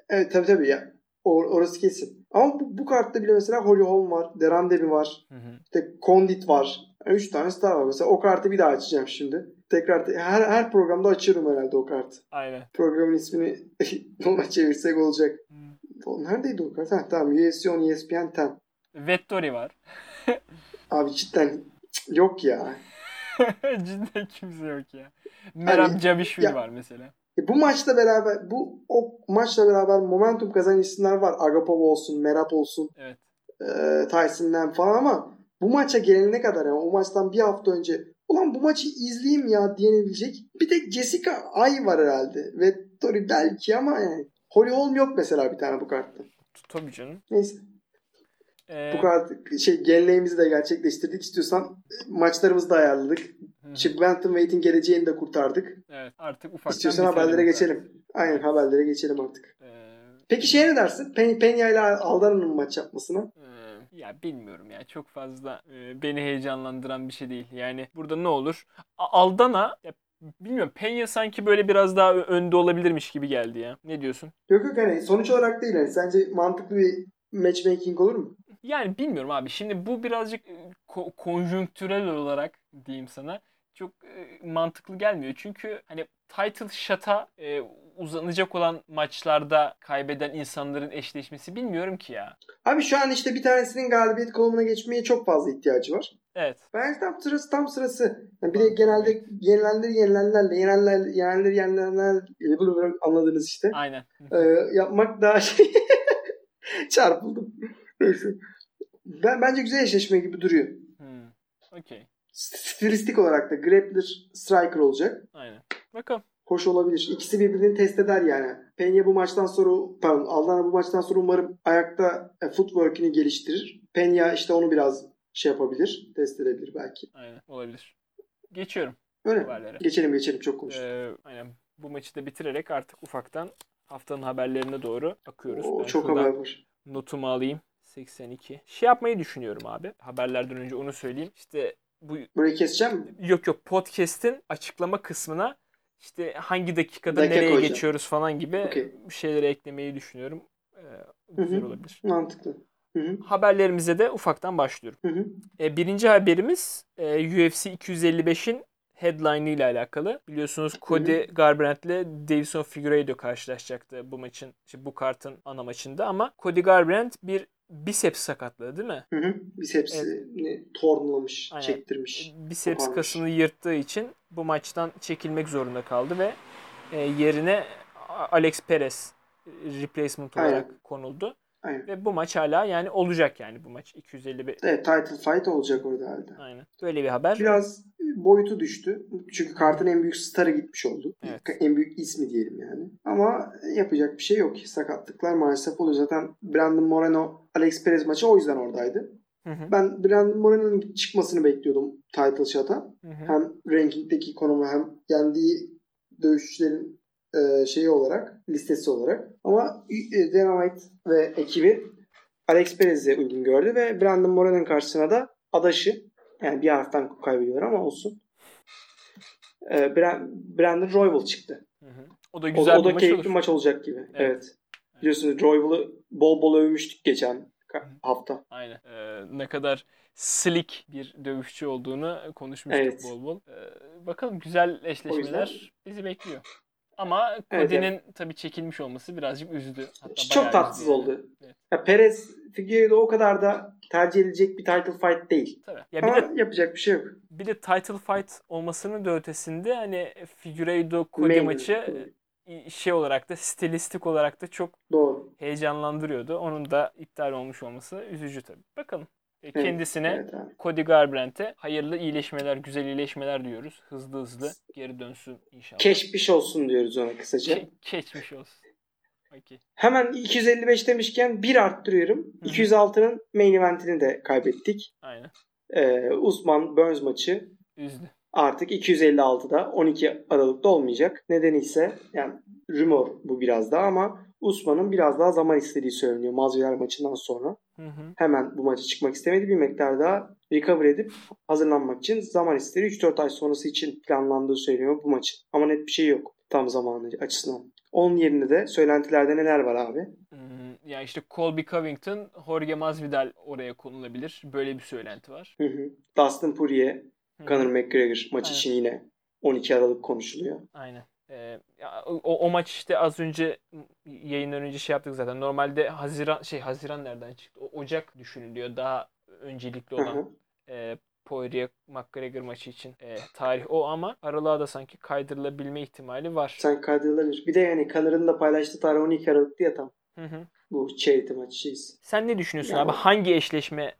[SPEAKER 2] Evet tabii tabii ya. Or- orası kesin. Ama bu, bu kartta bile mesela Holly Holm var. Derandemi var.
[SPEAKER 1] Hı hı.
[SPEAKER 2] İşte Condit var. Yani üç tane star var. Mesela o kartı bir daha açacağım şimdi. Tekrar te- her her programda açıyorum herhalde o kartı.
[SPEAKER 1] Aynen.
[SPEAKER 2] Programın ismini ona çevirsek olacak.
[SPEAKER 1] Hı.
[SPEAKER 2] O neredeydi o kart? Ha, tamam UFC on ESPN 10.
[SPEAKER 1] Vettori var.
[SPEAKER 2] Abi cidden yok ya.
[SPEAKER 1] Cidden kimse yok ya. Merab
[SPEAKER 2] Hani-
[SPEAKER 1] Cavishvili
[SPEAKER 2] ya-
[SPEAKER 1] var mesela.
[SPEAKER 2] E bu maçla beraber bu o maçla beraber momentum kazanan isimler var. Agapov olsun, Merab olsun,
[SPEAKER 1] Evet.
[SPEAKER 2] e, Tyson Lam falan ama bu maça gelene kadar yani o maçtan bir hafta önce ulan bu maçı izleyeyim ya diyebilecek bir tek Jessica Ay var herhalde. Ve Tori belki ama yani Holly Holm yok mesela bir tane bu kartta.
[SPEAKER 1] Tabii canım.
[SPEAKER 2] Neyse.
[SPEAKER 1] Ee,
[SPEAKER 2] Bu kart şey geleneğimizi de gerçekleştirdik. İstiyorsan e, maçlarımızı da ayarladık.
[SPEAKER 1] hı.
[SPEAKER 2] Şimdi Bantamweight'in geleceğini de kurtardık.
[SPEAKER 1] Evet. Artık ufaktan
[SPEAKER 2] İstiyorsan haberlere geçelim. Aynen haberlere geçelim artık.
[SPEAKER 1] Ee,
[SPEAKER 2] Peki şeye ne dersin? Pen Penya ile Aldana'nın maç yapmasına.
[SPEAKER 1] Ee, ya bilmiyorum ya çok fazla e, beni heyecanlandıran bir şey değil. Yani burada ne olur? A- Aldana bilmiyorum Penya sanki böyle biraz daha önde olabilirmiş gibi geldi ya. Ne diyorsun?
[SPEAKER 2] Yok yok hani sonuç olarak değil. Hani sence mantıklı bir matchmaking olur mu?
[SPEAKER 1] Yani bilmiyorum abi. Şimdi bu birazcık e, ko- konjonktürel olarak diyeyim sana çok e, mantıklı gelmiyor. Çünkü hani title shot'a e, uzanacak olan maçlarda kaybeden insanların eşleşmesi bilmiyorum ki ya.
[SPEAKER 2] Abi şu an işte bir tanesinin galibiyet kolumuna geçmeye çok fazla ihtiyacı var.
[SPEAKER 1] Evet.
[SPEAKER 2] Bence tam sırası tam sırası. Yani bir de genelde yenilenler yenilenlerle yenenler yenenler yenilenler anladınız işte.
[SPEAKER 1] Aynen.
[SPEAKER 2] Ee, yapmak daha şey çarpıldım. Neyse. Ben, bence güzel eşleşme gibi duruyor.
[SPEAKER 1] Hmm. Okey.
[SPEAKER 2] Stilistik olarak da grappler striker olacak.
[SPEAKER 1] Aynen. Bakalım.
[SPEAKER 2] Hoş olabilir. İkisi birbirini test eder yani. Penya bu maçtan sonra pardon Aldana bu maçtan sonra umarım ayakta e, footwork'ini geliştirir. Penya işte onu biraz şey yapabilir. Test edebilir belki.
[SPEAKER 1] Aynen. Olabilir. Geçiyorum
[SPEAKER 2] Öyle.
[SPEAKER 1] haberlere.
[SPEAKER 2] Geçelim geçelim çok konuştuk.
[SPEAKER 1] Ee, aynen. Bu maçı da bitirerek artık ufaktan haftanın haberlerine doğru akıyoruz.
[SPEAKER 2] Oo,
[SPEAKER 1] Ben
[SPEAKER 2] çok haber var.
[SPEAKER 1] notumu alayım. 82. Şey yapmayı düşünüyorum abi. Haberlerden önce onu söyleyeyim. İşte bu
[SPEAKER 2] Burayı keseceğim mi?
[SPEAKER 1] yok yok podcast'in açıklama kısmına işte hangi dakikada
[SPEAKER 2] Dakika
[SPEAKER 1] nereye
[SPEAKER 2] koyacağım.
[SPEAKER 1] geçiyoruz falan gibi bir şeyleri eklemeyi düşünüyorum. Ee, güzel olabilir.
[SPEAKER 2] Mantıklı. Hı hı.
[SPEAKER 1] Haberlerimize de ufaktan başlıyorum.
[SPEAKER 2] Hı hı.
[SPEAKER 1] E, birinci haberimiz e, UFC 255'in headline ile alakalı. Biliyorsunuz Cody Garbrandt ile Davison Figueiredo karşılaşacaktı bu maçın, işte bu kartın ana maçında ama Cody Garbrandt bir biceps sakatlığı değil mi?
[SPEAKER 2] Hı hı. Bisepsini tornlamış,
[SPEAKER 1] Aynen.
[SPEAKER 2] çektirmiş.
[SPEAKER 1] Biceps kasını yırttığı için bu maçtan çekilmek zorunda kaldı ve e, yerine Alex Perez e, replacement
[SPEAKER 2] Aynen.
[SPEAKER 1] olarak konuldu.
[SPEAKER 2] Aynen.
[SPEAKER 1] Ve bu maç hala yani olacak yani bu maç 255.
[SPEAKER 2] Evet title fight olacak orada herhalde.
[SPEAKER 1] Aynen. Böyle bir haber.
[SPEAKER 2] Biraz boyutu düştü. Çünkü kartın en büyük starı gitmiş oldu.
[SPEAKER 1] Evet.
[SPEAKER 2] En büyük ismi diyelim yani. Ama yapacak bir şey yok. Sakatlıklar maalesef oluyor. Zaten Brandon Moreno Alex Perez maçı o yüzden oradaydı.
[SPEAKER 1] Hı hı.
[SPEAKER 2] Ben Brandon Moreno'nun çıkmasını bekliyordum title shot'a.
[SPEAKER 1] Hı hı.
[SPEAKER 2] Hem rankingdeki konumu hem yendiği dövüşçülerin e, şeyi olarak, listesi olarak. Ama e, Dana White ve ekibi Alex Perez'e uygun gördü ve Brandon Moreno'nun karşısına da adaşı yani bir harften kaybediyor ama olsun. E, Bra- Brandon Royval çıktı.
[SPEAKER 1] Hı hı. O da
[SPEAKER 2] O,
[SPEAKER 1] güzel
[SPEAKER 2] o
[SPEAKER 1] bir
[SPEAKER 2] da
[SPEAKER 1] maç
[SPEAKER 2] keyifli
[SPEAKER 1] olur.
[SPEAKER 2] maç olacak gibi. Evet.
[SPEAKER 1] Evet.
[SPEAKER 2] Biliyorsunuz Royval'ı bol bol övmüştük geçen hafta.
[SPEAKER 1] Aynen. Ee, ne kadar slick bir dövüşçü olduğunu konuşmuştuk
[SPEAKER 2] Evet.
[SPEAKER 1] bol bol. Ee, bakalım güzel eşleşmeler bizi bekliyor. Ama
[SPEAKER 2] Evet,
[SPEAKER 1] Cody'nin tabii çekilmiş olması birazcık üzdü. Hatta
[SPEAKER 2] Çok tatsız
[SPEAKER 1] üzdü
[SPEAKER 2] oldu.
[SPEAKER 1] Evet.
[SPEAKER 2] Ya Perez Figueiredo o kadar da tercih edilecek bir title fight değil.
[SPEAKER 1] Tabii. Ya bir
[SPEAKER 2] Ama
[SPEAKER 1] de
[SPEAKER 2] yapacak bir şey yok.
[SPEAKER 1] bir de title fight olmasının da ötesinde hani Figueiredo Cody
[SPEAKER 2] Main-
[SPEAKER 1] maçı şey olarak da stilistik olarak da çok
[SPEAKER 2] Doğru.
[SPEAKER 1] heyecanlandırıyordu. Onun da iptal olmuş olması üzücü tabii. Bakalım. E, Kendisine
[SPEAKER 2] Evet abi.
[SPEAKER 1] Cody Garbrandt'e hayırlı iyileşmeler, güzel iyileşmeler diyoruz. Hızlı hızlı geri dönsün inşallah.
[SPEAKER 2] Keşmiş olsun diyoruz ona kısaca.
[SPEAKER 1] Ke- geçmiş olsun. Okay.
[SPEAKER 2] Hemen 255 demişken bir arttırıyorum.
[SPEAKER 1] Hı hı.
[SPEAKER 2] 206'nın main eventini de kaybettik.
[SPEAKER 1] Aynen.
[SPEAKER 2] Ee, Usman Burns maçı
[SPEAKER 1] Üzdü.
[SPEAKER 2] Artık 256'da 12 Aralık'ta olmayacak. Nedeni ise yani rumor bu biraz daha ama Usman'ın biraz daha zaman istediği söyleniyor Masvidal maçından sonra.
[SPEAKER 1] Hı hı.
[SPEAKER 2] Hemen bu maça çıkmak istemedi. Bir miktar daha recover edip hazırlanmak için zaman istedi. 3-4 ay sonrası için planlandığı söyleniyor bu maçın. Ama net bir şey yok tam zamanı açısından. Onun yerinde de söylentilerde neler var abi?
[SPEAKER 1] Hmm, Ya işte Colby Covington, Jorge Masvidal oraya konulabilir. Böyle bir söylenti var.
[SPEAKER 2] Hı hı. Dustin Poirier,
[SPEAKER 1] Hı hı.
[SPEAKER 2] Conor McGregor maçı
[SPEAKER 1] Aynen.
[SPEAKER 2] için yine 12 Aralık konuşuluyor.
[SPEAKER 1] Aynen. Ee, o, o maç işte az önce yayından önce şey yaptık zaten. Normalde Haziran şey Haziran nereden çıktı? O, Ocak düşünülüyor. Daha öncelikli
[SPEAKER 2] Hı
[SPEAKER 1] olan
[SPEAKER 2] hı.
[SPEAKER 1] e, Poirier McGregor maçı için e, tarih o ama aralığa da sanki kaydırılabilme ihtimali var.
[SPEAKER 2] Sen kaydırılabilir. Bir de yani Connor'ın da paylaştığı tarih 12 Aralık'tı ya tam.
[SPEAKER 1] Hı hı.
[SPEAKER 2] Bu charity maçı şeyiz.
[SPEAKER 1] Sen ne düşünüyorsun
[SPEAKER 2] Ya
[SPEAKER 1] abi? Hangi eşleşme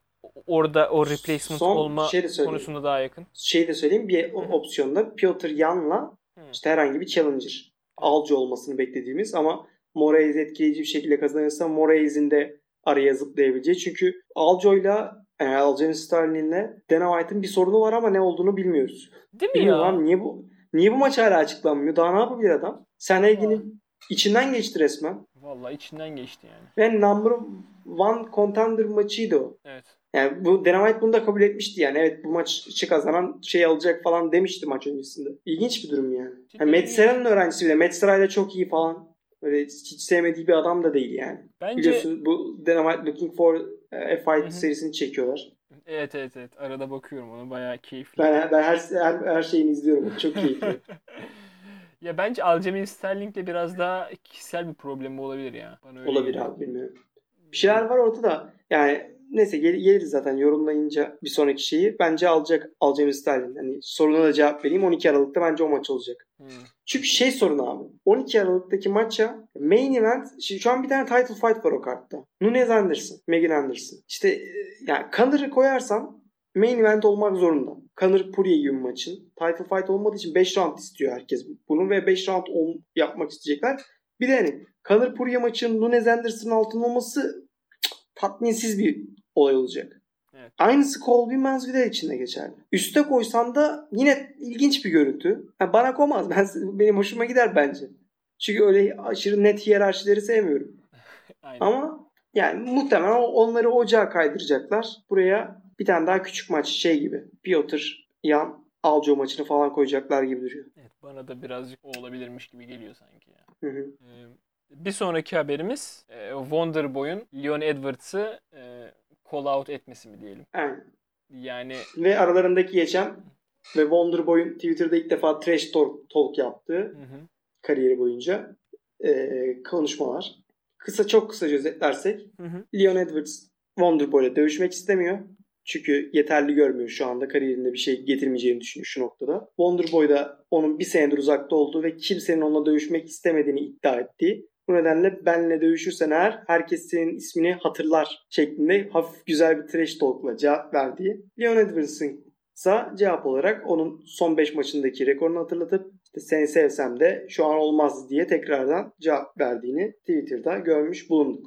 [SPEAKER 1] orada o replacement
[SPEAKER 2] Son
[SPEAKER 1] olma
[SPEAKER 2] şey
[SPEAKER 1] konusunda daha yakın?
[SPEAKER 2] Şey de söyleyeyim bir opsiyonda Piotr Yan'la işte herhangi bir challenger. Alcı olmasını beklediğimiz ama Moraes etkileyici bir şekilde kazanırsa Moraes'in de araya zıplayabileceği. Çünkü Aljo'yla yani Aljamain Sterling'le Dana White'ın bir sorunu var ama ne olduğunu bilmiyoruz.
[SPEAKER 1] Değil mi
[SPEAKER 2] Bilmiyorum
[SPEAKER 1] ya?
[SPEAKER 2] abi niye bu niye bu maç hala açıklanmıyor? Daha ne yapabilir adam? Sen ilginin içinden geçti resmen.
[SPEAKER 1] Vallahi içinden geçti yani.
[SPEAKER 2] Ve number one contender maçıydı o.
[SPEAKER 1] Evet.
[SPEAKER 2] Yani bu Dana White bunu da kabul etmişti yani. Evet bu maçı kazanan şey alacak falan demişti maç öncesinde. İlginç bir durum yani. yani Matt Serra'nın öğrencisi bile. Matt Serra ile çok iyi falan. Böyle hiç sevmediği bir adam da değil yani.
[SPEAKER 1] Bence
[SPEAKER 2] Biliyorsun bu Dana White Looking for a Fight
[SPEAKER 1] Hı hı.
[SPEAKER 2] serisini çekiyorlar.
[SPEAKER 1] evet evet evet. Arada bakıyorum ona bayağı keyifli.
[SPEAKER 2] Ben, ben her, her, her şeyini izliyorum. Çok keyifli.
[SPEAKER 1] ya bence Aljamain Sterling'le biraz daha kişisel bir problemi olabilir ya. Bana öyle
[SPEAKER 2] Olabilir abi bilmiyorum. Bir şeyler var ortada. Yani neyse gel- geliriz zaten yorumlayınca bir sonraki şeyi. Bence alacak Aljamain Sterling. Hani soruna da cevap vereyim. 12 Aralık'ta bence o maç olacak.
[SPEAKER 1] Hmm.
[SPEAKER 2] Çünkü şey sorun abi. 12 Aralık'taki maça main event şimdi şu an bir tane title fight var o kartta. Nunez Anderson, Megan Anderson. İşte e, yani Connor'ı koyarsan main event olmak zorunda. Conor Poirier gibi maçın. Title fight olmadığı için 5 round istiyor herkes bunu ve 5 round yapmak isteyecekler. Bir de hani Conor Poirier maçının Nunez Anderson'ın altında olması tatminsiz bir olay olacak.
[SPEAKER 1] Evet.
[SPEAKER 2] Aynısı Colby Masvidal için de geçerli. Üste koysan da yine ilginç bir görüntü. Ha, bana koymaz. Ben, benim hoşuma gider bence. Çünkü öyle aşırı net hiyerarşileri sevmiyorum.
[SPEAKER 1] Aynen.
[SPEAKER 2] Ama yani muhtemelen onları ocağa kaydıracaklar. Buraya bir tane daha küçük maç şey gibi. Piotr, Yan, Aljo maçını falan koyacaklar gibi duruyor.
[SPEAKER 1] Evet, bana da birazcık o olabilirmiş gibi geliyor sanki ya.
[SPEAKER 2] Hı hı.
[SPEAKER 1] Ee, bir sonraki haberimiz e, Wonderboy'un Leon Edwards'ı e, call out etmesi mi diyelim.
[SPEAKER 2] Aynen.
[SPEAKER 1] Yani
[SPEAKER 2] Ve aralarındaki geçen ve Wonderboy'un Twitter'da ilk defa trash talk, talk yaptığı
[SPEAKER 1] hı hı,
[SPEAKER 2] kariyeri boyunca e, konuşmalar. Kısa çok kısaca özetlersek
[SPEAKER 1] hı hı.
[SPEAKER 2] Leon Edwards Wonderboy'la dövüşmek istemiyor. Çünkü yeterli görmüyor şu anda kariyerinde bir şey getirmeyeceğini düşünüyor şu noktada. Wonderboy da onun bir senedir uzakta olduğu ve kimsenin onunla dövüşmek istemediğini iddia ettiği. Bu nedenle benle dövüşürsen eğer herkes senin ismini hatırlar şeklinde hafif güzel bir trash talk'la cevap verdiği. Leon Edwards'ın ise cevap olarak onun son 5 maçındaki rekorunu hatırlatıp işte seni sevsem de şu an olmaz diye tekrardan cevap verdiğini Twitter'da görmüş bulunduk.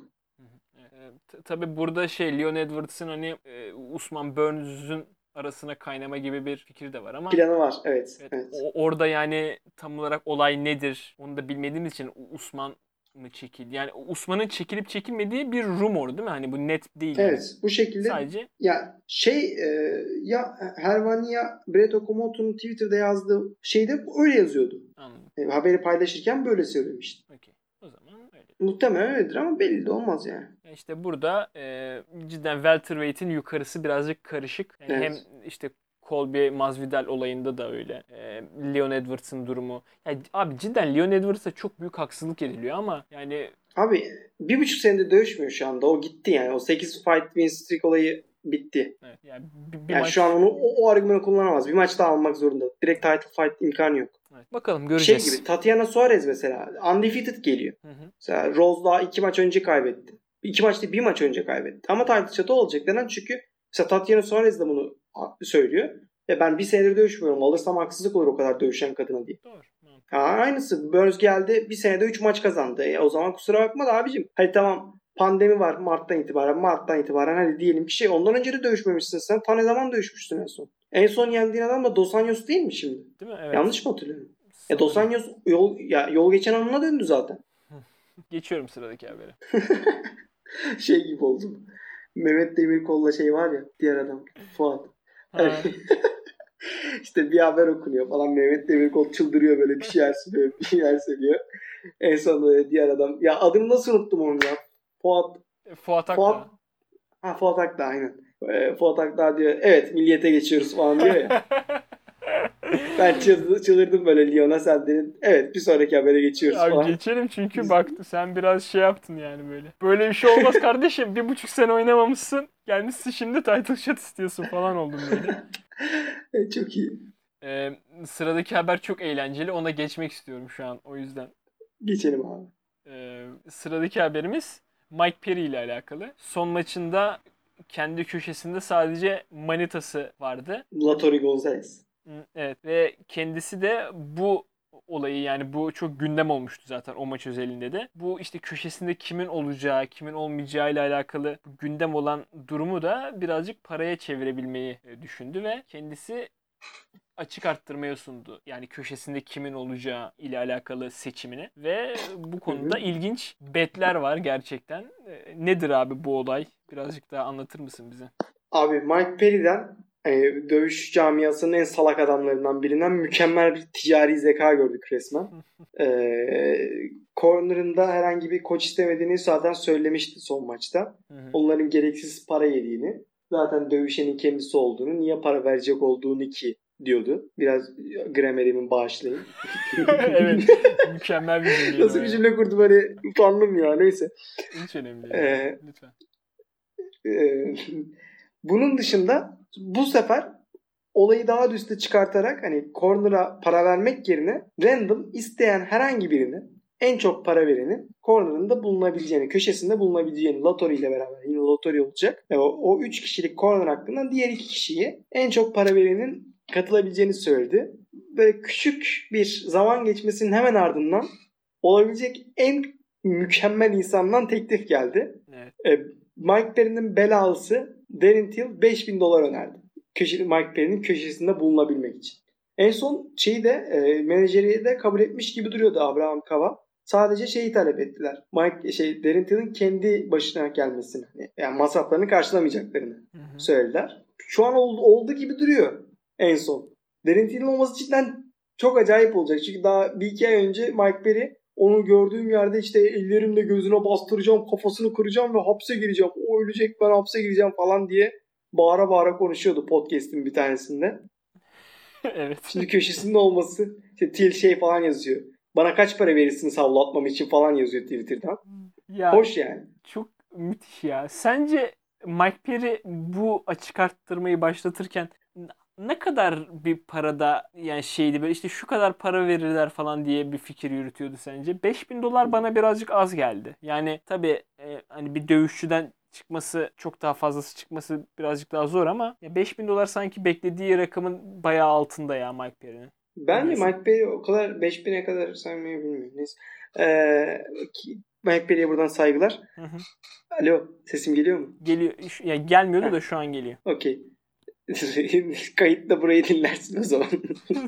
[SPEAKER 1] Ee, t- Tabii burada şey Leon Edwards'ın hani e, Usman Burns'ün arasına kaynama gibi bir fikir de var ama
[SPEAKER 2] Planı var evet.
[SPEAKER 1] evet,
[SPEAKER 2] evet.
[SPEAKER 1] o- orada yani tam olarak olay nedir onu da bilmediğimiz için Usman mı çekildi? Yani Usman'ın çekilip çekilmediği bir rumor değil mi? Hani bu net değil. yani.
[SPEAKER 2] Evet bu şekilde
[SPEAKER 1] Sadece
[SPEAKER 2] ya şey e, ya Hervani ya Brett Okamoto'nun Twitter'da yazdığı şeyde öyle yazıyordu.
[SPEAKER 1] anladım.
[SPEAKER 2] E, haberi paylaşırken böyle söylemişti.
[SPEAKER 1] Okey. O zaman öyle.
[SPEAKER 2] Muhtemelen öyledir ama belli de olmaz yani.
[SPEAKER 1] Ya İşte burada e, cidden welterweight'in yukarısı birazcık karışık. Yani
[SPEAKER 2] Evet.
[SPEAKER 1] Hem işte Colby Masvidal olayında da öyle. E, Leon Edwards'ın durumu. Ya abi cidden Leon Edwards'a çok büyük haksızlık ediliyor ama yani
[SPEAKER 2] Abi bir buçuk senedir dövüşmüyor şu anda. O gitti yani. O 8 fight win streak olayı bitti.
[SPEAKER 1] evet, yani bir, bir
[SPEAKER 2] Yani
[SPEAKER 1] maç
[SPEAKER 2] şu an onu o, o argümanı kullanamaz. Bir maç daha almak zorunda. Direkt title fight imkanı yok.
[SPEAKER 1] Evet, bakalım
[SPEAKER 2] Şey
[SPEAKER 1] göreceğiz.
[SPEAKER 2] gibi Tatiana Suarez mesela undefeated geliyor.
[SPEAKER 1] Hı hı.
[SPEAKER 2] Mesela Rose daha iki maç önce kaybetti. İki maç değil bir maç önce kaybetti. Ama title shot'ı olacak. Neden? Çünkü mesela Tatiana Suarez de bunu söylüyor. Ve ben bir senedir dövüşmüyorum. Alırsam haksızlık olur o kadar dövüşen kadına diye.
[SPEAKER 1] Doğru.
[SPEAKER 2] Ya aynısı. Burns geldi bir senede 3 maç kazandı. E, o zaman kusura bakma da abicim. Hadi tamam pandemi var Mart'tan itibaren. Mart'tan itibaren hadi diyelim ki şey ondan önce de dövüşmemişsin sen. Ta ne zaman dövüşmüştün en son? En son yendiğin adam da Dos Anjos değil mi şimdi?
[SPEAKER 1] Değil mi? Evet.
[SPEAKER 2] Yanlış mı hatırlıyorum? E Dos Anjos yol, ya, yol geçen anına döndü zaten.
[SPEAKER 1] Geçiyorum sıradaki habere.
[SPEAKER 2] şey gibi oldum. Mehmet Demirkol'la şey var ya diğer adam Fuat.
[SPEAKER 1] Ha.
[SPEAKER 2] işte bir haber okunuyor falan. Mehmet Demirkol çıldırıyor böyle bir şeyler söylüyor. Bir şeyler söylüyor. En sonunda diğer adam. Ya adını nasıl unuttum onu ya? Fuat.
[SPEAKER 1] Fuat Akdağ.
[SPEAKER 2] Fuat. Ha Fuat Akdağ aynen. Ee, Fuat Akdağ diyor. Evet milliyete geçiyoruz falan diyor ya. ben çıldır, çıldırdım böyle Lyon'a sen dedin. Evet bir sonraki habere geçiyoruz
[SPEAKER 1] Abi
[SPEAKER 2] falan.
[SPEAKER 1] geçelim çünkü bak sen biraz şey yaptın yani böyle. Böyle bir şey olmaz kardeşim. Bir buçuk sene oynamamışsın. Gelmişsin şimdi title shot istiyorsun falan oldun böyle.
[SPEAKER 2] Çok iyi.
[SPEAKER 1] Ee, sıradaki haber çok eğlenceli. Ona geçmek istiyorum şu an o yüzden.
[SPEAKER 2] Geçelim abi.
[SPEAKER 1] Ee, sıradaki haberimiz Mike Perry ile alakalı. Son maçında kendi köşesinde sadece manitası vardı.
[SPEAKER 2] Latori Gonzalez.
[SPEAKER 1] Evet ve kendisi de bu olayı yani bu çok gündem olmuştu zaten o maç özelinde de. Bu işte köşesinde kimin olacağı, kimin olmayacağı ile alakalı gündem olan durumu da birazcık paraya çevirebilmeyi e, düşündü ve kendisi açık arttırmaya sundu. Yani köşesinde kimin olacağı ile alakalı seçimini ve bu konuda ilginç betler var gerçekten. E, Nedir abi bu olay? Birazcık daha anlatır mısın bize?
[SPEAKER 2] Abi Mike Perry'den e, dövüş camiasının en salak adamlarından birinden mükemmel bir ticari zeka gördük resmen. E, corner'ında herhangi bir koç istemediğini zaten söylemişti son maçta. Onların gereksiz para yediğini, zaten dövüşenin kendisi olduğunu, niye para verecek olduğunu ki diyordu. Biraz gramerimin bağışlayın.
[SPEAKER 1] evet. Mükemmel bir cümleydi
[SPEAKER 2] Nasıl bir cümle kurdu böyle utandım ya neyse.
[SPEAKER 1] Hiç önemli değil.
[SPEAKER 2] Ee,
[SPEAKER 1] Lütfen.
[SPEAKER 2] Ee, bunun dışında bu sefer olayı daha da üste çıkartarak hani corner'a para vermek yerine random isteyen herhangi birini en çok para verenin corner'ında bulunabileceğini, köşesinde bulunabileceğini Latori ile beraber yine Latori olacak. E, o, o üç kişilik corner hakkında diğer iki kişiyi en çok para verenin katılabileceğini söyledi. Böyle küçük bir zaman geçmesinin hemen ardından olabilecek en mükemmel insandan teklif geldi.
[SPEAKER 1] Evet.
[SPEAKER 2] E, Mike Perry'nin belalısı Darren Till 5000 dolar önerdi. Köşe, Mike Perry'nin köşesinde bulunabilmek için. En son şeyi de e, menajeri de kabul etmiş gibi duruyordu Abraham Kava. Sadece şeyi talep ettiler. Mike şey Darren Till'in kendi başına gelmesini. Yani masraflarını karşılamayacaklarını
[SPEAKER 1] Hı hı.
[SPEAKER 2] söylediler. Şu an oldu, oldu gibi duruyor en son. Darren Till'in olması cidden çok acayip olacak. Çünkü daha bir iki ay önce Mike Perry onu gördüğüm yerde işte ellerimle gözüne bastıracağım, kafasını kıracağım ve hapse gireceğim. O ölecek ben hapse gireceğim falan diye bağıra bağıra konuşuyordu podcast'in bir tanesinde.
[SPEAKER 1] evet.
[SPEAKER 2] Şimdi köşesinde olması işte Till şey falan yazıyor. Bana kaç para verirsiniz havlatmam için falan yazıyor Twitter'dan.
[SPEAKER 1] Ya
[SPEAKER 2] Hoş yani.
[SPEAKER 1] çok müthiş ya. Sence Mike Perry bu açık arttırmayı başlatırken ne kadar bir parada yani şeydi böyle işte şu kadar para verirler falan diye bir fikir yürütüyordu sence? 5000 dolar bana birazcık az geldi. Yani tabii e, hani bir dövüşçüden çıkması çok daha fazlası çıkması birazcık daha zor ama ya 5000 dolar sanki beklediği rakamın bayağı altında ya Mike Perry'nin.
[SPEAKER 2] Bence
[SPEAKER 1] Neyse.
[SPEAKER 2] Mike Perry o kadar 5000'e kadar saymayı bilmiyorum. Neyse. Ee, ki- Mike Perry'e buradan saygılar.
[SPEAKER 1] Hı hı.
[SPEAKER 2] Alo sesim geliyor mu?
[SPEAKER 1] Geliyor ya gelmiyordu da şu an geliyor.
[SPEAKER 2] Okey. Kayıtta burayı dinlersin o zaman.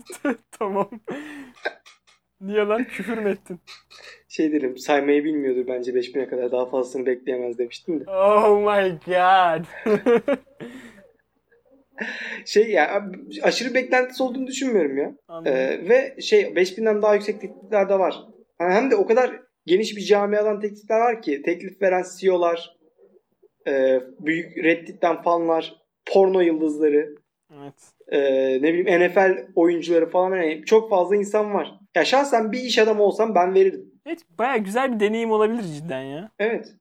[SPEAKER 1] tamam. Niye lan küfür mü ettin?
[SPEAKER 2] şey dedim saymayı bilmiyordur bence 5000'e kadar daha fazlasını bekleyemez demiştim de.
[SPEAKER 1] Oh my god.
[SPEAKER 2] Şey ya aşırı beklentisi olduğunu düşünmüyorum ya.
[SPEAKER 1] Anladım.
[SPEAKER 2] Ee, ve şey 5000'den daha yüksek teklifler de var. Ha, Hem de o kadar geniş bir camiadan teklifler var ki teklif veren CEO'lar, e, büyük Reddit'ten fanlar, porno yıldızları,
[SPEAKER 1] evet.
[SPEAKER 2] e, ne bileyim NFL oyuncuları falan yani çok fazla insan var. Ya şahsen bir iş adamı olsam ben verirdim.
[SPEAKER 1] Evet baya güzel bir deneyim olabilir cidden ya.
[SPEAKER 2] Evet.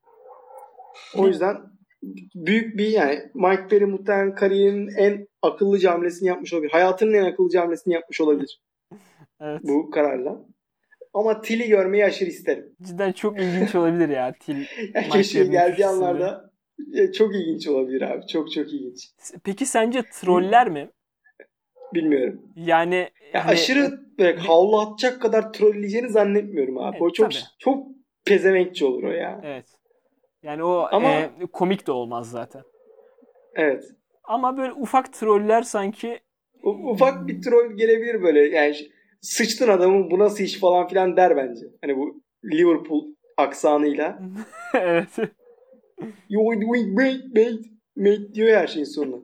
[SPEAKER 2] O yüzden büyük bir yani Mike Perry muhtemelen kariyerinin en akıllı hamlesini yapmış olabilir. Hayatının en akıllı hamlesini yapmış olabilir
[SPEAKER 1] Evet.
[SPEAKER 2] bu kararla. Ama Til'i görmeyi aşırı isterim.
[SPEAKER 1] Cidden çok ilginç olabilir ya. Til.
[SPEAKER 2] Yani keşke geldiği anlarda çok ilginç olabilir abi. Çok çok ilginç.
[SPEAKER 1] Peki sence troller mi?
[SPEAKER 2] bilmiyorum.
[SPEAKER 1] Yani
[SPEAKER 2] Ya
[SPEAKER 1] hani-
[SPEAKER 2] aşırı böyle havlu atacak kadar trolleyeceğini zannetmiyorum abi.
[SPEAKER 1] Evet,
[SPEAKER 2] o çok
[SPEAKER 1] tabii.
[SPEAKER 2] çok pezevenkçi olur o ya.
[SPEAKER 1] Evet. Yani o
[SPEAKER 2] Ama-
[SPEAKER 1] e, komik de olmaz zaten.
[SPEAKER 2] Evet.
[SPEAKER 1] Ama böyle ufak troller sanki
[SPEAKER 2] U- ufak bir troll gelebilir böyle. Yani sıçtın adamın bu nasıl iş falan filan der bence. Hani bu Liverpool aksanıyla.
[SPEAKER 1] evet.
[SPEAKER 2] You doing great mate. Mate diyor ya her şeyin sonuna.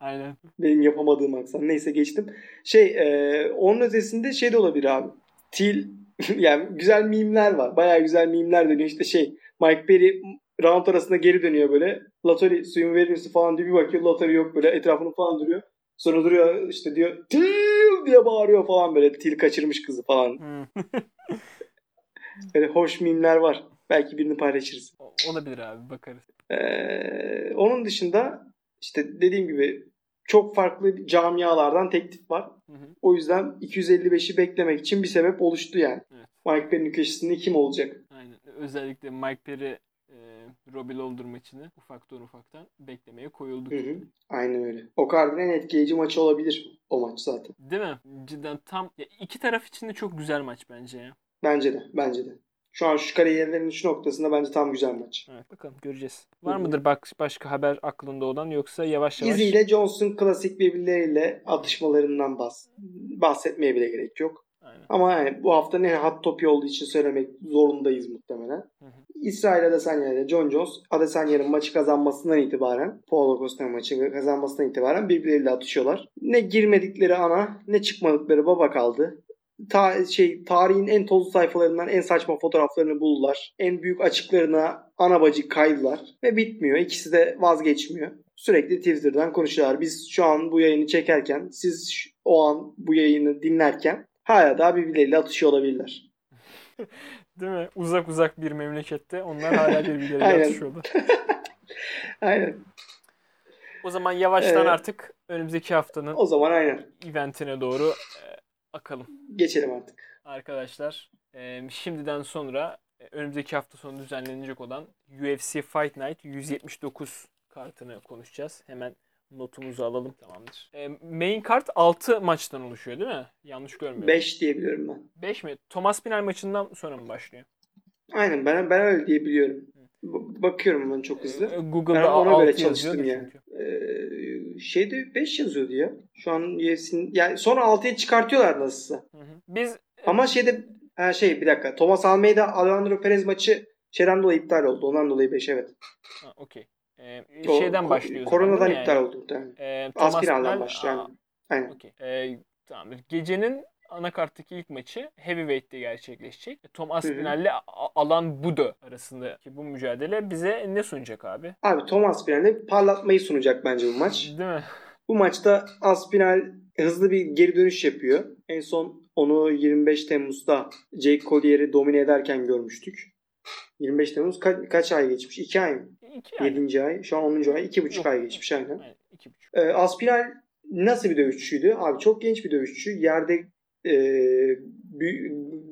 [SPEAKER 1] Aynen.
[SPEAKER 2] Benim yapamadığım aksan. Neyse geçtim. Şey e, onun ötesinde şey de olabilir abi. Til yani güzel mimler var. Bayağı güzel mimler dönüyor. İşte şey Mike Perry round arasında geri dönüyor böyle. Latori suyumu verir misin falan diye bir bakıyor. Latori yok böyle etrafını falan duruyor. Sonra duruyor işte diyor Til diye bağırıyor falan böyle. Til kaçırmış kızı falan. Böyle hoş mimler var. Belki birini paylaşırız.
[SPEAKER 1] Olabilir abi bakarız.
[SPEAKER 2] Ee, onun dışında işte dediğim gibi çok farklı camialardan teklif var.
[SPEAKER 1] Hı hı.
[SPEAKER 2] O yüzden 255'i beklemek için bir sebep oluştu yani.
[SPEAKER 1] Evet.
[SPEAKER 2] Mike Perry'nin köşesinde kim olacak?
[SPEAKER 1] Aynen. Özellikle Mike Perry e, Robbie Lawler maçını ufaktan ufaktan beklemeye koyulduk.
[SPEAKER 2] Hı hı. Aynen öyle. O kadar en etkileyici maçı olabilir o maç zaten.
[SPEAKER 1] Değil mi? Cidden tam ya iki taraf için de çok güzel maç bence ya.
[SPEAKER 2] Bence de. Bence de. Şu an şu kariyerlerinin şu noktasında bence tam güzel maç.
[SPEAKER 1] Evet bakalım göreceğiz. Var mıdır bak başka haber aklında olan yoksa yavaş yavaş
[SPEAKER 2] Izzy ile Johnson klasik birbirleriyle atışmalarından bahs bahsetmeye bile gerek yok.
[SPEAKER 1] Aynen.
[SPEAKER 2] Ama yani bu hafta ne hot topic olduğu için söylemek zorundayız muhtemelen.
[SPEAKER 1] Hı hı.
[SPEAKER 2] İsrail Adesanya ile John Jones Adesanya'nın maçı kazanmasından itibaren Paulo Costa'nın maçı kazanmasından itibaren birbirleriyle atışıyorlar. Ne girmedikleri ana ne çıkmadıkları baba kaldı. Ta, şey tarihin en tozlu sayfalarından en saçma fotoğraflarını buldular. En büyük açıklarına ana bacı kaydılar. Ve bitmiyor. İkisi de vazgeçmiyor. Sürekli Twitter'dan konuşuyorlar. Biz şu an bu yayını çekerken siz o an bu yayını dinlerken hala daha birbirleriyle atışıyor olabilirler.
[SPEAKER 1] Değil mi? Uzak uzak bir memlekette onlar hala birbirleriyle
[SPEAKER 2] Aynen.
[SPEAKER 1] atışıyorlar.
[SPEAKER 2] Aynen.
[SPEAKER 1] O zaman yavaştan
[SPEAKER 2] Ee,
[SPEAKER 1] artık önümüzdeki haftanın
[SPEAKER 2] O zaman aynen.
[SPEAKER 1] eventine doğru e, akalım.
[SPEAKER 2] Geçelim artık.
[SPEAKER 1] Arkadaşlar e, şimdiden sonra e, önümüzdeki hafta sonu düzenlenecek olan UFC Fight Night 179 kartını konuşacağız. Hemen notumuzu alalım. Tamamdır. E, main kart 6 maçtan oluşuyor değil mi? Yanlış görmüyorum.
[SPEAKER 2] 5 diyebiliyorum ben.
[SPEAKER 1] 5 mi? Thomas Pinal maçından sonra mı başlıyor?
[SPEAKER 2] Aynen ben ben öyle diyebiliyorum. Bakıyorum ben çok
[SPEAKER 1] E,
[SPEAKER 2] hızlı.
[SPEAKER 1] Google'da
[SPEAKER 2] Ben ona
[SPEAKER 1] 6
[SPEAKER 2] göre çalıştım yani.
[SPEAKER 1] çünkü.
[SPEAKER 2] Ee, şeyde 5 yazıyordu ya. Şu an UFC'nin yani sonra 6'ya çıkartıyorlar nasılsa.
[SPEAKER 1] Hı hı. Biz
[SPEAKER 2] Ama şeyde ha şey bir dakika. Thomas Almeida Alejandro Perez maçı şeyden dolayı iptal oldu. Ondan dolayı 5 evet.
[SPEAKER 1] ha, okey. E,
[SPEAKER 2] O
[SPEAKER 1] şeyden o zaman,
[SPEAKER 2] Koronadan
[SPEAKER 1] mi
[SPEAKER 2] iptal
[SPEAKER 1] yani?
[SPEAKER 2] oldu muhtemelen.
[SPEAKER 1] E, Thomas
[SPEAKER 2] Aspinal'dan
[SPEAKER 1] Pinal-
[SPEAKER 2] başlıyor. Aynen.
[SPEAKER 1] Okey. Ee, tamamdır. Gecenin anakarttaki ilk maçı Heavyweight'te gerçekleşecek. Tom Aspinall ile Alan Budo arasındaki bu mücadele bize ne sunacak abi?
[SPEAKER 2] Abi Thomas Aspinall'e parlatmayı sunacak bence bu maç.
[SPEAKER 1] Değil mi?
[SPEAKER 2] Bu maçta Aspinall hızlı bir geri dönüş yapıyor. En son onu 25 Temmuz'da Jake Collier'i domine ederken görmüştük. 25 Temmuz ka- kaç ay geçmiş? 2 ay mı?
[SPEAKER 1] İki ay.
[SPEAKER 2] 7. ay. Şu an 10. ay. 2,5
[SPEAKER 1] Yok.
[SPEAKER 2] ay geçmiş aynen.
[SPEAKER 1] Aynen.
[SPEAKER 2] Ee, Aspinall nasıl bir dövüşçüydü? Abi çok genç bir dövüşçü. Yerde e,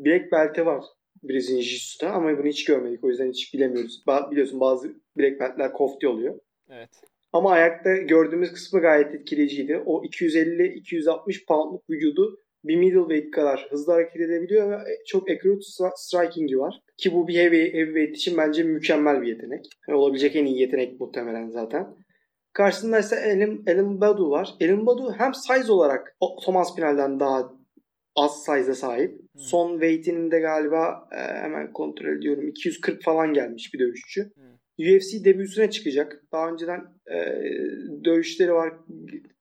[SPEAKER 2] black belt'e var Brezilya Jiu-Jitsu'da ama bunu hiç görmedik. O yüzden hiç bilemiyoruz. Ba- biliyorsun bazı black belt'ler kofti oluyor.
[SPEAKER 1] Evet.
[SPEAKER 2] Ama ayakta gördüğümüz kısmı gayet etkileyiciydi. O 250-260 poundluk vücudu bir middleweight kadar hızlı hareket edebiliyor ve çok accurate stri- striking'i var. Ki bu bir heavy, heavyweight için bence mükemmel bir yetenek. Yani olabilecek en iyi yetenek muhtemelen zaten. Karşısında ise Elim, Elim Badu var. Elim Badu hem size olarak Thomas Pinal'den daha az size'a sahip. Son weight'inin de galiba e, hemen kontrol ediyorum 240 falan gelmiş bir dövüşçü. UFC debüsüne çıkacak. Daha önceden e, dövüşleri var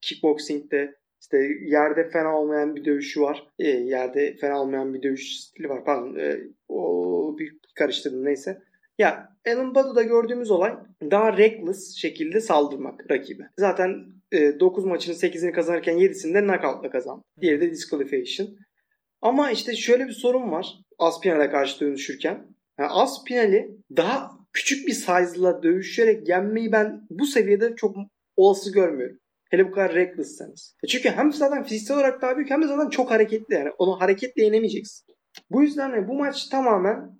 [SPEAKER 2] kickboxing'de. İşte yerde fena olmayan bir dövüşü var. E, yerde fena olmayan bir dövüş stili var. Pardon. e, o bir karıştırdım neyse. Ya Alan Badu'da gördüğümüz olay daha reckless şekilde saldırmak rakibe. Zaten e, 9 maçının 8'ini kazanırken 7'sinde knockout'la kazandı. Diğeri de disqualification. Ama işte şöyle bir sorun var. Aspinal'e karşı dönüşürken. Yani Aspinal'i daha küçük bir size'la dövüşerek yenmeyi ben bu seviyede çok olası görmüyorum. Hele bu kadar reckless'sanız. E Çünkü hem zaten fiziksel olarak daha büyük hem de zaten çok hareketli yani. Onu hareketle yenemeyeceksin. Bu yüzden de bu maç tamamen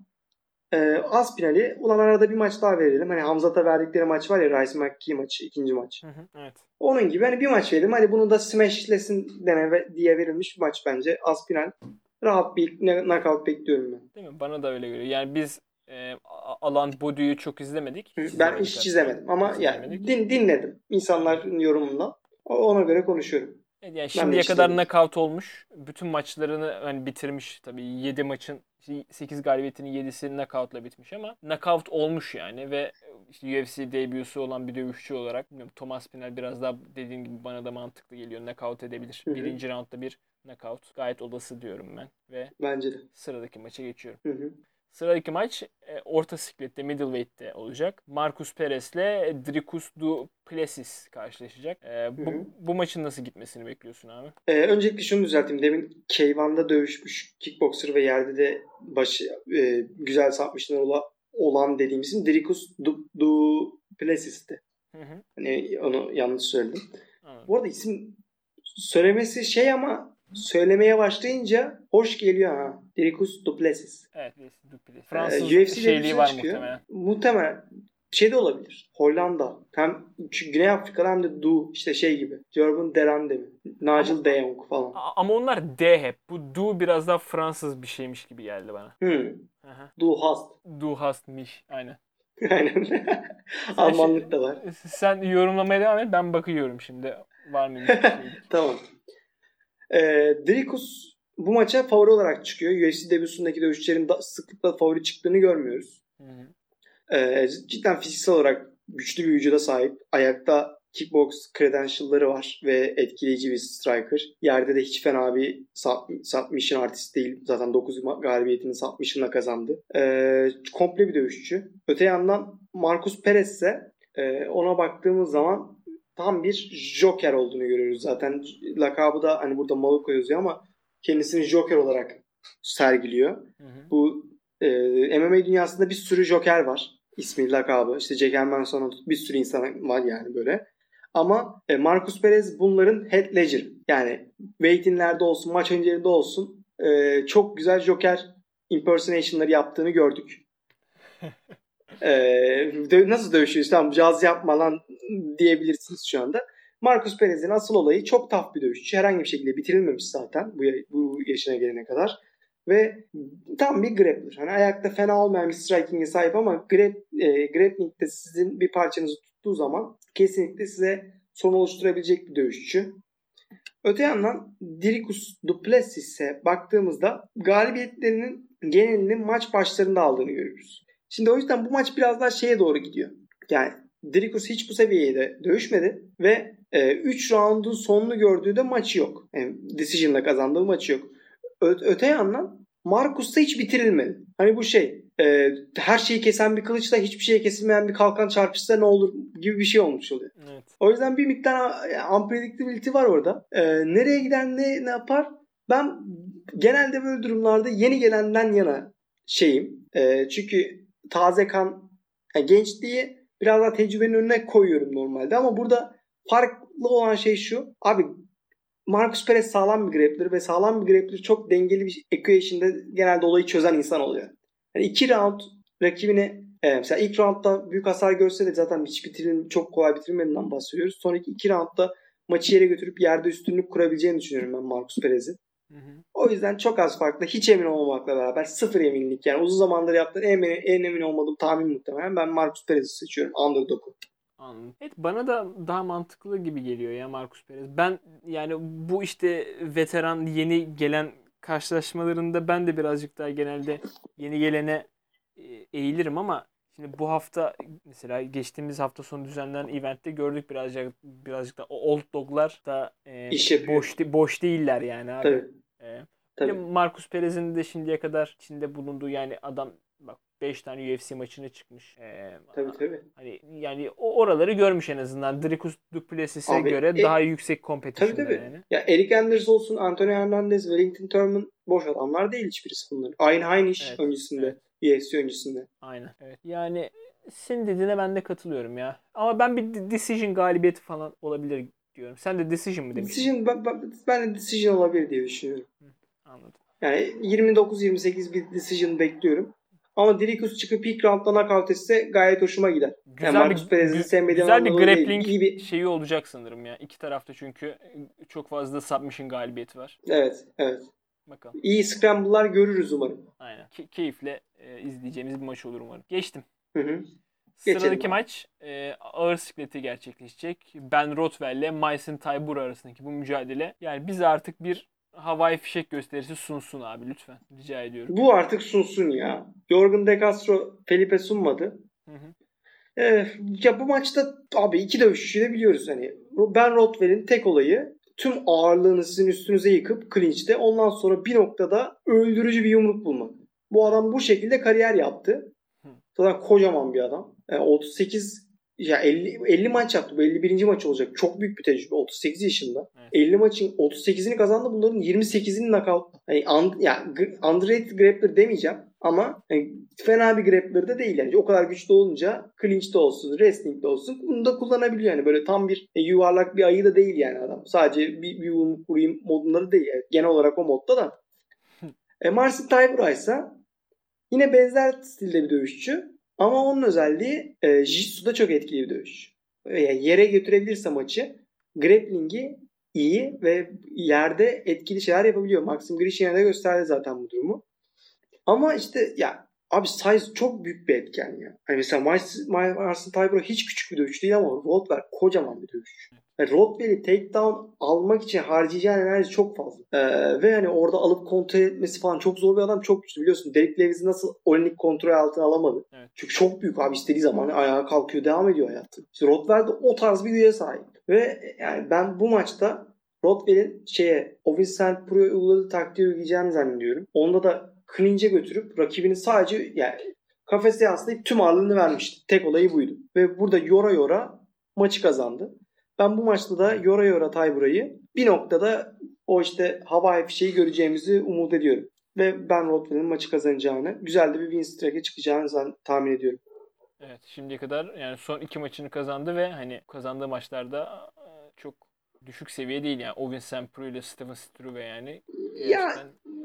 [SPEAKER 2] e, Aspinal'i ulan arada bir maç daha verelim. Hani Hamzat'a verdikleri maç var ya Rice McKee maçı ikinci maç.
[SPEAKER 1] Hı hı, evet.
[SPEAKER 2] Onun gibi hani bir maç verelim. Hani bunu da smashlesin dene diye verilmiş bir maç bence. Aspinal rahat bir knockout bekliyorum ben.
[SPEAKER 1] Değil mi? Bana da öyle geliyor. Yani biz e, alan Bodu'yu çok izlemedik.
[SPEAKER 2] Ben hiç
[SPEAKER 1] hatta.
[SPEAKER 2] çizemedim ama yani
[SPEAKER 1] İzlemedik.
[SPEAKER 2] din, dinledim insanların yorumundan. Ona göre konuşuyorum.
[SPEAKER 1] Evet, Yani şimdiye kadar
[SPEAKER 2] izlemedim.
[SPEAKER 1] knockout olmuş. Bütün maçlarını hani bitirmiş tabii 7 maçın 8 galibiyetinin 7'si knockout'la bitmiş ama knockout olmuş yani ve işte UFC debüsü olan bir dövüşçü olarak bilmiyorum, Thomas Pinal biraz daha dediğim gibi bana da mantıklı geliyor. Knockout edebilir.
[SPEAKER 2] Hı hı.
[SPEAKER 1] Birinci roundda bir knockout. Gayet olası diyorum ben ve
[SPEAKER 2] Bence de.
[SPEAKER 1] sıradaki maça geçiyorum.
[SPEAKER 2] Hı hı.
[SPEAKER 1] Sıradaki maç e, orta siklette, middleweight'te olacak. Marcus Perez ile Dricus Du Plessis karşılaşacak. E, bu,
[SPEAKER 2] Hı hı.
[SPEAKER 1] bu maçın nasıl gitmesini bekliyorsun abi?
[SPEAKER 2] Ee, öncelikle şunu düzelteyim. Demin K1'da dövüşmüş kickboxer ve yerde de başı e, güzel sapmışlar ola, olan dediğim isim Dricus Du, du Plessis'ti.
[SPEAKER 1] Hı hı.
[SPEAKER 2] Hani onu yanlış söyledim.
[SPEAKER 1] Anladım.
[SPEAKER 2] Bu arada isim söylemesi şey ama söylemeye başlayınca hoş geliyor ha. Dricus Duplessis.
[SPEAKER 1] Evet, Wesley Dupree.
[SPEAKER 2] Ee,
[SPEAKER 1] Fransız
[SPEAKER 2] UFC
[SPEAKER 1] şeyliği var
[SPEAKER 2] çıkıyor.
[SPEAKER 1] muhtemelen.
[SPEAKER 2] Muhtemelen. Şey de olabilir. Hollanda. Hem çünkü Güney Afrika'da hem de Du işte şey gibi. Jordan Derande mi? Nigel de Jong falan.
[SPEAKER 1] Ama onlar D hep. Bu Du biraz daha Fransız bir şeymiş gibi geldi bana.
[SPEAKER 2] Hmm.
[SPEAKER 1] Aha.
[SPEAKER 2] Du hast.
[SPEAKER 1] Du hast mich. Aynen.
[SPEAKER 2] Aynen. Almanlık da var.
[SPEAKER 1] Sen yorumlamaya devam et. Ben bakıyorum şimdi. Var mı bir şey?
[SPEAKER 2] Tamam. Ee, Dricus bu maça favori olarak çıkıyor. UFC debüsündeki dövüşçülerin da sıklıkla favori çıktığını görmüyoruz.
[SPEAKER 1] Hı hı.
[SPEAKER 2] Ee, cidden fiziksel olarak güçlü bir vücuda sahip. Ayakta kickbox credential'ları var ve etkileyici bir striker. Yerde de hiç fena bir sub- submission artist değil. Zaten 9 ma- galibiyetini submission'la kazandı. Ee, komple bir dövüşçü. Öte yandan Marcus Perez ise e, ona baktığımız zaman tam bir Joker olduğunu görüyoruz. Zaten lakabı da hani burada Maluko yazıyor ama kendisini Joker olarak sergiliyor.
[SPEAKER 1] Hı hı.
[SPEAKER 2] Bu e, MMA dünyasında bir sürü Joker var. İsmi, lakabı. İşte Jack Hermanson'a bir sürü insan var yani böyle. Ama e, Marcus Perez bunların head ledger. Yani waiting'lerde olsun, maç öncelerinde olsun e, çok güzel Joker impersonation'ları yaptığını gördük. e, dö- nasıl dövüşüyoruz? Tamam caz yapma lan diyebilirsiniz şu anda. Marcus Perez'in asıl olayı çok tough bir dövüşçü. Herhangi bir şekilde bitirilmemiş zaten bu, bu yaşına gelene kadar. Ve tam bir grappler. Hani ayakta fena olmayan bir striking'e sahip ama grap, e, grappling'de sizin bir parçanızı tuttuğu zaman kesinlikle size sorun oluşturabilecek bir dövüşçü. Öte yandan Dricus Duplessis'e baktığımızda galibiyetlerinin genelini maç başlarında aldığını görüyoruz. Şimdi o yüzden bu maç biraz daha şeye doğru gidiyor. Yani Dricus hiç bu seviyede dövüşmedi ve 3 roundun sonunu gördüğü de maçı yok. Yani decision'la kazandığı maçı yok. Ö- öte yandan Marcus da hiç bitirilmedi. Hani bu şey e, her şeyi kesen bir kılıçla hiçbir şeye kesilmeyen bir kalkan çarpışsa ne olur gibi bir şey olmuş oluyor.
[SPEAKER 1] Evet.
[SPEAKER 2] O yüzden bir miktar e, unpredictability var orada. E, nereye giden ne, ne yapar? Ben genelde böyle durumlarda yeni gelenden yana şeyim. E, çünkü taze kan yani gençliği biraz daha tecrübenin önüne koyuyorum normalde ama burada farklı olan şey şu. Abi Marcus Perez sağlam bir grappler ve sağlam bir grappler çok dengeli bir equation'da genelde olayı çözen insan oluyor. Yani iki round rakibine e, mesela ilk roundda büyük hasar görse de zaten hiç bitirin çok kolay bitirilmediğinden bahsediyoruz. Sonraki iki roundda maçı yere götürüp yerde üstünlük kurabileceğini düşünüyorum ben Marcus Perez'in.
[SPEAKER 1] Hı hı.
[SPEAKER 2] O yüzden çok az farklı, hiç emin olmamakla beraber sıfır eminlik. Yani uzun zamandır yaptığım en, en emin olmadığım tahmin muhtemelen ben Marcus Perez'i seçiyorum. Underdog'u.
[SPEAKER 1] Anladım. Evet bana da daha mantıklı gibi geliyor ya Marcus Perez. Ben yani bu işte veteran yeni gelen karşılaşmalarında ben de birazcık daha genelde yeni gelene e, eğilirim ama şimdi bu hafta mesela geçtiğimiz hafta sonu düzenlenen eventte gördük birazcık birazcık da o old doglar da e,
[SPEAKER 2] İş yapıyor.
[SPEAKER 1] boş boş değiller yani abi.
[SPEAKER 2] Tabii.
[SPEAKER 1] E,
[SPEAKER 2] Tabii.
[SPEAKER 1] Marcus Perez'in de şimdiye kadar içinde bulunduğu yani adam bak 5 tane UFC maçına çıkmış. E,
[SPEAKER 2] Tabii tabii.
[SPEAKER 1] Hani yani o oraları görmüş en azından. Dricus Duplessis'e göre
[SPEAKER 2] e-
[SPEAKER 1] daha yüksek
[SPEAKER 2] Tabii
[SPEAKER 1] competition'da
[SPEAKER 2] tabii.
[SPEAKER 1] yani.
[SPEAKER 2] Ya Eric Anders olsun, Anthony Hernandez, Wellington Turman boş adamlar değil hiçbirisi bunların. Aynı Heinisch
[SPEAKER 1] Evet,
[SPEAKER 2] öncesinde.
[SPEAKER 1] evet.
[SPEAKER 2] UFC öncesinde.
[SPEAKER 1] Aynen. Evet. Yani senin dediğine ben de katılıyorum ya. Ama ben bir de- decision galibiyeti falan olabilir diyorum. Sen de decision mı demiştin?
[SPEAKER 2] Decision, ben, de decision olabilir diye düşünüyorum.
[SPEAKER 1] Anladım.
[SPEAKER 2] Yani 29-28 bir decision bekliyorum. Ama Dricus çıkıp ilk roundda knockout etse gayet hoşuma gider.
[SPEAKER 1] Güzel
[SPEAKER 2] Yani Marcus
[SPEAKER 1] gü-
[SPEAKER 2] sevmediğim
[SPEAKER 1] güzel bir
[SPEAKER 2] değil.
[SPEAKER 1] grappling
[SPEAKER 2] İyi bir-
[SPEAKER 1] şeyi olacak sanırım ya. İki tarafta çünkü çok fazla submission galibiyeti var.
[SPEAKER 2] Evet, evet.
[SPEAKER 1] Bakalım.
[SPEAKER 2] İyi scramble'lar görürüz umarım.
[SPEAKER 1] Aynen. Ke- keyifle e, izleyeceğimiz bir maç olur umarım. Geçtim.
[SPEAKER 2] Hı hı.
[SPEAKER 1] Sıradaki maç e, ağır sikleti gerçekleşecek. Ben Rothwell ile Myson Tybur arasındaki bu mücadele. Yani bize artık bir havai fişek gösterisi sunsun abi lütfen. Rica ediyorum.
[SPEAKER 2] Bu artık sunsun ya. Jorgen De Castro Felipe sunmadı.
[SPEAKER 1] Hı hı.
[SPEAKER 2] Ee, ya bu maçta abi iki dövüşçüyü de biliyoruz hani. Ben Rothwell'in tek olayı tüm ağırlığını sizin üstünüze yıkıp clinch'te ondan sonra bir noktada öldürücü bir yumruk bulmak. Bu adam bu şekilde kariyer yaptı. Zaten kocaman bir adam. Yani 38 ya 50 50 maç yaptı. Bu 51. maç olacak. Çok büyük bir tecrübe. 38 yaşında.
[SPEAKER 1] Evet.
[SPEAKER 2] 50 maçın 38'ini kazandı. Bunların 28'ini knockout. Yani un, ya underrated grappler demeyeceğim ama yani fena bir grappler de değil yani. O kadar güçlü olunca clinch'te olsun, wrestling'de olsun bunu da kullanabiliyor yani. Böyle tam bir e, yuvarlak bir ayı da değil yani adam. Sadece bir, bir yumruk vurayım modunda da değil. Evet, genel olarak o modda da. e, Marcin Tybura ise yine benzer stilde bir dövüşçü. Ama onun özelliği e, Jiu-Jitsu'da çok etkili bir dövüşçü. E, Yani yere götürebilirse maçı grappling'i iyi ve yerde etkili şeyler yapabiliyor. Maxim Grishin'e de gösterdi zaten bu durumu. Ama işte ya abi size çok büyük bir etken ya. Hani mesela Marcin Tybura hiç küçük bir dövüşçü değil ama Rothwell kocaman bir dövüşçü. Yani Rothwell'i takedown almak için harcayacağı enerji çok fazla. Ee, ve hani orada alıp kontrol etmesi falan çok zor bir adam. Çok güçlü biliyorsun. Derek Lewis'i nasıl Olenik kontrol altına alamadı.
[SPEAKER 1] Evet.
[SPEAKER 2] Çünkü çok büyük abi istediği zaman ayağa kalkıyor devam ediyor hayatı. İşte Rothwell de o tarz bir güce sahip. Ve yani ben bu maçta Rothwell'in şeye Ovin St. Pro'ya uyguladığı taktiği uygulayacağını zannediyorum. Onda da clinch'e götürüp rakibini sadece yani kafese yaslayıp tüm ağırlığını vermişti. Tek olayı buydu. Ve burada yora yora maçı kazandı. Ben bu maçta da yora yora Taybura'yı bir noktada o işte havai fişeği göreceğimizi umut ediyorum. Ve ben Rothwell'in maçı kazanacağını, güzel de bir win streak'e çıkacağını tahmin ediyorum.
[SPEAKER 1] Evet şimdiye kadar yani son iki maçını kazandı ve hani kazandığı maçlarda çok düşük seviye değil yani. Ovin St. Pro ile Stephen Struve yani
[SPEAKER 2] Ya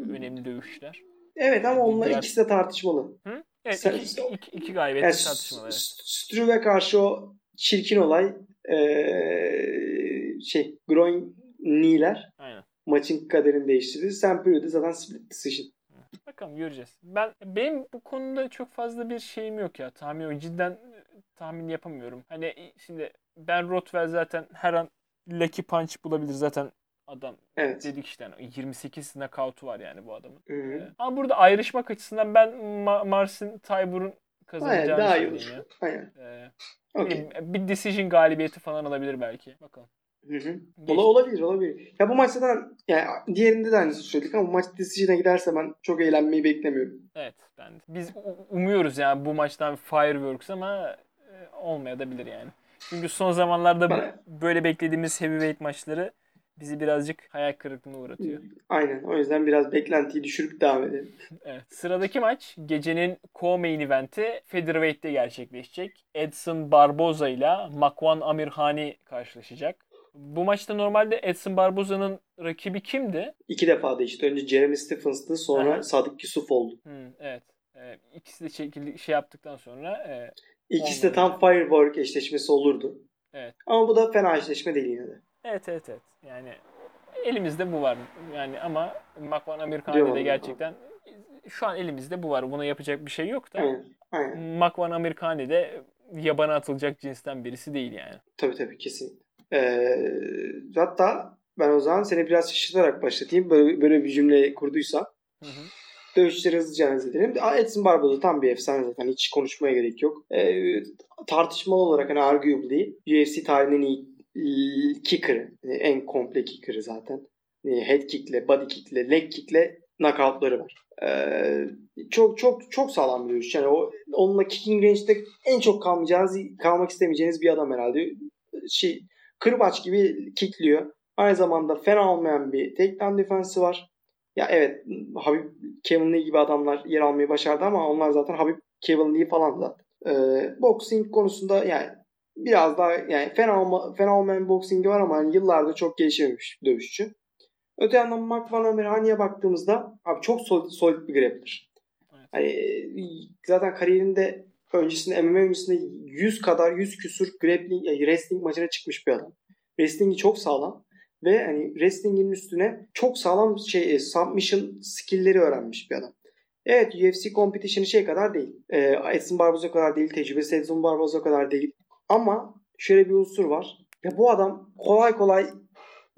[SPEAKER 1] önemli dövüşler.
[SPEAKER 2] Evet ama onlar
[SPEAKER 1] Diğer-
[SPEAKER 2] ikisi de tartışmalı.
[SPEAKER 1] Hı? Evet
[SPEAKER 2] Sen-
[SPEAKER 1] iki, iki, iki galibiyetli
[SPEAKER 2] Yani
[SPEAKER 1] tartışmalar. evet.
[SPEAKER 2] S- Struve karşı o çirkin olay eee, şey
[SPEAKER 1] Aynen.
[SPEAKER 2] maçın kaderini değiştirdi. Sam Purdy zaten split decision.
[SPEAKER 1] Bakalım göreceğiz. Ben benim bu konuda çok fazla bir şeyim yok ya. Tahmin. Cidden e, tahmin yapamıyorum. Hani şimdi ben Rothwell zaten her an lucky punch bulabilir zaten adam.
[SPEAKER 2] Evet.
[SPEAKER 1] Dedik işte hani 28 knockout'u var yani bu adamın.
[SPEAKER 2] Hı hı.
[SPEAKER 1] Ee, Ama burada ayrışmak açısından ben Ma- Marcin Tybur'un
[SPEAKER 2] Aynen
[SPEAKER 1] kazanacağını
[SPEAKER 2] daha iyi olur.
[SPEAKER 1] ya.
[SPEAKER 2] Aynen.
[SPEAKER 1] Ee, bileyim, bir decision galibiyeti falan alabilir belki. Bakalım.
[SPEAKER 2] Hı hı.
[SPEAKER 1] Geç.
[SPEAKER 2] Ola, olabilir olabilir. Ya bu maçta da yani diğerinde de aynısını söyledik ama bu maç decision'a giderse ben çok eğlenmeyi beklemiyorum.
[SPEAKER 1] Evet ben de. Biz umuyoruz yani bu maçtan fireworks ama e, olmayabilir yani. Çünkü son zamanlarda böyle beklediğimiz heavyweight maçları bizi birazcık hayal kırıklığına uğratıyor.
[SPEAKER 2] Aynen. O yüzden biraz beklentiyi düşürüp devam edelim.
[SPEAKER 1] Evet. Sıradaki maç gecenin co-main eventi Featherweight'te gerçekleşecek. Edson Barboza ile Makwan Amirhani karşılaşacak. Bu maçta normalde Edson Barboza'nın rakibi kimdi?
[SPEAKER 2] İki defa değişti. Önce Jeremy Stephens'tı sonra
[SPEAKER 1] Aha.
[SPEAKER 2] Sadık Yusuf oldu.
[SPEAKER 1] Hmm, evet. Ee, ikisi de şekilli şey yaptıktan sonra e,
[SPEAKER 2] İkisi de tam Firework eşleşmesi olurdu.
[SPEAKER 1] Evet.
[SPEAKER 2] Ama bu da fena eşleşme değil yine de.
[SPEAKER 1] Evet evet evet. Yani elimizde bu var. Yani ama Makvan da
[SPEAKER 2] abi.
[SPEAKER 1] gerçekten şu an elimizde bu var. Buna yapacak bir şey yok da.
[SPEAKER 2] Aynen. Aynen.
[SPEAKER 1] Makvan de yabana atılacak cinsten birisi değil yani.
[SPEAKER 2] Tabii tabii kesin. Ee, hatta ben o zaman seni biraz şaşırtarak başlatayım. Böyle, böyle bir cümle kurduysam.
[SPEAKER 1] Hı hı.
[SPEAKER 2] Dövüşleri hızlıca analiz edelim. Edson Barboza tam bir efsane zaten. Hiç konuşmaya gerek yok. Ee, tartışmalı olarak hani arguably UFC tarihinin iyi kicker'ı. Yani en komple kicker'ı zaten. Yani head kick'le, body kick'le, leg kick'le knockout'ları var. Ee, çok çok çok sağlam bir dövüş. Yani o onunla kicking range'de en çok kalmayacağınız, kalmak istemeyeceğiniz bir adam herhalde. Şey, kırbaç gibi kickliyor. Aynı zamanda fena olmayan bir takedown defensi var. Ya evet Habib Kevin Lee gibi adamlar yer almayı başardı ama onlar zaten Habib Kevin Lee falan zaten. Ee, boxing konusunda yani biraz daha yani fena olma, fena olmayan boxingi var ama hani yıllardır çok gelişememiş dövüşçü. Öte yandan Mark Van Amerhani'ye baktığımızda abi çok solid, solid bir grappler.
[SPEAKER 1] Evet.
[SPEAKER 2] Hani e, zaten kariyerinde öncesinde MMA öncesinde 100 kadar 100 küsur grappling, e, wrestling maçına çıkmış bir adam. Wrestling'i çok sağlam ve hani wrestling'in üstüne çok sağlam şey e, submission skill'leri öğrenmiş bir adam. Evet UFC competition'ı şey kadar değil. E, Edson Barboza kadar değil. Tecrübesi Edson Barboza kadar değil. Ama şöyle bir unsur var. Ya bu adam kolay kolay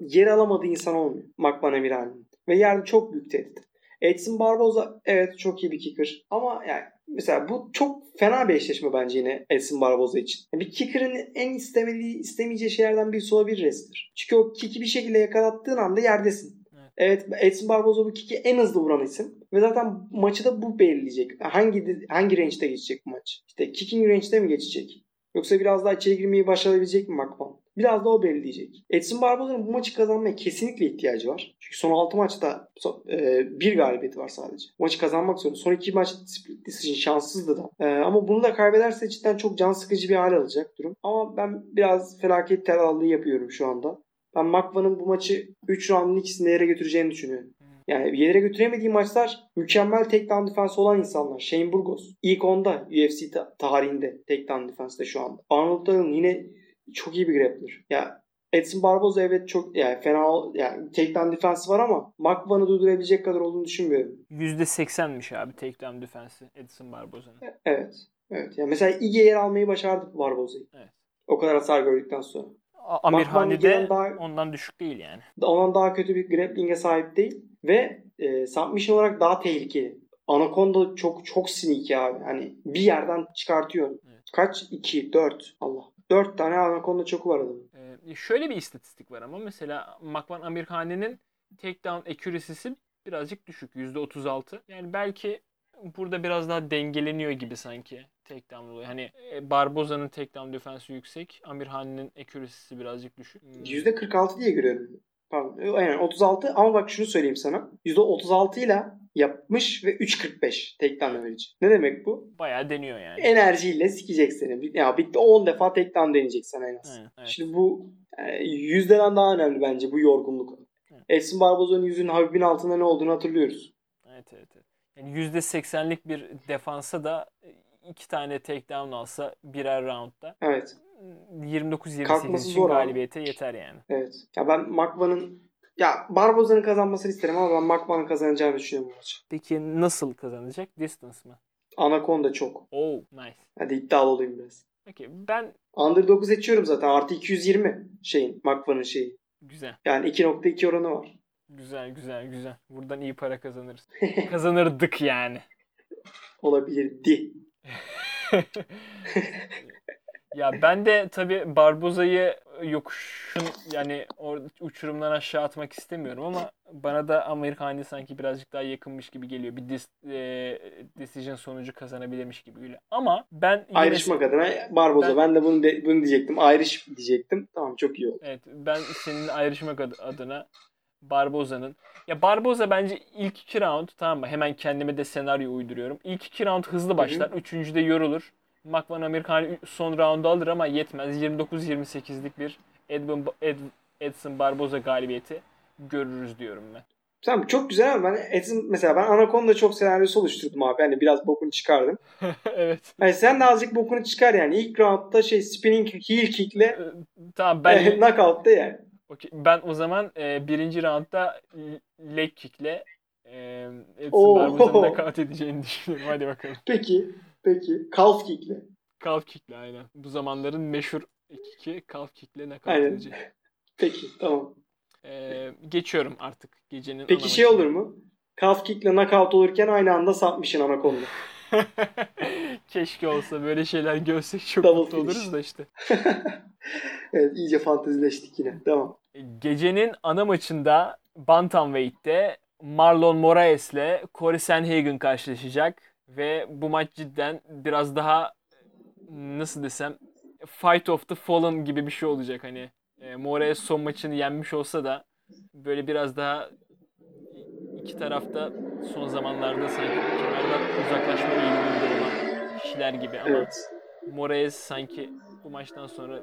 [SPEAKER 2] yer alamadığı insan olmuyor. Makban Emirhan'ın. Ve yani çok büyük tehdit. Edson Barboza evet çok iyi bir kicker. Ama yani mesela bu çok fena bir eşleşme bence yine Edson Barboza için. Bir kicker'ın en istemediği, istemeyeceği şeylerden birisi olabilir wrestler. Çünkü o kick'i bir şekilde yakalattığın anda yerdesin. Evet Edson Barboza bu kick'i en hızlı vuran isim. Ve zaten maçı da bu belirleyecek. Hangi hangi range'de geçecek bu maç? İşte kicking range'de mi geçecek? Yoksa biraz daha içeri girmeyi başarabilecek mi Makban? Biraz da o belirleyecek. Edson Barboza'nın bu maçı kazanmaya kesinlikle ihtiyacı var. Çünkü son 6 maçta e, bir galibiyeti var sadece. Maçı kazanmak zorunda. Son 2 maç split decision şanssızdı da. E, ama bunu da kaybederse cidden çok can sıkıcı bir hal alacak durum. Ama ben biraz felaket telallığı yapıyorum şu anda. Ben Makvan'ın bu maçı 3 roundun ikisinde yere götüreceğini düşünüyorum. Yani yere götüremediği maçlar mükemmel takedown defense olan insanlar. Shane Burgos ilk onda UFC ta- tarihinde takedown defense'de şu anda. Arnold Allen yine çok iyi bir grappler. Ya Edson Barboza evet çok yani fena yani takedown defense var ama Makvan'ı durdurabilecek kadar olduğunu düşünmüyorum.
[SPEAKER 1] %80'miş abi takedown defense'i Edson Barboza'nın.
[SPEAKER 2] Evet. Evet. Yani mesela İge yer almayı başardı Barboza'yı.
[SPEAKER 1] Evet.
[SPEAKER 2] O kadar hasar gördükten sonra.
[SPEAKER 1] Amir Hani de daha, ondan düşük değil yani.
[SPEAKER 2] Ondan daha kötü bir grappling'e sahip değil. Ve e, submission olarak daha tehlikeli. Anaconda çok çok sneaky abi. Hani bir yerden çıkartıyor. Evet. Kaç? 2, 4. Allah. 4 tane Anaconda çoku var adamın.
[SPEAKER 1] Ee, şöyle bir istatistik var ama mesela Makvan Amirhane'nin takedown accuracy'si birazcık düşük. %36. Yani belki burada biraz daha dengeleniyor gibi sanki takedown oluyor. Hani e, Barboza'nın takedown defensi yüksek. Amirhane'nin accuracy'si birazcık düşük.
[SPEAKER 2] %46 diye görüyorum. Pardon. Aynen 36 ama bak şunu söyleyeyim sana. %36 ile yapmış ve 3.45 takedown average. Ne demek bu?
[SPEAKER 1] Bayağı deniyor yani.
[SPEAKER 2] Enerjiyle sikecek seni. Ya bitti 10 defa takedown deneyecek sana en az. Evet, evet. Şimdi bu yani yüzdeden daha önemli bence bu yorgunluk. Evet. Edson Barboza'nın yüzünün Habib'in altında ne olduğunu hatırlıyoruz.
[SPEAKER 1] Evet evet. evet. Yani %80'lik bir defansa da iki tane takedown alsa birer roundda.
[SPEAKER 2] Evet.
[SPEAKER 1] 29-28 için galibiyete abi. yeter yani.
[SPEAKER 2] Evet. Ya ben Makvan'ın ya Barboza'nın kazanmasını isterim ama ben Makvan'ın kazanacağını düşünüyorum bu maçı.
[SPEAKER 1] Peki nasıl kazanacak? Distance mı?
[SPEAKER 2] Anaconda çok.
[SPEAKER 1] Oh nice.
[SPEAKER 2] Hadi iddialı olayım biraz.
[SPEAKER 1] Peki ben...
[SPEAKER 2] Underdog'u seçiyorum zaten. Artı 220 şeyin. Makvan'ın şeyi.
[SPEAKER 1] Güzel.
[SPEAKER 2] Yani 2.2 oranı var.
[SPEAKER 1] Güzel güzel güzel. Buradan iyi para kazanırız. Kazanırdık yani.
[SPEAKER 2] Olabilirdi.
[SPEAKER 1] ya ben de tabi Barboza'yı yokuşun yani uçurumdan aşağı atmak istemiyorum ama bana da Amerikani sanki birazcık daha yakınmış gibi geliyor. Bir dis, e, decision sonucu kazanabilirmiş gibi geliyor. Ama ben.
[SPEAKER 2] Ayrışmak adına Barboza. Ben, ben de bunu de, bunu diyecektim. Ayrış diyecektim. Tamam çok iyi oldu.
[SPEAKER 1] Evet ben senin ayrışmak adına Barboza'nın. Ya Barboza bence ilk iki round tamam mı? Hemen kendime de senaryo uyduruyorum. İlk iki round hızlı başlar. Hı hı. Üçüncüde yorulur. Makvan Amerikan son roundu alır ama yetmez. 29-28'lik bir Edwin, Ed, Edson Barboza galibiyeti görürüz diyorum ben.
[SPEAKER 2] Tamam çok güzel ama ben Edson mesela ben Anaconda çok senaryosu oluşturdum abi. Hani biraz bokunu çıkardım.
[SPEAKER 1] evet.
[SPEAKER 2] Hani sen de azıcık bokunu çıkar yani. İlk roundda şey spinning heel kick'le ee,
[SPEAKER 1] tamam ben
[SPEAKER 2] knockout'ta yani.
[SPEAKER 1] Okay. Ben o zaman e, birinci roundda leg kick'le e, Edson Barboza'nın knockout edeceğini düşünüyorum. Hadi bakalım.
[SPEAKER 2] Peki. Peki. Calf kick'le.
[SPEAKER 1] Calf kick'le aynen. Bu zamanların meşhur 2-2 calf kick'le aynen. edeceği.
[SPEAKER 2] Peki tamam.
[SPEAKER 1] Ee, geçiyorum artık gecenin
[SPEAKER 2] Peki şey olur mu? Calf kick'le knockout olurken aynı anda sapmışın anakonda.
[SPEAKER 1] Keşke olsa böyle şeyler görsek çok Double mutlu finish. oluruz da işte.
[SPEAKER 2] evet iyice fantezileştik yine. Tamam.
[SPEAKER 1] Gecenin ana maçında Bantamweight'te Marlon Moraes'le Corey Sanhagen karşılaşacak. Ve bu maç cidden biraz daha nasıl desem Fight of the Fallen gibi bir şey olacak. Hani e, Moraes son maçını yenmiş olsa da böyle biraz daha iki tarafta son zamanlarda sanki kemerden uzaklaşma eğiliminde olan kişiler gibi ama evet. Moraes sanki bu maçtan sonra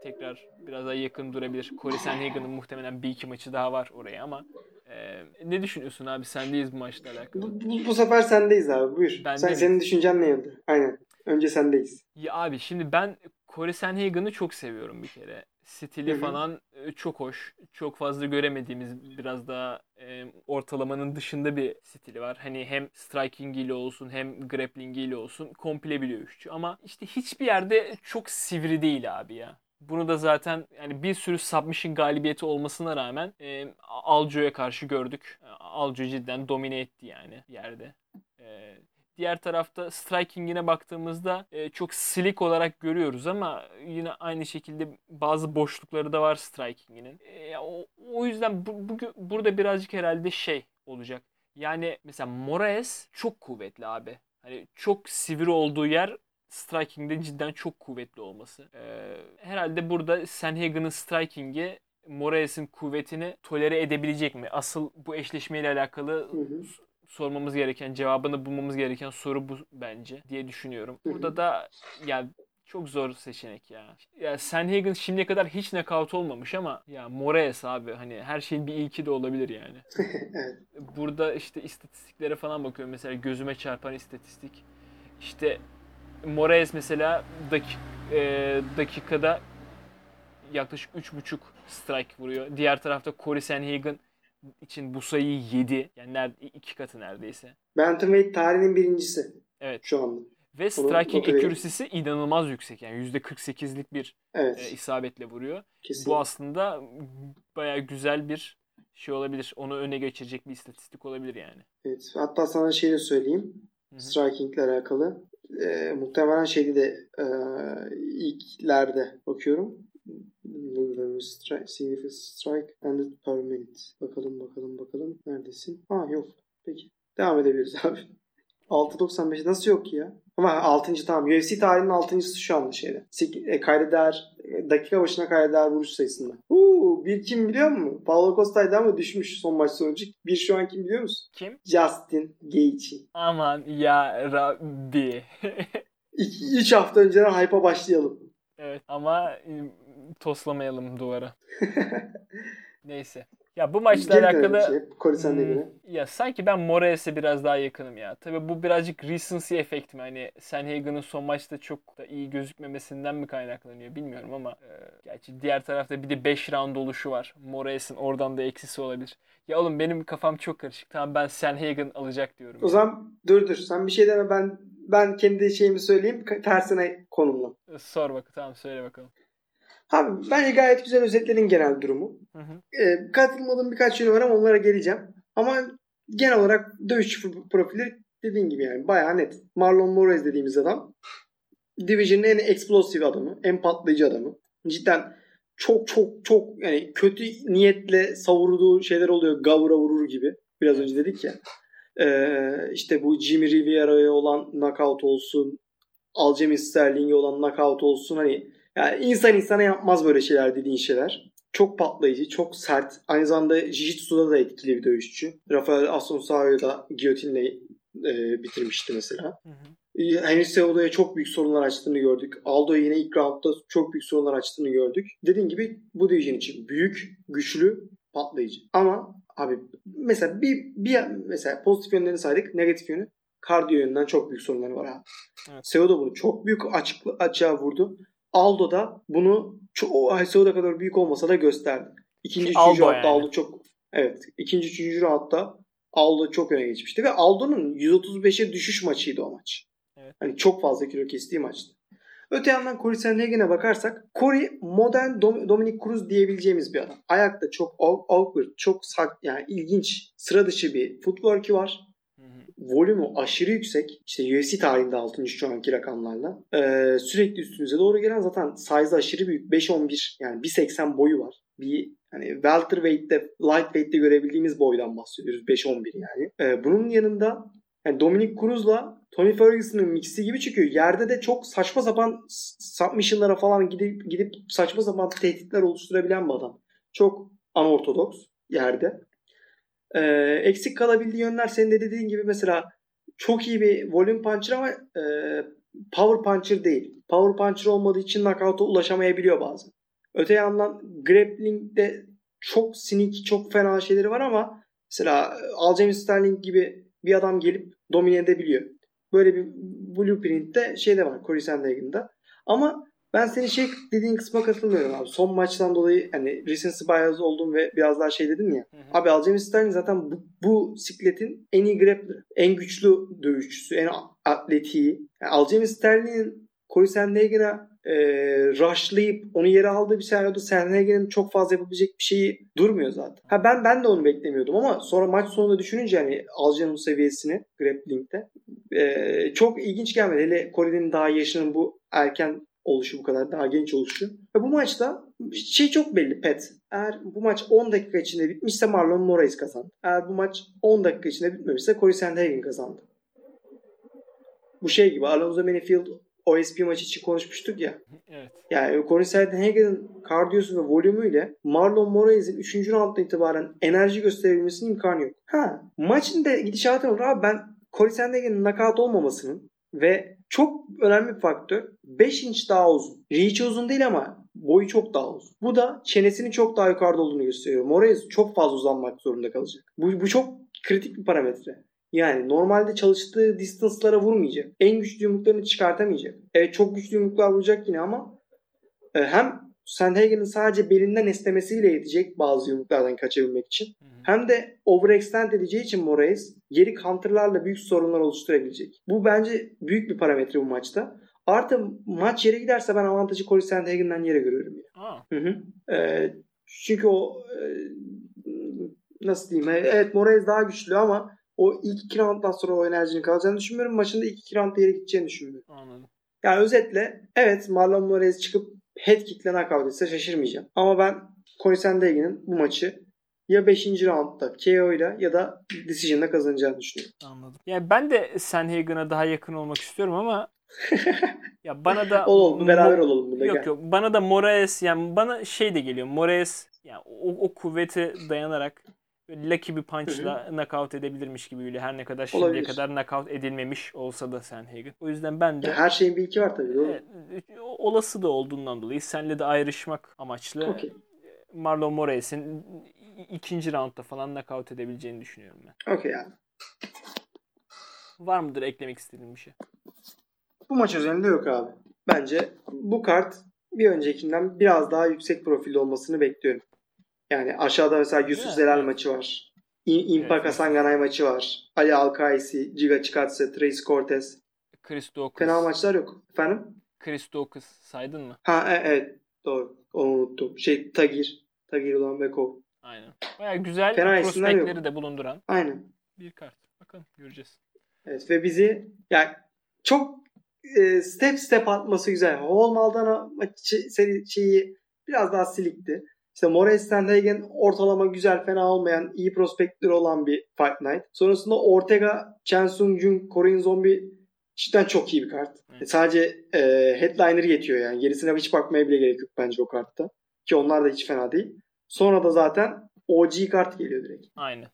[SPEAKER 1] tekrar biraz daha yakın durabilir. Corey Sanhagen'ın muhtemelen bir iki maçı daha var oraya ama Ee, ne düşünüyorsun abi? Sendeyiz bu maçla alakalı.
[SPEAKER 2] Bu, bu, bu sefer sendeyiz abi. Buyur.
[SPEAKER 1] Ben
[SPEAKER 2] Sen,
[SPEAKER 1] de-
[SPEAKER 2] senin düşüncen neydi? Aynen. Önce sendeyiz.
[SPEAKER 1] Ya abi şimdi ben Corey Sanhagen'ı çok seviyorum bir kere. Stili
[SPEAKER 2] Hı hı.
[SPEAKER 1] falan e, çok hoş. Çok fazla göremediğimiz biraz daha e, ortalamanın dışında bir stili var. Hani hem striking ile olsun hem grappling ile olsun komple bir dövüşçü. Ama işte hiçbir yerde çok sivri değil abi ya. Bunu da zaten yani bir sürü submission galibiyeti olmasına rağmen e, Aljo'ya karşı gördük. Aljo cidden domine etti yani yerde. E, Diğer tarafta striking'ine baktığımızda e, çok slick olarak görüyoruz ama yine aynı şekilde bazı boşlukları da var striking'inin. E, o, o yüzden bu, bugün burada birazcık herhalde şey olacak. Yani mesela Moraes çok kuvvetli abi. Hani çok sivri olduğu yer striking'de cidden çok kuvvetli olması. E, herhalde burada Sanhagen'ın striking'i Moraes'in kuvvetini tolere edebilecek mi? Asıl bu eşleşmeyle alakalı
[SPEAKER 2] Hı hı.
[SPEAKER 1] Sormamız gereken, cevabını bulmamız gereken soru bu bence diye düşünüyorum. Burada da ya çok zor seçenek ya. Ya Sanhagen şimdiye kadar hiç knockout olmamış ama ya Moraes abi hani her şeyin bir ilki de olabilir yani. Burada işte istatistiklere falan bakıyorum mesela gözüme çarpan istatistik. İşte Moraes mesela dak- e, dakikada yaklaşık 3.5 strike vuruyor. Diğer tarafta Corey Sanhagen için bu sayıyı 7. Yani nerede, iki katı neredeyse.
[SPEAKER 2] Bantamweight tarihinin birincisi
[SPEAKER 1] Evet.
[SPEAKER 2] şu anda.
[SPEAKER 1] Ve striking accuracy'si inanılmaz yüksek. Yani %48'lik bir
[SPEAKER 2] Evet.
[SPEAKER 1] e, isabetle vuruyor.
[SPEAKER 2] kesinlikle.
[SPEAKER 1] Bu aslında bayağı güzel bir şey olabilir. Onu öne geçirecek bir istatistik olabilir yani.
[SPEAKER 2] Evet. Hatta sana şey de söyleyeyim.
[SPEAKER 1] Hı hı.
[SPEAKER 2] Striking ile alakalı. Ee, muhtemelen şeydi de e, ilklerde bakıyorum. Strike, significant strike and per minute. Bakalım bakalım bakalım. Neredesin? Ha yok. Peki. Devam edebiliriz abi. 6.95 nasıl yok ya? Ama 6. tamam. UFC tarihinin 6.sı şu anda şeyde. E, kaydeder, e, dakika başına kaydeder vuruş sayısında. Uuu bir kim biliyor musun? Paulo Costa'ydı ama düşmüş son maç sonucu. Bir şu an kim biliyor musun?
[SPEAKER 1] Kim?
[SPEAKER 2] Justin Gaethje.
[SPEAKER 1] Aman ya Rabbi.
[SPEAKER 2] 3 hafta önceden hype'a başlayalım.
[SPEAKER 1] evet ama e, toslamayalım duvara. Neyse. Ya bu maçla
[SPEAKER 2] Geri
[SPEAKER 1] alakalı
[SPEAKER 2] Şey, Corey Sandhagen'e.
[SPEAKER 1] Hmm, ya sanki ben Moraes'e biraz daha yakınım ya. Tabii bu birazcık recency efekt mi? Hani Sanhagen'ın son maçta çok da iyi gözükmemesinden mi kaynaklanıyor bilmiyorum ama e, gerçi diğer tarafta bir de 5 round oluşu var. Moraes'in oradan da eksisi olabilir. Ya oğlum benim kafam çok karışık. Tamam ben Sanhagen alacak diyorum.
[SPEAKER 2] O zaman dur dur. Sen bir şey deme ben ben kendi şeyimi söyleyeyim. Tersine konumla.
[SPEAKER 1] Sor bakalım. Tamam söyle bakalım.
[SPEAKER 2] Abi bence gayet güzel özetledin genel durumu.
[SPEAKER 1] Hı hı.
[SPEAKER 2] Ee, katılmadığım birkaç yönü var ama onlara geleceğim. Ama genel olarak dövüş profili dediğin gibi yani bayağı net. Marlon Moraes dediğimiz adam Division'ın en explosive adamı, en patlayıcı adamı. Cidden çok çok çok yani kötü niyetle savurduğu şeyler oluyor. Gavura vurur gibi. Biraz önce dedik ya. Ee, işte bu Jimmy Riviera'ya olan knockout olsun. Aljamain Sterling'e olan knockout olsun. Hani yani insan insana yapmaz böyle şeyler dediğin şeyler. Çok patlayıcı, çok sert. Aynı zamanda Jiu-Jitsu'da da etkili bir dövüşçü. Rafael Assunção'yu da giyotinle e, bitirmişti mesela.
[SPEAKER 1] Hı hı.
[SPEAKER 2] Henry Cejudo'ya çok büyük sorunlar açtığını gördük. Aldo yine ilk roundda çok büyük sorunlar açtığını gördük. Dediğim gibi bu division için büyük, güçlü, patlayıcı. Ama abi mesela bir, bir mesela pozitif yönlerini saydık, negatif yönü kardiyo yönünden çok büyük sorunları var abi.
[SPEAKER 1] Evet.
[SPEAKER 2] Cejudo bunu çok büyük açık, açığa vurdu. Aldo da bunu çok, Cejudo kadar büyük olmasa da gösterdi. İkinci,
[SPEAKER 1] Aldo
[SPEAKER 2] üçüncü
[SPEAKER 1] yani.
[SPEAKER 2] Aldo çok evet. ikinci, üçüncü roundda Aldo çok öne geçmişti ve Aldo'nun 135'e düşüş maçıydı o maç.
[SPEAKER 1] Evet.
[SPEAKER 2] Hani çok fazla kilo kestiği maçtı. Öte yandan Corey Sandhagen'e bakarsak Corey modern Dom- Dominic Cruz diyebileceğimiz bir adam. Ayakta çok aw- awkward, çok sak yani ilginç, sıra dışı bir footwork'ü var. Volümü aşırı yüksek. İşte UFC tarihinde 6. şu anki rakamlarla. Ee, sürekli üstünüze doğru gelen zaten size aşırı büyük. 5-11 yani 1.80 boyu var. Bir hani welterweight'te, lightweight'te görebildiğimiz boydan bahsediyoruz. 5-11 yani. Ee, bunun yanında yani Dominic Cruz'la Tony Ferguson'ın mixi gibi çıkıyor. Yerde de çok saçma sapan submission'lara falan gidip gidip saçma sapan tehditler oluşturabilen bir adam. Çok anortodoks yerde. Ee, eksik kalabildiği yönler senin de dediğin gibi mesela çok iyi bir volume puncher ama e, power puncher değil. Power puncher olmadığı için knockout'a ulaşamayabiliyor bazen. Öte yandan grappling'de çok sinik, çok fena şeyleri var ama Mesela Aljamain Sterling gibi bir adam gelip domine edebiliyor. Böyle bir blueprint'te şeyde var Corey Sandhagen'da. Ama ben senin şey dediğin kısma katılmıyorum abi. Son maçtan dolayı hani recency bias oldum ve biraz daha şey dedin ya. Hı hı. Abi Aljamain Sterling zaten bu, bu sikletin en iyi grappler. En güçlü dövüşçüsü. En atletiği. Yani Aljamain Sterling'in Corey Sandhagen'a e, rushlayıp onu yere aldığı bir senaryoda Sandhagen'in çok fazla yapabilecek bir şeyi durmuyor zaten. Ha ben ben de onu beklemiyordum ama sonra maç sonunda düşününce hani Aljan'ın seviyesini grappling'de e, çok ilginç gelmedi. Hele Corey'nin daha yaşının bu erken oluşu bu kadar daha genç oluşu. Ve bu maçta şey çok belli Pet. Eğer bu maç 10 dakika içinde bitmişse Marlon Moraes kazandı. Eğer bu maç 10 dakika içinde bitmemişse Corey Sandhagen kazandı. Bu şey gibi Alonzo Menifield OSP maçı için konuşmuştuk ya.
[SPEAKER 1] Evet.
[SPEAKER 2] Yani Corey Sandhagen'in kardiyosu ve volümüyle Marlon Moraes'in 3. rounddan itibaren enerji gösterebilmesinin imkanı yok. Ha, maçın da gidişatı var abi ben Corey Sandhagen'in nakat olmamasının ve çok önemli bir faktör 5 inç daha uzun. Reach uzun değil ama boyu çok daha uzun. Bu da çenesinin çok daha yukarıda olduğunu gösteriyor. Moraes çok fazla uzanmak zorunda kalacak. Bu, bu çok kritik bir parametre. Yani normalde çalıştığı distance'lara vurmayacak. En güçlü yumruklarını çıkartamayacak. Evet çok güçlü yumruklar vuracak yine ama e, hem Sandhagen'in sadece belinden esnemesiyle yetecek bazı yumruklardan kaçabilmek için. Hı hı. Hem de overextend edeceği için Moraes geri counterlarla büyük sorunlar oluşturabilecek. Bu bence büyük bir parametre bu maçta. Artı maç yere giderse ben avantajı Corey Sandhagen'den yere görüyorum.
[SPEAKER 1] Yani.
[SPEAKER 2] Hı hı. E, çünkü o e, nasıl diyeyim? Evet Moraes daha güçlü ama o ilk iki rounddan sonra o enerjinin kalacağını düşünmüyorum. Maçında ilk iki round yere gideceğini düşünmüyorum.
[SPEAKER 1] Anladım.
[SPEAKER 2] Yani özetle evet Marlon Moraes çıkıp head kick'le knockout etse şaşırmayacağım. Ama ben Corey Sandhagen'in bu maçı ya 5. roundda KO ile ya da decision'la kazanacağını düşünüyorum.
[SPEAKER 1] Anladım. Yani ben de Sandhagen'a daha yakın olmak istiyorum ama ya bana da
[SPEAKER 2] olalım beraber olalım burada.
[SPEAKER 1] Yok gel. yok bana da Moraes yani bana şey de geliyor. Moraes yani o, o kuvvete dayanarak lucky bir punchla knockout edebilirmiş gibi geliyor. Her ne kadar şimdiye Olabilir. kadar knockout edilmemiş olsa da Sanhagen. O yüzden ben de...
[SPEAKER 2] Ya her şeyin bir iki var tabii. Doğru.
[SPEAKER 1] E, olası da olduğundan dolayı senle de ayrışmak amaçlı okay. Marlon Moraes'in ikinci roundda falan knockout edebileceğini düşünüyorum ben.
[SPEAKER 2] Okey abi.
[SPEAKER 1] Var mıdır eklemek istediğin bir şey?
[SPEAKER 2] Bu maç özelinde yok abi. Bence bu kart bir öncekinden biraz daha yüksek profilde olmasını bekliyorum. Yani aşağıda mesela Yusuf Zelal evet. maçı var. Impaka evet. Sanganay maçı var. Ali Alkaisi, Giga Chikatse, Trace Cortez.
[SPEAKER 1] Chris Dawkins.
[SPEAKER 2] Fena maçlar yok. Efendim?
[SPEAKER 1] Chris Dawkins saydın mı?
[SPEAKER 2] Ha e, evet doğru. Onu unuttum. Şey Tagir. Tagir olan Bekov.
[SPEAKER 1] Aynen. Baya güzel Fena prospektleri de bulunduran.
[SPEAKER 2] Aynen.
[SPEAKER 1] Bir kart. Bakalım göreceğiz.
[SPEAKER 2] Evet ve bizi yani çok e, step step atması güzel. Hall Maldana maçı seri şeyi biraz daha silikti. İşte Moraes Sandhagen ortalama güzel fena olmayan iyi prospektleri olan bir Fight Night. Sonrasında Ortega, Chen Sung Jung, Korean Zombie cidden çok iyi bir kart. Evet. Sadece e, headliner yetiyor yani. Gerisine hiç bakmaya bile gerek yok bence o kartta. Ki onlar da hiç fena değil. Sonra da zaten OG kart geliyor direkt.
[SPEAKER 1] Aynı.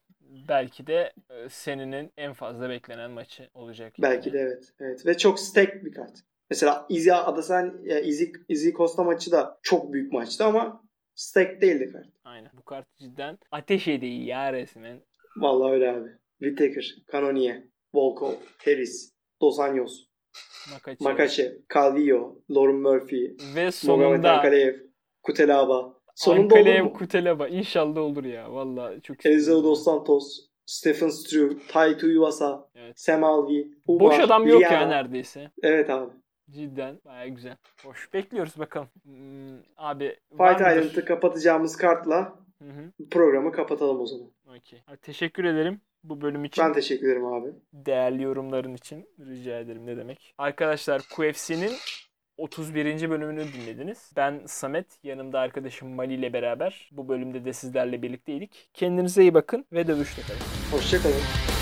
[SPEAKER 1] Belki de e, seninin en fazla beklenen maçı olacak.
[SPEAKER 2] Belki de evet. evet. Ve çok stack bir kart. Mesela Izzy Adasan, Izzy, Izzy Costa maçı da çok büyük maçtı ama Stack değildi kart.
[SPEAKER 1] Aynen. Bu kart cidden ateş ediyor ya resmen.
[SPEAKER 2] Vallahi öyle abi. Whittaker, Cannonier, Volkov, Harris, Dos Anjos, Makachev, Makachev Calvillo, Lauren Murphy,
[SPEAKER 1] ve sonunda
[SPEAKER 2] Ankaleev, Kutelaba. Sonunda
[SPEAKER 1] Ankaleev, olur mu? Kutelaba. İnşallah olur ya. Vallahi çok
[SPEAKER 2] Eliseo Dos Santos, Stephen Struve, Tai Tuivasa, evet. Sam Alvey,
[SPEAKER 1] Boş adam yok ya neredeyse.
[SPEAKER 2] Evet abi.
[SPEAKER 1] Cidden baya güzel. Hoş. Bekliyoruz bakalım. Hmm, abi
[SPEAKER 2] Fight Island'ı kapatacağımız kartla hı hı. programı kapatalım o zaman.
[SPEAKER 1] Okey. Teşekkür ederim bu bölüm için.
[SPEAKER 2] Ben teşekkür ederim abi.
[SPEAKER 1] Değerli yorumların için rica ederim ne demek. Arkadaşlar QFC'nin 31. bölümünü dinlediniz. Ben Samet, yanımda arkadaşım Mali ile beraber bu bölümde de sizlerle birlikteydik. Kendinize iyi bakın ve dövüşte kalın.
[SPEAKER 2] Hoşçakalın.